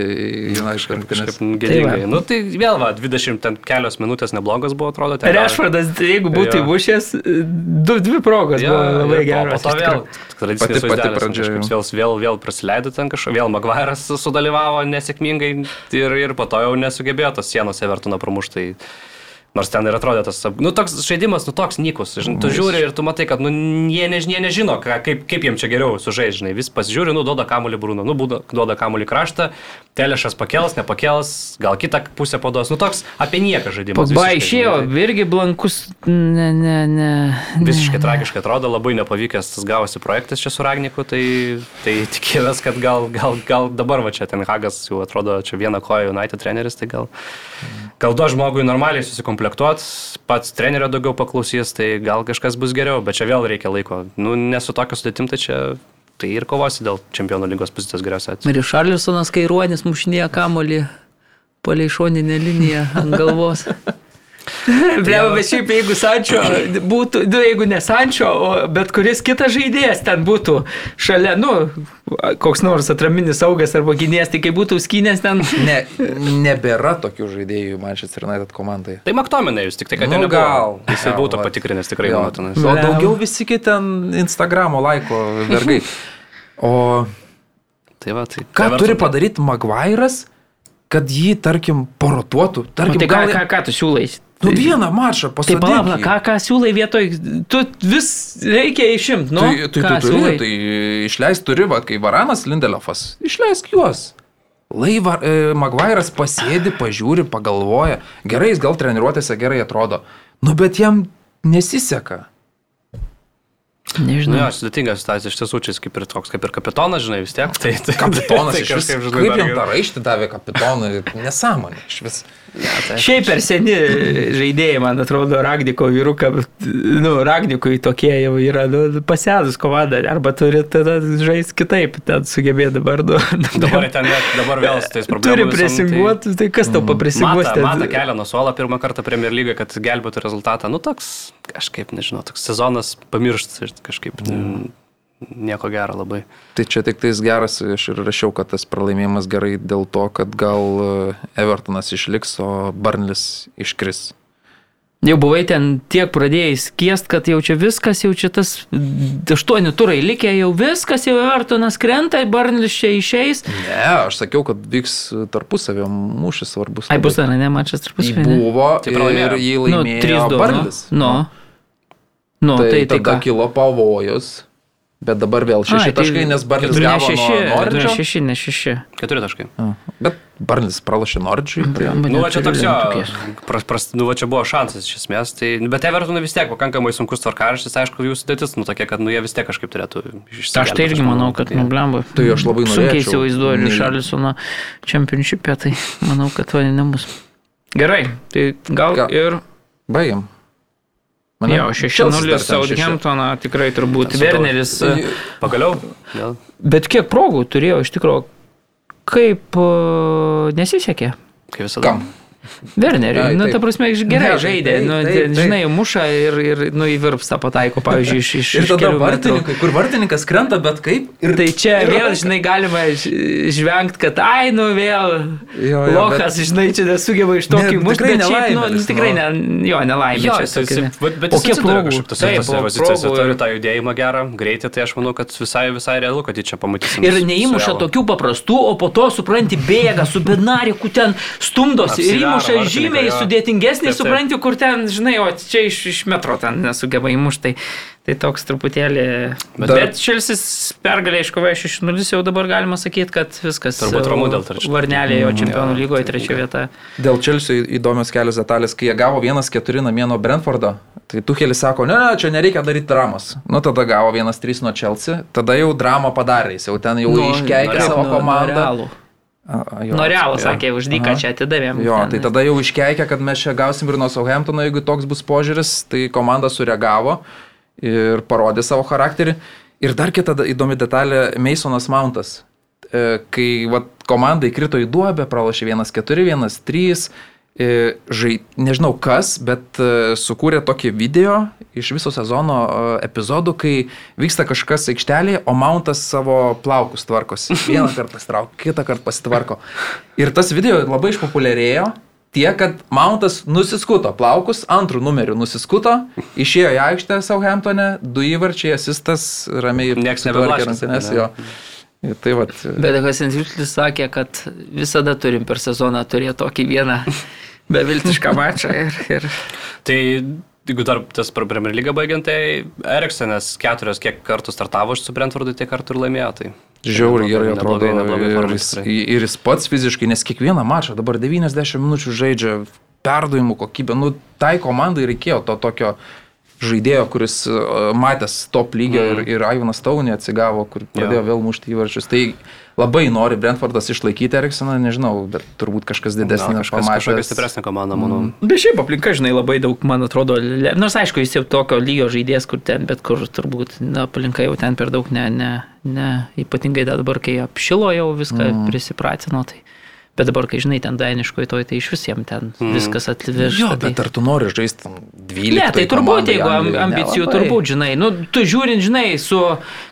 United rinktinės.
Kažkaip gėdingai.
Tai
nu tai vėl, va, 20 ten kelios minutės neblogas buvo, atrodo.
Rešvardas, jeigu būtų įmušęs, dvi progos
Jo,
buvo labai geros.
Po to vėl. Tradicinis
Pati- pati pradžia,
vėl, vėl, vėl prasileido ten kažką, vėl Maguire'as sudalyvavo nesėkmingai ir, ir po to jau nesugebėjo tos sienos Evertono pramuštai. Nors ten ir atrodė tas, nu toks žaidimas, nu toks nykus, žinai, tu žiūri ir tu matai, kad nu, jie, než, jie nežino, ką, kaip, kaip jiems čia geriau sužaisti, žinai, vis pasižiūri, nu duoda kamuolį Bruno, nu būda, duoda kamuolį kraštą, telešas pakels, nepakels, gal kitą pusę paduos, nu toks apie nieką žaidimas. Visiškai,
išėjo,
tai-
irgi blankus, ne, ne, ne.
Visiškai tragiškai atrodo, labai nepavykęs tas gavosi projektas čia su Ragniku, tai, tai tikėjomės, kad gal, gal, gal dabar va čia ten Hagas jau atrodo čia vieną koją United treneris, tai gal, gal duos žmogui normaliai susikomplektuot, pats trenerio daugiau paklausys, tai gal kažkas bus geriau, bet čia vėl reikia laiko. Nu, nesu tokio sudėtim, tai čia tai ir kovosi dėl čempionų lygos pozicijos geriausiai.
Ir Šarlisonas Kairuonis mušinėja kamolį palei šoninę liniją ant galvos. <laughs> Bleba, bet šiaip jeigu Sančio būtų, nu, jeigu ne Sančio, o bet kuris kitas žaidėjas ten būtų šalia, nu, koks nors atraminis saugas arba gynėjas, tai kai būtų skynės ten.
Ne, nebėra tokių žaidėjų Manchester United komandai.
Tai Maktominai jūs tik tai, kad
Nu,
nebuvo.
gal.
Jisai
Gal,
būtų patikrinęs tikrai, tenais.
O daugiau visi kiti ten Instagramo laiko vergai. O
Tai va, tai
ką turi padaryti Maguire'as, kad jį, tarkim, porotuotų?
Nu,
Tarkim,
tai ką,
gal...
ką, ką tu siūlai?
Nu, vieną mačą
Tai
pasakyti.
palauk, ką, ką siūlai vietoj, tu vis reikia išimti, nu,
Tai, tai tu turi,
siūlai?
tai išleist turi, va, kai Varanas Lindelefas, išleisk juos. Laiva, e, Maguire'as pasėdi, pažiūri, pagalvoja. Gerai, jis gal treniruotėse gerai atrodo. Nu, bet jam nesiseka.
Nu,
Nežinau.
jo, sudėtinga situacija iš tiesų, čia jis kaip ir toks, kaip ir kapitonas, žinai, vis tiek. Tai, tai,
Kapitonas
tai
iš vis. Kaip
žinai,
jam
dar-
tą raištį davė kapitonui? Nesąmonė iš vis.
Šiaip per seni žaidėjai, man atrodo, Ragniko vyruka, nu, Ragnikui tokie jau yra nu, pasėdus komanda, arba turi tada žaisti kitaip, ten sugebėti dabar, nu,
Dabar, ten, dabar vėl su tais
turi
problemomis.
presinguoti, tai kas tau papresinguos
Mata,
ten?
mata kelią nuo suolo pirmą kartą Premier lygai, kad gelbėtų rezultatą. Nu, toks, kažkaip, nežinau, toks sezonas pamirštas ir kažkaip mm. Nieko gero labai.
Tai čia tik tais geras, aš ir rašiau, kad tas pralaimėjimas gerai dėl to, kad gal e, Evertonas išliks, o Barnlis iškris.
Jau buvai ten tiek pradėjai skiest, kad jau čia viskas, jau čia tas aštuoni turai likę, jau viskas, jau Evertonas krenta, Barnlis čia išeis.
Ne, aš sakiau, kad vyks tarpusavio mūšis svarbus.
Ai, bus ar ne, mačas tarpus
Jį buvo
Tai
ir jį
Nu,
laimėjo
3-2.
Barnlis.
Nu. Nu,
tai,
tai, tai
tada
ką?
kilo pavojus, bet dabar vėl šeši
Ai, tai
taškai, nes Barnlis
Ne
gavo
šeši,
nuo
ne
Norčio.
šeši, ne šeši.
Keturi taškai.
Bet Barnlis pralašė Norčiui. Tai...
Nu, va čia toks jo, pras, pras, nu, va čia buvo šansas iš esmės, tai, bet Evertonui vis tiek pakankamai sunkus tvarkaraštis, aišku, jų sudėtis, nu, tokia, kad, nu, jie vis tiek kažkaip turėtų išsigelbėti.
Aš tai irgi manau, kad, nu, blemba.
Tai aš labai
Sunkiai
norėčiau.
įsivaizduoju
Nei-
Šarlisono čempionšipę, tai manau, kad to nebus. Gerai, tai gal
Ką?
ir...
Baigiam.
Jo, 6-0
Chelsea dar ten šeši.
Southamptoną tikrai turbūt. Werneris.
Pagaliau, vėl.
Bet kiek progų turėjo iš tikrųjų, kaip e, nesisekė.
Kaip visada.
Kam?
Werneriui, nu,
taip.
ta prasme, gerai
Ne, tai
žaidė,
taip,
nu,
taip,
ten,
taip.
žinai, muša ir, ir nu, įvirpsta pataiko, pavyzdžiui, iš, iš,
Ir
iš
tada
kelių metrų.
vartininkai, kur vartininkas krenta, bet kaip? Ir
Tai čia
ir-
vėl, žinai, galima žvengti, kad, ai, nu vėl,
Jo, jo,
lokas, žinai, čia nesugeba iš tokio
Ne,
įmušti,
tikrai
bet šiaip, nu,
nelaimėlis,
tikrai,
nu.
ne, jo, nelaimė.
Jo,
čia tokia, ne.
bet, bet
O kiek progų?
kažkaip tose
Taip,
tose
o
pozicijose, turi tą judėjimą gerą, greitį, tai aš manau, kad visai, visai realu, kad jį čia pamatysim.
Ir neįmuša tokių paprastų, o po to, supranti, bėga su bednariku ten stumdosi įmuša
vartininką,
žymiai
jo.
sudėtingesnį, supranti, kur ten, žinai, o čia iš, iš metro ten nesugeba įmušti. Tai, tai toks truputėlį. Bet,
Dar-
bet Šelsis pergalė iškovojo 6-0, jau dabar galima sakyti, kad viskas.
Turbūt ramu dėl trečios.
Varnelė jo čempionų lygoje trečia vieta.
Dėl Čelsio įdomios kelios detalės, kai jie gavo 1-4 namie nuo Brentfordo, tai Tuhelis sako, ne, ne, čia nereikia daryti dramos. Nu, tada gavo 1-3 nuo Chelsea, tada jau dramą padarė, jis jau ten jau
Nu,
iškeikė savo komandą.
Realų. Norėlą
jo.
sakė, už dyką čia atidavėm.
Jo,
ten.
tai tada jau iškeikė, kad mes čia gausim ir nuo Southamptono, jeigu toks bus požiūris, tai komanda sureagavo ir parodė savo charakterį. Ir dar kita įdomi detalė - Masonas Mountas. e, kai vat, komanda įkrito į duobę, pralašė 1-4, 1-3, e, žai, nežinau kas, bet e, sukūrė tokį video iš viso sezono epizodų, kai vyksta kažkas aikštelėje, o Mountas savo plaukus tvarkosi. <laughs> Vieną kartą pasitraukia, kitą kartą pasitvarko. Ir tas video labai išpopuliarėjo. Tiek, kad Mountas nusiskuto plaukus, antrų numerių nusiskuto, išėjo į aikštę Southamptone, du įvarčiai, asistas, ramiai
Niekas
jo. Ir Tai vat,
Bet Hasenziutlis sakė, kad visada turim per sezoną turėti tokį vieną <laughs> beviltišką mačą. Ir, ir...
Tai jeigu dar tas per Premier lygą baigiant, tai Eriksenas keturios kiek kartų startavo su Brentfordu, tiek kartų ir laimėjo. Tai
Žiauriai gerai atrodo.
neblogai, neblogai
ir, jis, ir jis pats fiziškai, nes kiekvieną mačą dabar 90 minučių žaidžia, perdavimų kokybė. Nu, tai komandai reikėjo to tokio žaidėjo, kuris uh, matęs top lygio
Mm.
ir, ir Ivanas Taunė atsigavo, kur pradėjo vėl mušti įvarčius. Tai labai nori Brentfordas išlaikyti Eriksoną, nežinau, bet turbūt kažkas
Na,
didesnis
kažkas, kažkokia stipresnė komanda, manau. Mm.
Bet šiaip aplinka, žinai, labai daug, man atrodo, le... nors aišku, jis jau tokio lygio žaidėjas, kur ten, bet kur turbūt na, aplinka jau ten per daug ne, ne, ne, ypatingai dabar, kai apšilo jau viską mm. prisipratino. Tai... Bet dabar, kai žinai, ten dainiškoje toj, tai iš visiems ten mm. viskas atvežta.
Jo,
tai...
bet ar tu nori žaisti tam 12?
Ne, tai turbūt, jeigu am-
Anglijoj?
ambicijų,
Nelabai.
turbūt, žinai, nu, tu žiūrint, žinai, su,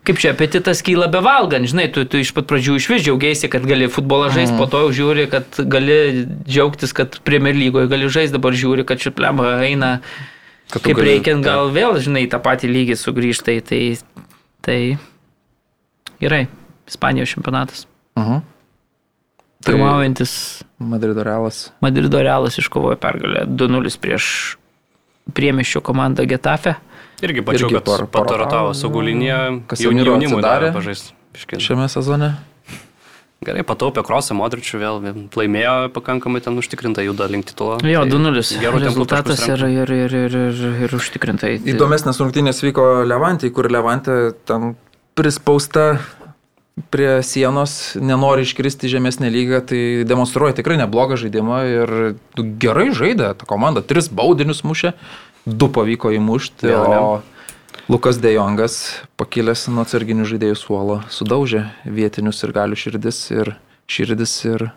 kaip čia, apetitas kyla be valgant, žinai, tu, tu iš pat pradžių iš vis džiaugiasi, kad gali futbolą žaisti,
Mhm.
po to jau žiūri, kad gali džiaugtis, kad Premier lygoje gali žaisti, dabar žiūri, kad šiplema eina,
Kad
kaip
gali-
reikiant, gal vėl, žinai, tą patį lygį sugrįžtai, tai, tai gerai, Ispanijos čempionatas.
Mhm. Tai
Pirmaujantis
Madrido Realas.
Madrido Realas iškovojo pergalę 2-0 prieš priemiščio komandą Getafe.
Irgi pačiu,
Irgi
kad patarotavo
paratavo.
saugų liniją,
Casemiro
jaunimui davė pažaisti.
Šiame sezone.
Gerai, pataupė krosą Modričių vėl, laimėjo pakankamai ten užtikrintai juda link titulo.
Jo,
Tai
2-0
gerų tempų
rezultatas ir, ir, ir, ir, ir, ir užtikrintai. Tai-
Įdomesnės rungtynės vyko Levantai, kur Levantė ten prispausta prie sienos, nenori iškristi į žemesnę lygą, tai demonstruoja tikrai neblogą žaidimą ir gerai žaidė ta komanda. Tris baudinius mušė, du pavyko įmušti,
ne?
o Lukas Dejongas, pakilęs nuo atsarginių žaidėjų suolo, sudaužė vietinius ir galių širdis ir širdis ir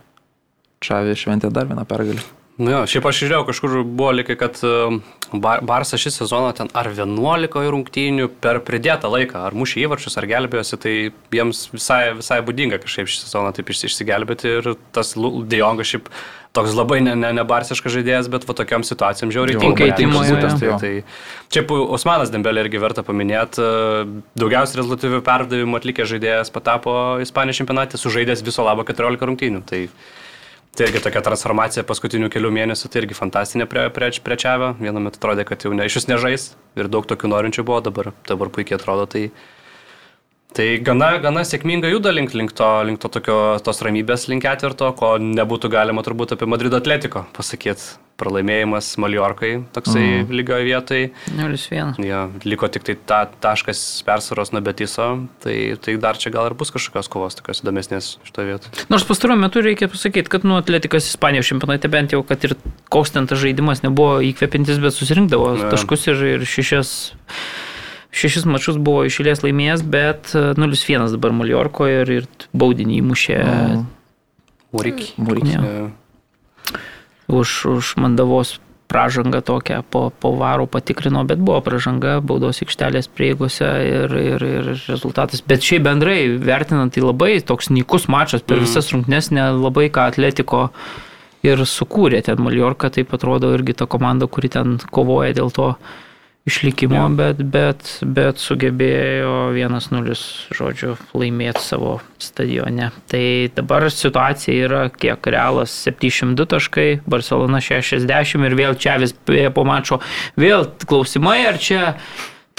Čavė šventė dar vieną pergalę.
Nu jo, šiaip aš žiūrėjau, kažkur buvo likai, kad um, Bar Barsas šį sezoną ten ar 11 rungtynių per pridėtą laiką, ar mušė įvarčius, ar gelbėjosi, tai jiems visai, visai būdinga kažkaip šį sezoną taip išsi- išsigelbėti ir tas Dejongas šiaip toks labai ne, ne, ne barsiškas žaidėjas, bet va tokiam situacijom žiauriai tinka. būtent,
jo.
tai, tai čia Osmanas Dembelė irgi verta paminėti, daugiausiai rezultatyvių perdavimų atlikęs žaidėjas patapo Ispanijos čempionate, sužaidęs viso labo 14 rungtynių. Tai Tai irgi tokia transformacija paskutinių kelių mėnesių, tai irgi fantastinė prie, prie, priečiavę. Vienu metu atrodė, kad jau ne, iš vis nežais ir daug tokių norinčių buvo, dabar, dabar puikiai atrodo. Tai, tai gana, gana sėkmingai juda link, link, to, link to tokio, tos ramybės link ketvirto, ko nebūtų galima turbūt apie Madrido atletiko pasakyti. Pralaimėjimas Maliorkai toksai mm. lygioje vietoje.
0-1.
Ja, liko tik tai ta taškas persvaros nuo Betiso, tai, tai dar čia gal ir bus kažkokios kovos tokios įdomesnės šitoje vietoje.
Nors pastaruoju metu reikia pasakyti, kad nu, atletikas Ispanijos čempionate bent jau, kad ir koks ten tas žaidimas nebuvo įkvepintis, bet susirinkdavo
ne.
taškus ir, ir šešias, šešis mačius buvo išėlės laimėjęs, bet e, 0-1 dabar Maliorkoje ir, ir baudinį įmušė.
Mūrikį.
Mūrikį. Už, už mandavos pražangą tokią po, po varų patikrino, bet buvo pražanga baudos aikštelės prieigose ir, ir, ir rezultatas. Bet šiaip bendrai, vertinant, tai labai toks nykus mačas per
Mhm.
visas rungtynes, nelabai ką atletiko ir sukūrė ten Maliorka, taip atrodo irgi ta komanda, kuri ten kovoja dėl to išlikimo,
Jo.
bet, bet, bet sugebėjo 1-0, žodžiu, laimėti savo stadione. Tai dabar situacija yra kiek realas 702 taškai, Barcelona 60 ir vėl čia vis po mačo. Vėl klausimai, ar čia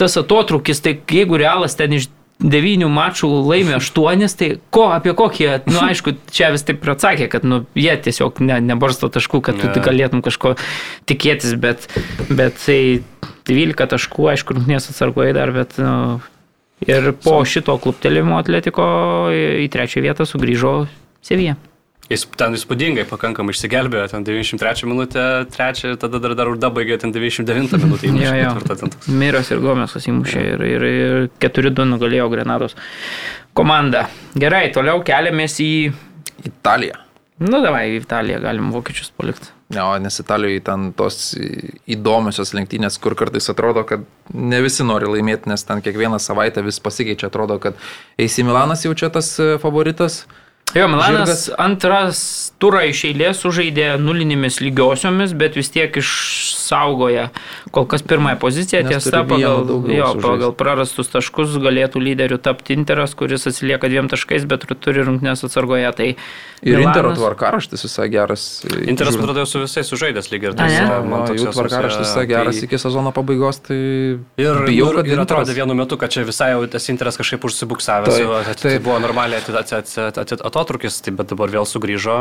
tas atotrukis, tai jeigu realas ten iš devynių mačų laimė aštuonis, tai ko, apie kokį, nu <laughs> aišku, čia vis taip ir atsakė, kad nu, jie tiesiog ne, nebarsto taškų, kad tu
Ne.
yeah. galėtum kažko tikėtis, bet, bet tai 12 taškų, aišku, rungtynės atsargoje dar, bet nu, ir po šito kluptelimo atletiko į trečią vietą sugrįžo Sevija.
Jis ten įspūdingai pakankamai išsigelbėjo, ten 93 minutę, 3, tada dar, dar Urda baigė ten 99 minutę.
Jo, jo. Miras ir Gomesas įmušė ir, ir, ir 4-2 nugalėjo Grenados komanda. Gerai, toliau keliamės į...
Italiją.
Nu, davai, į Italiją galim vokiečius palikti.
Ne, o nes Italijoje ten tos įdomiosios lenktynės, kur kartais atrodo, kad ne visi nori laimėti, nes ten kiekvieną savaitę vis pasikeičia, atrodo, kad AC Milanas jau čia tas e, favoritas.
Jo, Milanas Žirgas. antras turą iš eilės sužaidė nulinėmis lygiosiomis, bet vis tiek išsaugoja kol kas pirmąją poziciją. Tiesa, pagal, jo, pagal prarastus taškus galėtų lyderių tapti Interas, kuris atsilieka dviem taškais, bet turi rungtynės atsargoje. Tai
ir Milanas... Intero tvarkaraštis visai geras.
Interas, man atrodo, su visais sužaidęs lygiai ir
tas. Man toks tvarkaraštis visai geras tai... iki sezono pabaigos. Tai
ir bijau, kad ir atrodė vienu metu, kad čia visai jau tas Interas kažkaip užsibuksavęs. Tai, tai buvo normaliai atotrukis, tai bet dabar vėl sugrįžo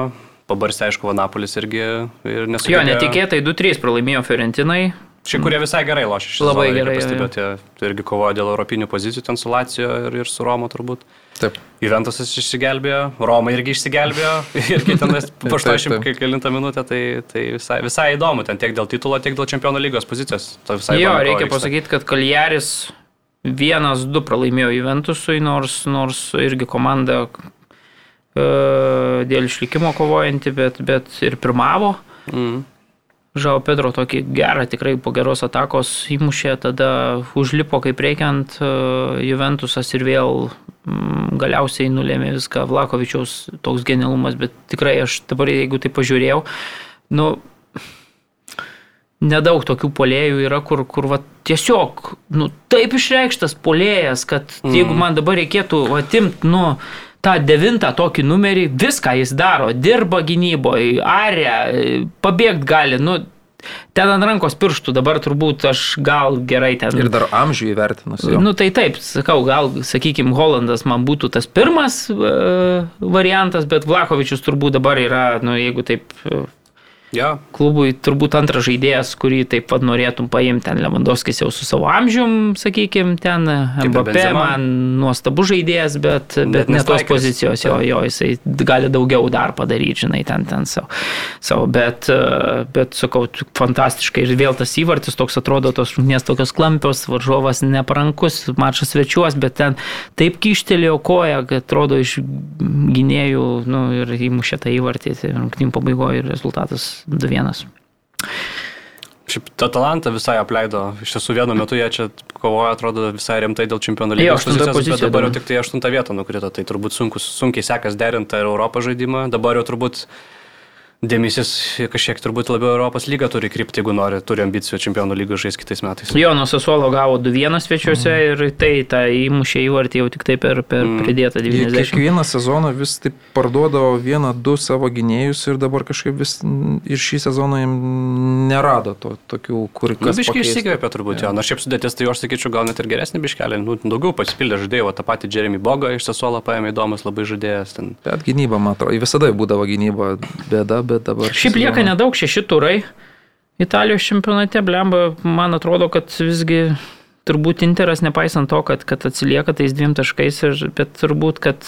pabarstė, aišku, Vanapolis irgi ir nesugebėjo.
Jo, netikėtai 2-3 pralaimėjo Fiorentinai.
Šie, kurie visai gerai lošia.
Labai gerai.
Pastebėjote, tai irgi kovojo dėl europinių pozicijų ten su Lacijo ir, ir su Romo turbūt.
Taip.
Juventusas išsigelbėjo, Roma irgi išsigelbėjo, <laughs> irgi ten <laughs> po 80 kilintą minutę, tai, tai visai, visai įdomu, ten tiek dėl titulo, tiek dėl čempionų lygos pozicijos.
Jo, reikia pasakyti, kad Kaljaris vienas, du pralaimėjo Juventusui, nors, nors irgi komanda dėl išlikimo kovojanti, bet, bet ir pirmavo. Mm. Žao Pedro tokį gerą, tikrai po geros atakos įmušė, tada užlipo kaip reikiant e, Juventusas ir vėl mm, galiausiai nulėmė viską Vlakovičiaus toks genialumas, bet tikrai aš dabar, jeigu tai pažiūrėjau, nu, nedaug tokių polėjų yra, kur, kur va, tiesiog, nu, taip išreikštas polėjas, kad mm. jeigu man dabar reikėtų atimti, nu, tą devintą tokį numerį, viską jis daro, dirba gynyboje, aria, pabėgti gali, nu, ten ant rankos pirštų dabar turbūt aš gal gerai ten.
Ir dar amžių įvertinus.
Jo. Nu tai taip, sakau, gal, sakykime, Holandas man būtų tas pirmas uh, variantas, bet Vlakovičius turbūt dabar yra, nu jeigu taip
Ja.
Klubui turbūt antras žaidėjas, kurį taip pat norėtum paimti, ten Lewandowskis jau su savo amžium, sakykime, ten Mbappé man nuostabus žaidėjas, bet, bet ne tos pozicijos, jo, jo, jisai gali daugiau dar padaryti, žinai, ten, ten savo. savo bet, bet, sakau, fantastiškai ir vėl tas įvartis toks atrodo, tos rungtynės tokios klampios, varžovas neprankus, mačas svečiuos, bet ten taip kištelėjo koją, kad atrodo iš gynėjų, nu, ir įmušė tą įvartį, rungtynių pabaigoje rezultatas 2-1.
Šiaip Atalanta visai apleido, iš tiesų vienu metu jie čia kovoja, atrodo, visai rimtai dėl čempionų lygos
pozicijos,
bet dabar jau tik tai aštuntą vietą nukrito, tai turbūt sunkus, sunkiai sekas derinti ir Europos žaidimą, dabar jau turbūt dėmesys kažkiek turbūt labiau Europos lygą turi krypti, jeigu nori, turi ambicijų čempionų lygą žaisti kitais metais.
Jo, nuo Sasuolo gavo 2-1 svečiuose mm. ir tai tą įmušė įvartį jau tik tai per, per mm. pridėtą 90.
Kiekvieną sezoną vis taip parduodavo vieną, du savo gynėjus ir dabar kažkaip vis ir šį sezoną nerado to, tokių, kur kas.
Na, biškai išsikvėpė turbūt, jo. Na, šiaip sudėtis, tai aš sakyčiau, gal net ir geresnį biškelį, nu, daugiau pasipildė žaidėjų, tą patį Jeremy Bogą iš Sasuolo paėmė įdomus labai žaidėjas. Ten.
Bet gynyba, man atrodo, visada būdavo gynyba bėda, bet bet dabar...
Šiaip lieka sezoną... nedaug, šeši turai. Italijos čempionate, blemba, man atrodo, kad visgi turbūt Interas, nepaisant to, kad, kad atsilieka tais dviem taškais, ir, bet turbūt, kad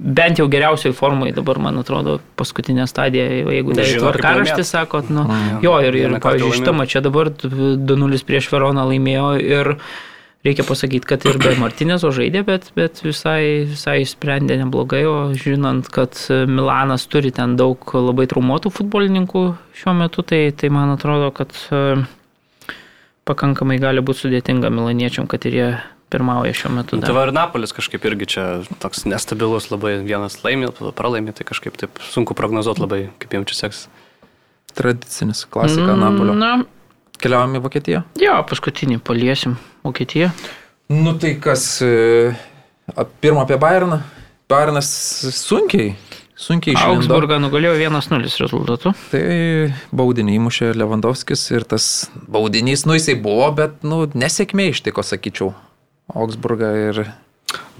bent jau geriausiai formai dabar, man atrodo, paskutinė stadija, jeigu tai tvarkaraštį sakot, nu, mm, jo, ir, ir pavyzdžiui, šitą mačią dabar 2-0 prieš Veroną laimėjo ir reikia pasakyti, kad ir be Martinėzo žaidė, bet, bet visai, visai išsprendė neblogai, o žinant, kad Milanas turi ten daug labai traumuotų futbolininkų šiuo metu, tai, tai man atrodo, kad e, pakankamai gali būti sudėtinga milaniečiam, kad ir jie pirmauja šiuo metu.
Tai va ir Napolis kažkaip irgi čia toks nestabilus, labai vienas laimė, pralaimė, tai kažkaip taip sunku prognozuoti labai, kaip jiems čia seks.
Tradicinis klasika mm, Napolio. Na, Keliaujame į Vokietiją?
Jo, paskutinį paliesim Vokietiją.
Nu tai kas, e, pirmą apie Bayerną. Bayernas sunkiai, sunkiai išėjo.
Augsburgą nugalėjo 1-0 rezultatu.
Tai baudinį įmušė Lewandowskis ir tas baudinys, nu jisai buvo, bet, nu, nesėkmė ištiko, sakyčiau, Augsburgą ir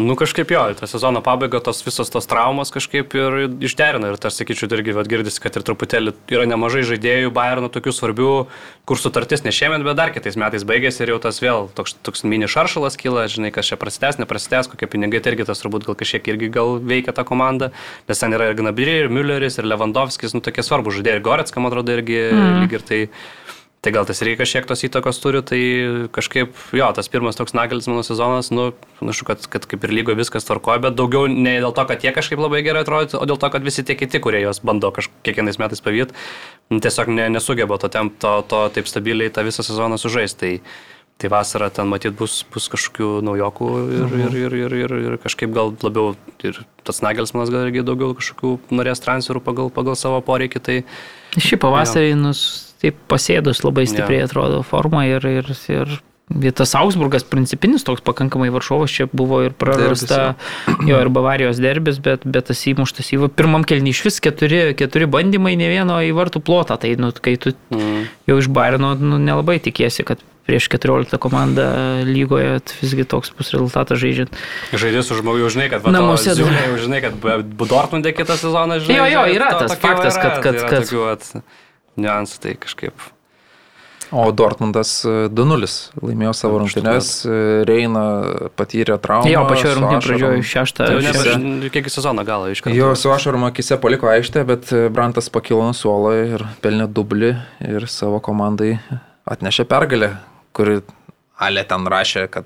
Nu kažkaip jo, tą sezono pabaigą tos visos tos traumos kažkaip ir išderina ir tas, sakyčiau, irgi girdisi, kad ir truputėlį yra nemažai žaidėjų Bayerno tokių svarbių, kur sutartis ne šiemet, bet dar kitais metais baigėsi ir jau tas vėl toks, toks mini šaršalas kyla, žinai, kas čia prasidės, neprasidės, kokie pinigai, tai irgi tas turbūt gal kažkiek irgi gal veikia tą komandą, nes ten yra ir Gnabry, ir Mülleris, ir Lewandowskis, nu tokie svarbus žaidėjai, ir Goretska, man atrodo, irgi mm. lyg ir tai Tai gal tas reikia šiek tos įtakos turi, tai kažkaip, jo, tas pirmas toks nagelis mano sezonas, nu, panašu, kad, kad kaip ir lygo viskas tvarkoja, bet daugiau ne dėl to, kad jie kažkaip labai gerai atrodo, o dėl to, kad visi tie kiti, kurie juos bando kiekvienais metais pavyti, tiesiog ne, nesugeba to, tem, to, to taip stabiliai tą visą sezoną sužaisti. Tai, Tai vasarą ten matyt bus, bus kažkokių naujokų ir, mhm. ir, ir, ir, ir, ir kažkaip gal labiau ir tas Nagelsmanas gal irgi daugiau kažkokių norės transferų pagal, pagal savo poreikį. Tai,
Šį pavasarį nus taip pasėdus labai stipriai ja. atrodo forma ir, ir, ir Tas Augsburgas principinis toks pakankamai Varšovas čia buvo ir prarasta jo ir Bavarijos derbis, bet, bet tas įmuštas į pirmam kelnį iš vis keturi, keturi bandymai, ne vieno į vartų plotą. Tai nu, kai tu mm. jau iš Barino nu, nelabai tikėsi, kad prieš 14 komandą lygoje visgi toks bus rezultatas žaidžiant.
Už žmogų, jau žinai, kad namuose. Jau žinai, kad Budortmundė kitą sezoną žaidžia.
Jo, jo, yra tas faktas, kad... kad, kad...
Tokių, at, niuansų, tai kažkaip.
O Dortmundas 2-0 e, laimėjo savo rungtynes, e, Reina patyrė traumą.
Jo, pačioje rungtynėje pradžioje šeštą.
Tai kiek sezono galo iš karto.
Jo, su ašarom akise paliko aikštę, bet e, Brantas pakilo nuo suolo ir pelnė dublį ir savo komandai atnešė pergalę, kuri Ale ten rašė, kad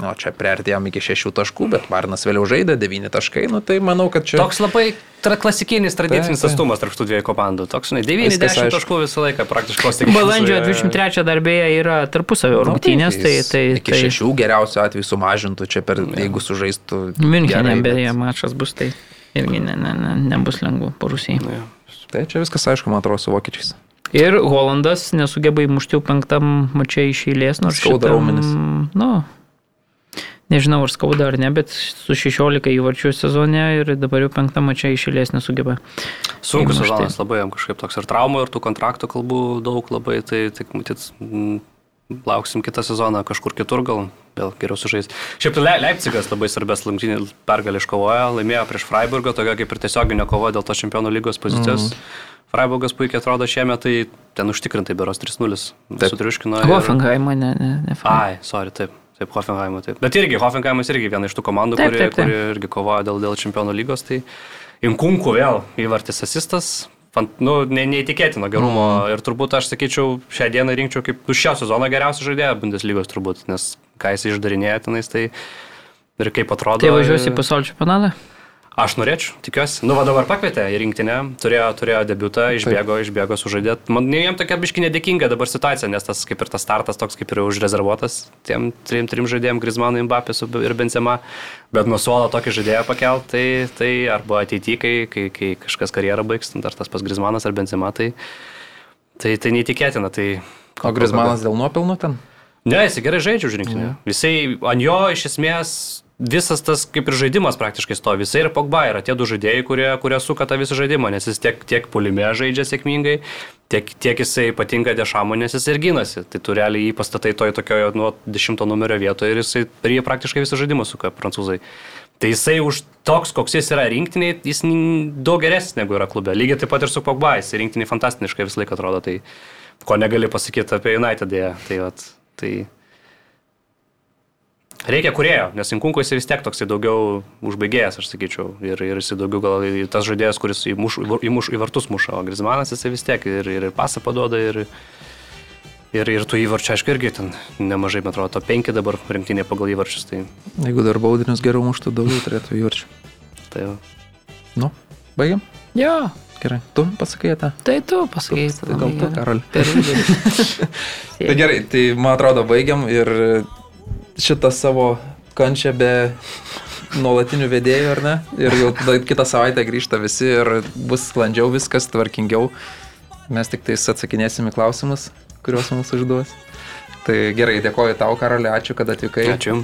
Nu, čia priartėjom iki šešių taškų, bet Varnas vėliau žaidė, devyni taškai, nu tai manau, kad čia...
Toks labai tra klasikinis tradicinis tai, tai. atstumas tarp tų dviejų komandų. Toks, žinai, 90 taškų visą laiką praktiškai stiklus.
Balandžio 23 darbėje yra tarpusavio nu, rungtynės, tai, tai,
tai... Iki tai... šešių geriausiu atveju sumažintų čia per, ja. jeigu sužaistų...
Münchenė beje bet... mačas bus, tai irgi ne, ne, ne, nebus lengva porusijai. Ja.
Tai čia viskas aišku, man atrodo, su vokiečiais.
Ir Holandas nesugeba įmušti jau penktam mačiai iš eilės, nors...
Skauda raumenis.
Nu, nežinau ar skauda ar ne, bet su 16 įvarčių sezone ir dabar jau penktą mačią išėlės nesugeba.
Sunkus sezonas labai jam kažkaip toks ir traumų, ir tų kontraktų kalbų daug labai, tai tik matyt, m, lauksim kitą sezoną kažkur kitur gal. Vėl geriau sužais. Šiaip Le Leipzigas labai svarbės rungtynės pergalį iškovojo, laimėjo prieš Freiburgą, tokia kaip ir tiesioginio kovo dėl to čempionų lygos pozicijos. Mm. Freiburgas puikiai atrodo šiemet, tai ten užtikrintai beros 3-0 sutriuškino.
Hoffenheimą, ne, ne, ne.
Ai, sorry, taip. Taip, Hoffenheimo, taip. Bet irgi, Hoffenheimas irgi viena iš tų komandų, taip, kuri, taip, taip. kuri irgi kovoja dėl, dėl čempionų lygos. Tai Inkunku vėl įvartis asistas, fant, nu, ne, neįtikėtino gerumo. Mm. Ir turbūt aš sakyčiau, šią dieną rinkčiau kaip už šią sezoną geriausią žaidėją Bundeslygos turbūt, nes ką jis išdarinėja tenais, tai ir kaip atrodo.
Tai važiuosi į pasaulio čempionatą?
Aš norėčiau, tikiuosi. Nu, va dabar pakvietė į rinktinę, turėjo, turėjo debutą, išbėgo, Taip. išbėgo, sužaidė. Man ne jam tokia biškinė dėkinga dabar situacija, nes tas kaip ir tas startas toks kaip ir užrezervuotas tiem trim, trim žaidėjim, Grizmanui, Mbappė ir Benzema. Bet nuo suolo tokį žaidėją pakelt, tai, tai arba ateityje, kai, kai, kai kažkas karjerą baigs, ar tas pas Grizmanas ar Benzema, tai, tai, tai neįtikėtina. Tai,
o Grizmanas dėl nuopelnų ten?
Ne, jis gerai žaidžia už rinktinę. Visai ant jo iš esmės visas tas kaip ir žaidimas praktiškai stovi. Jisai ir Pogba yra tie du žaidėjai, kurie, kurie suka tą visą žaidimą, nes jis tiek, tiek pulime žaidžia sėkmingai, tiek, tiek jisai patinka dešamo, nes jis ir gynasi. Tai tu realiai jį pastatai toj tokioje nuo dešimto numerio vietoje ir jisai ir jie praktiškai visą žaidimą suka prancūzai. Tai jisai už toks, koks jis yra rinktiniai, jis daug geresnis negu yra klube. Lygiai taip pat ir su Pogba, jis rinktiniai fantastiškai visą laiką atrodo. Tai ko negali pasakyti apie United dėją. Tai, vat, tai Reikia kurėjo, nes Inkunko jis vis tiek toksai daugiau užbaigėjęs, aš sakyčiau. Ir, ir jis daugiau gal tas žaidėjas, kuris į, muš, į, muš, į vartus muša, o Grizmanas jis vis tiek ir, ir pasą padoda, ir, ir, ir tų įvarčių, aišku, irgi ten nemažai, man atrodo, to penki dabar rinktinė pagal įvarčius. Tai...
Jeigu dar baudinius geriau muštų, daugiau turėtų įvarčių.
Tai jau.
Nu, baigiam?
Jo.
Gerai, tu pasakai tą.
Tai tu pasakai
tą. Tai gal tu, Karol. <laughs> tai gerai, tai man atrodo, baigiam ir šitą savo kančią be nuolatinių vedėjų, ar ne? Ir jau kitą savaitę grįžta visi ir bus sklandžiau viskas, tvarkingiau. Mes tik tais atsakinėsim į klausimus, kuriuos mums užduos. Tai gerai, dėkoju tau, Karolė, ačiū, kad atvykai.
Ačiū.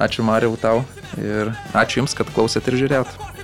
Ačiū Mariau tau ir ačiū Jums, kad klausėt ir žiūrėjot.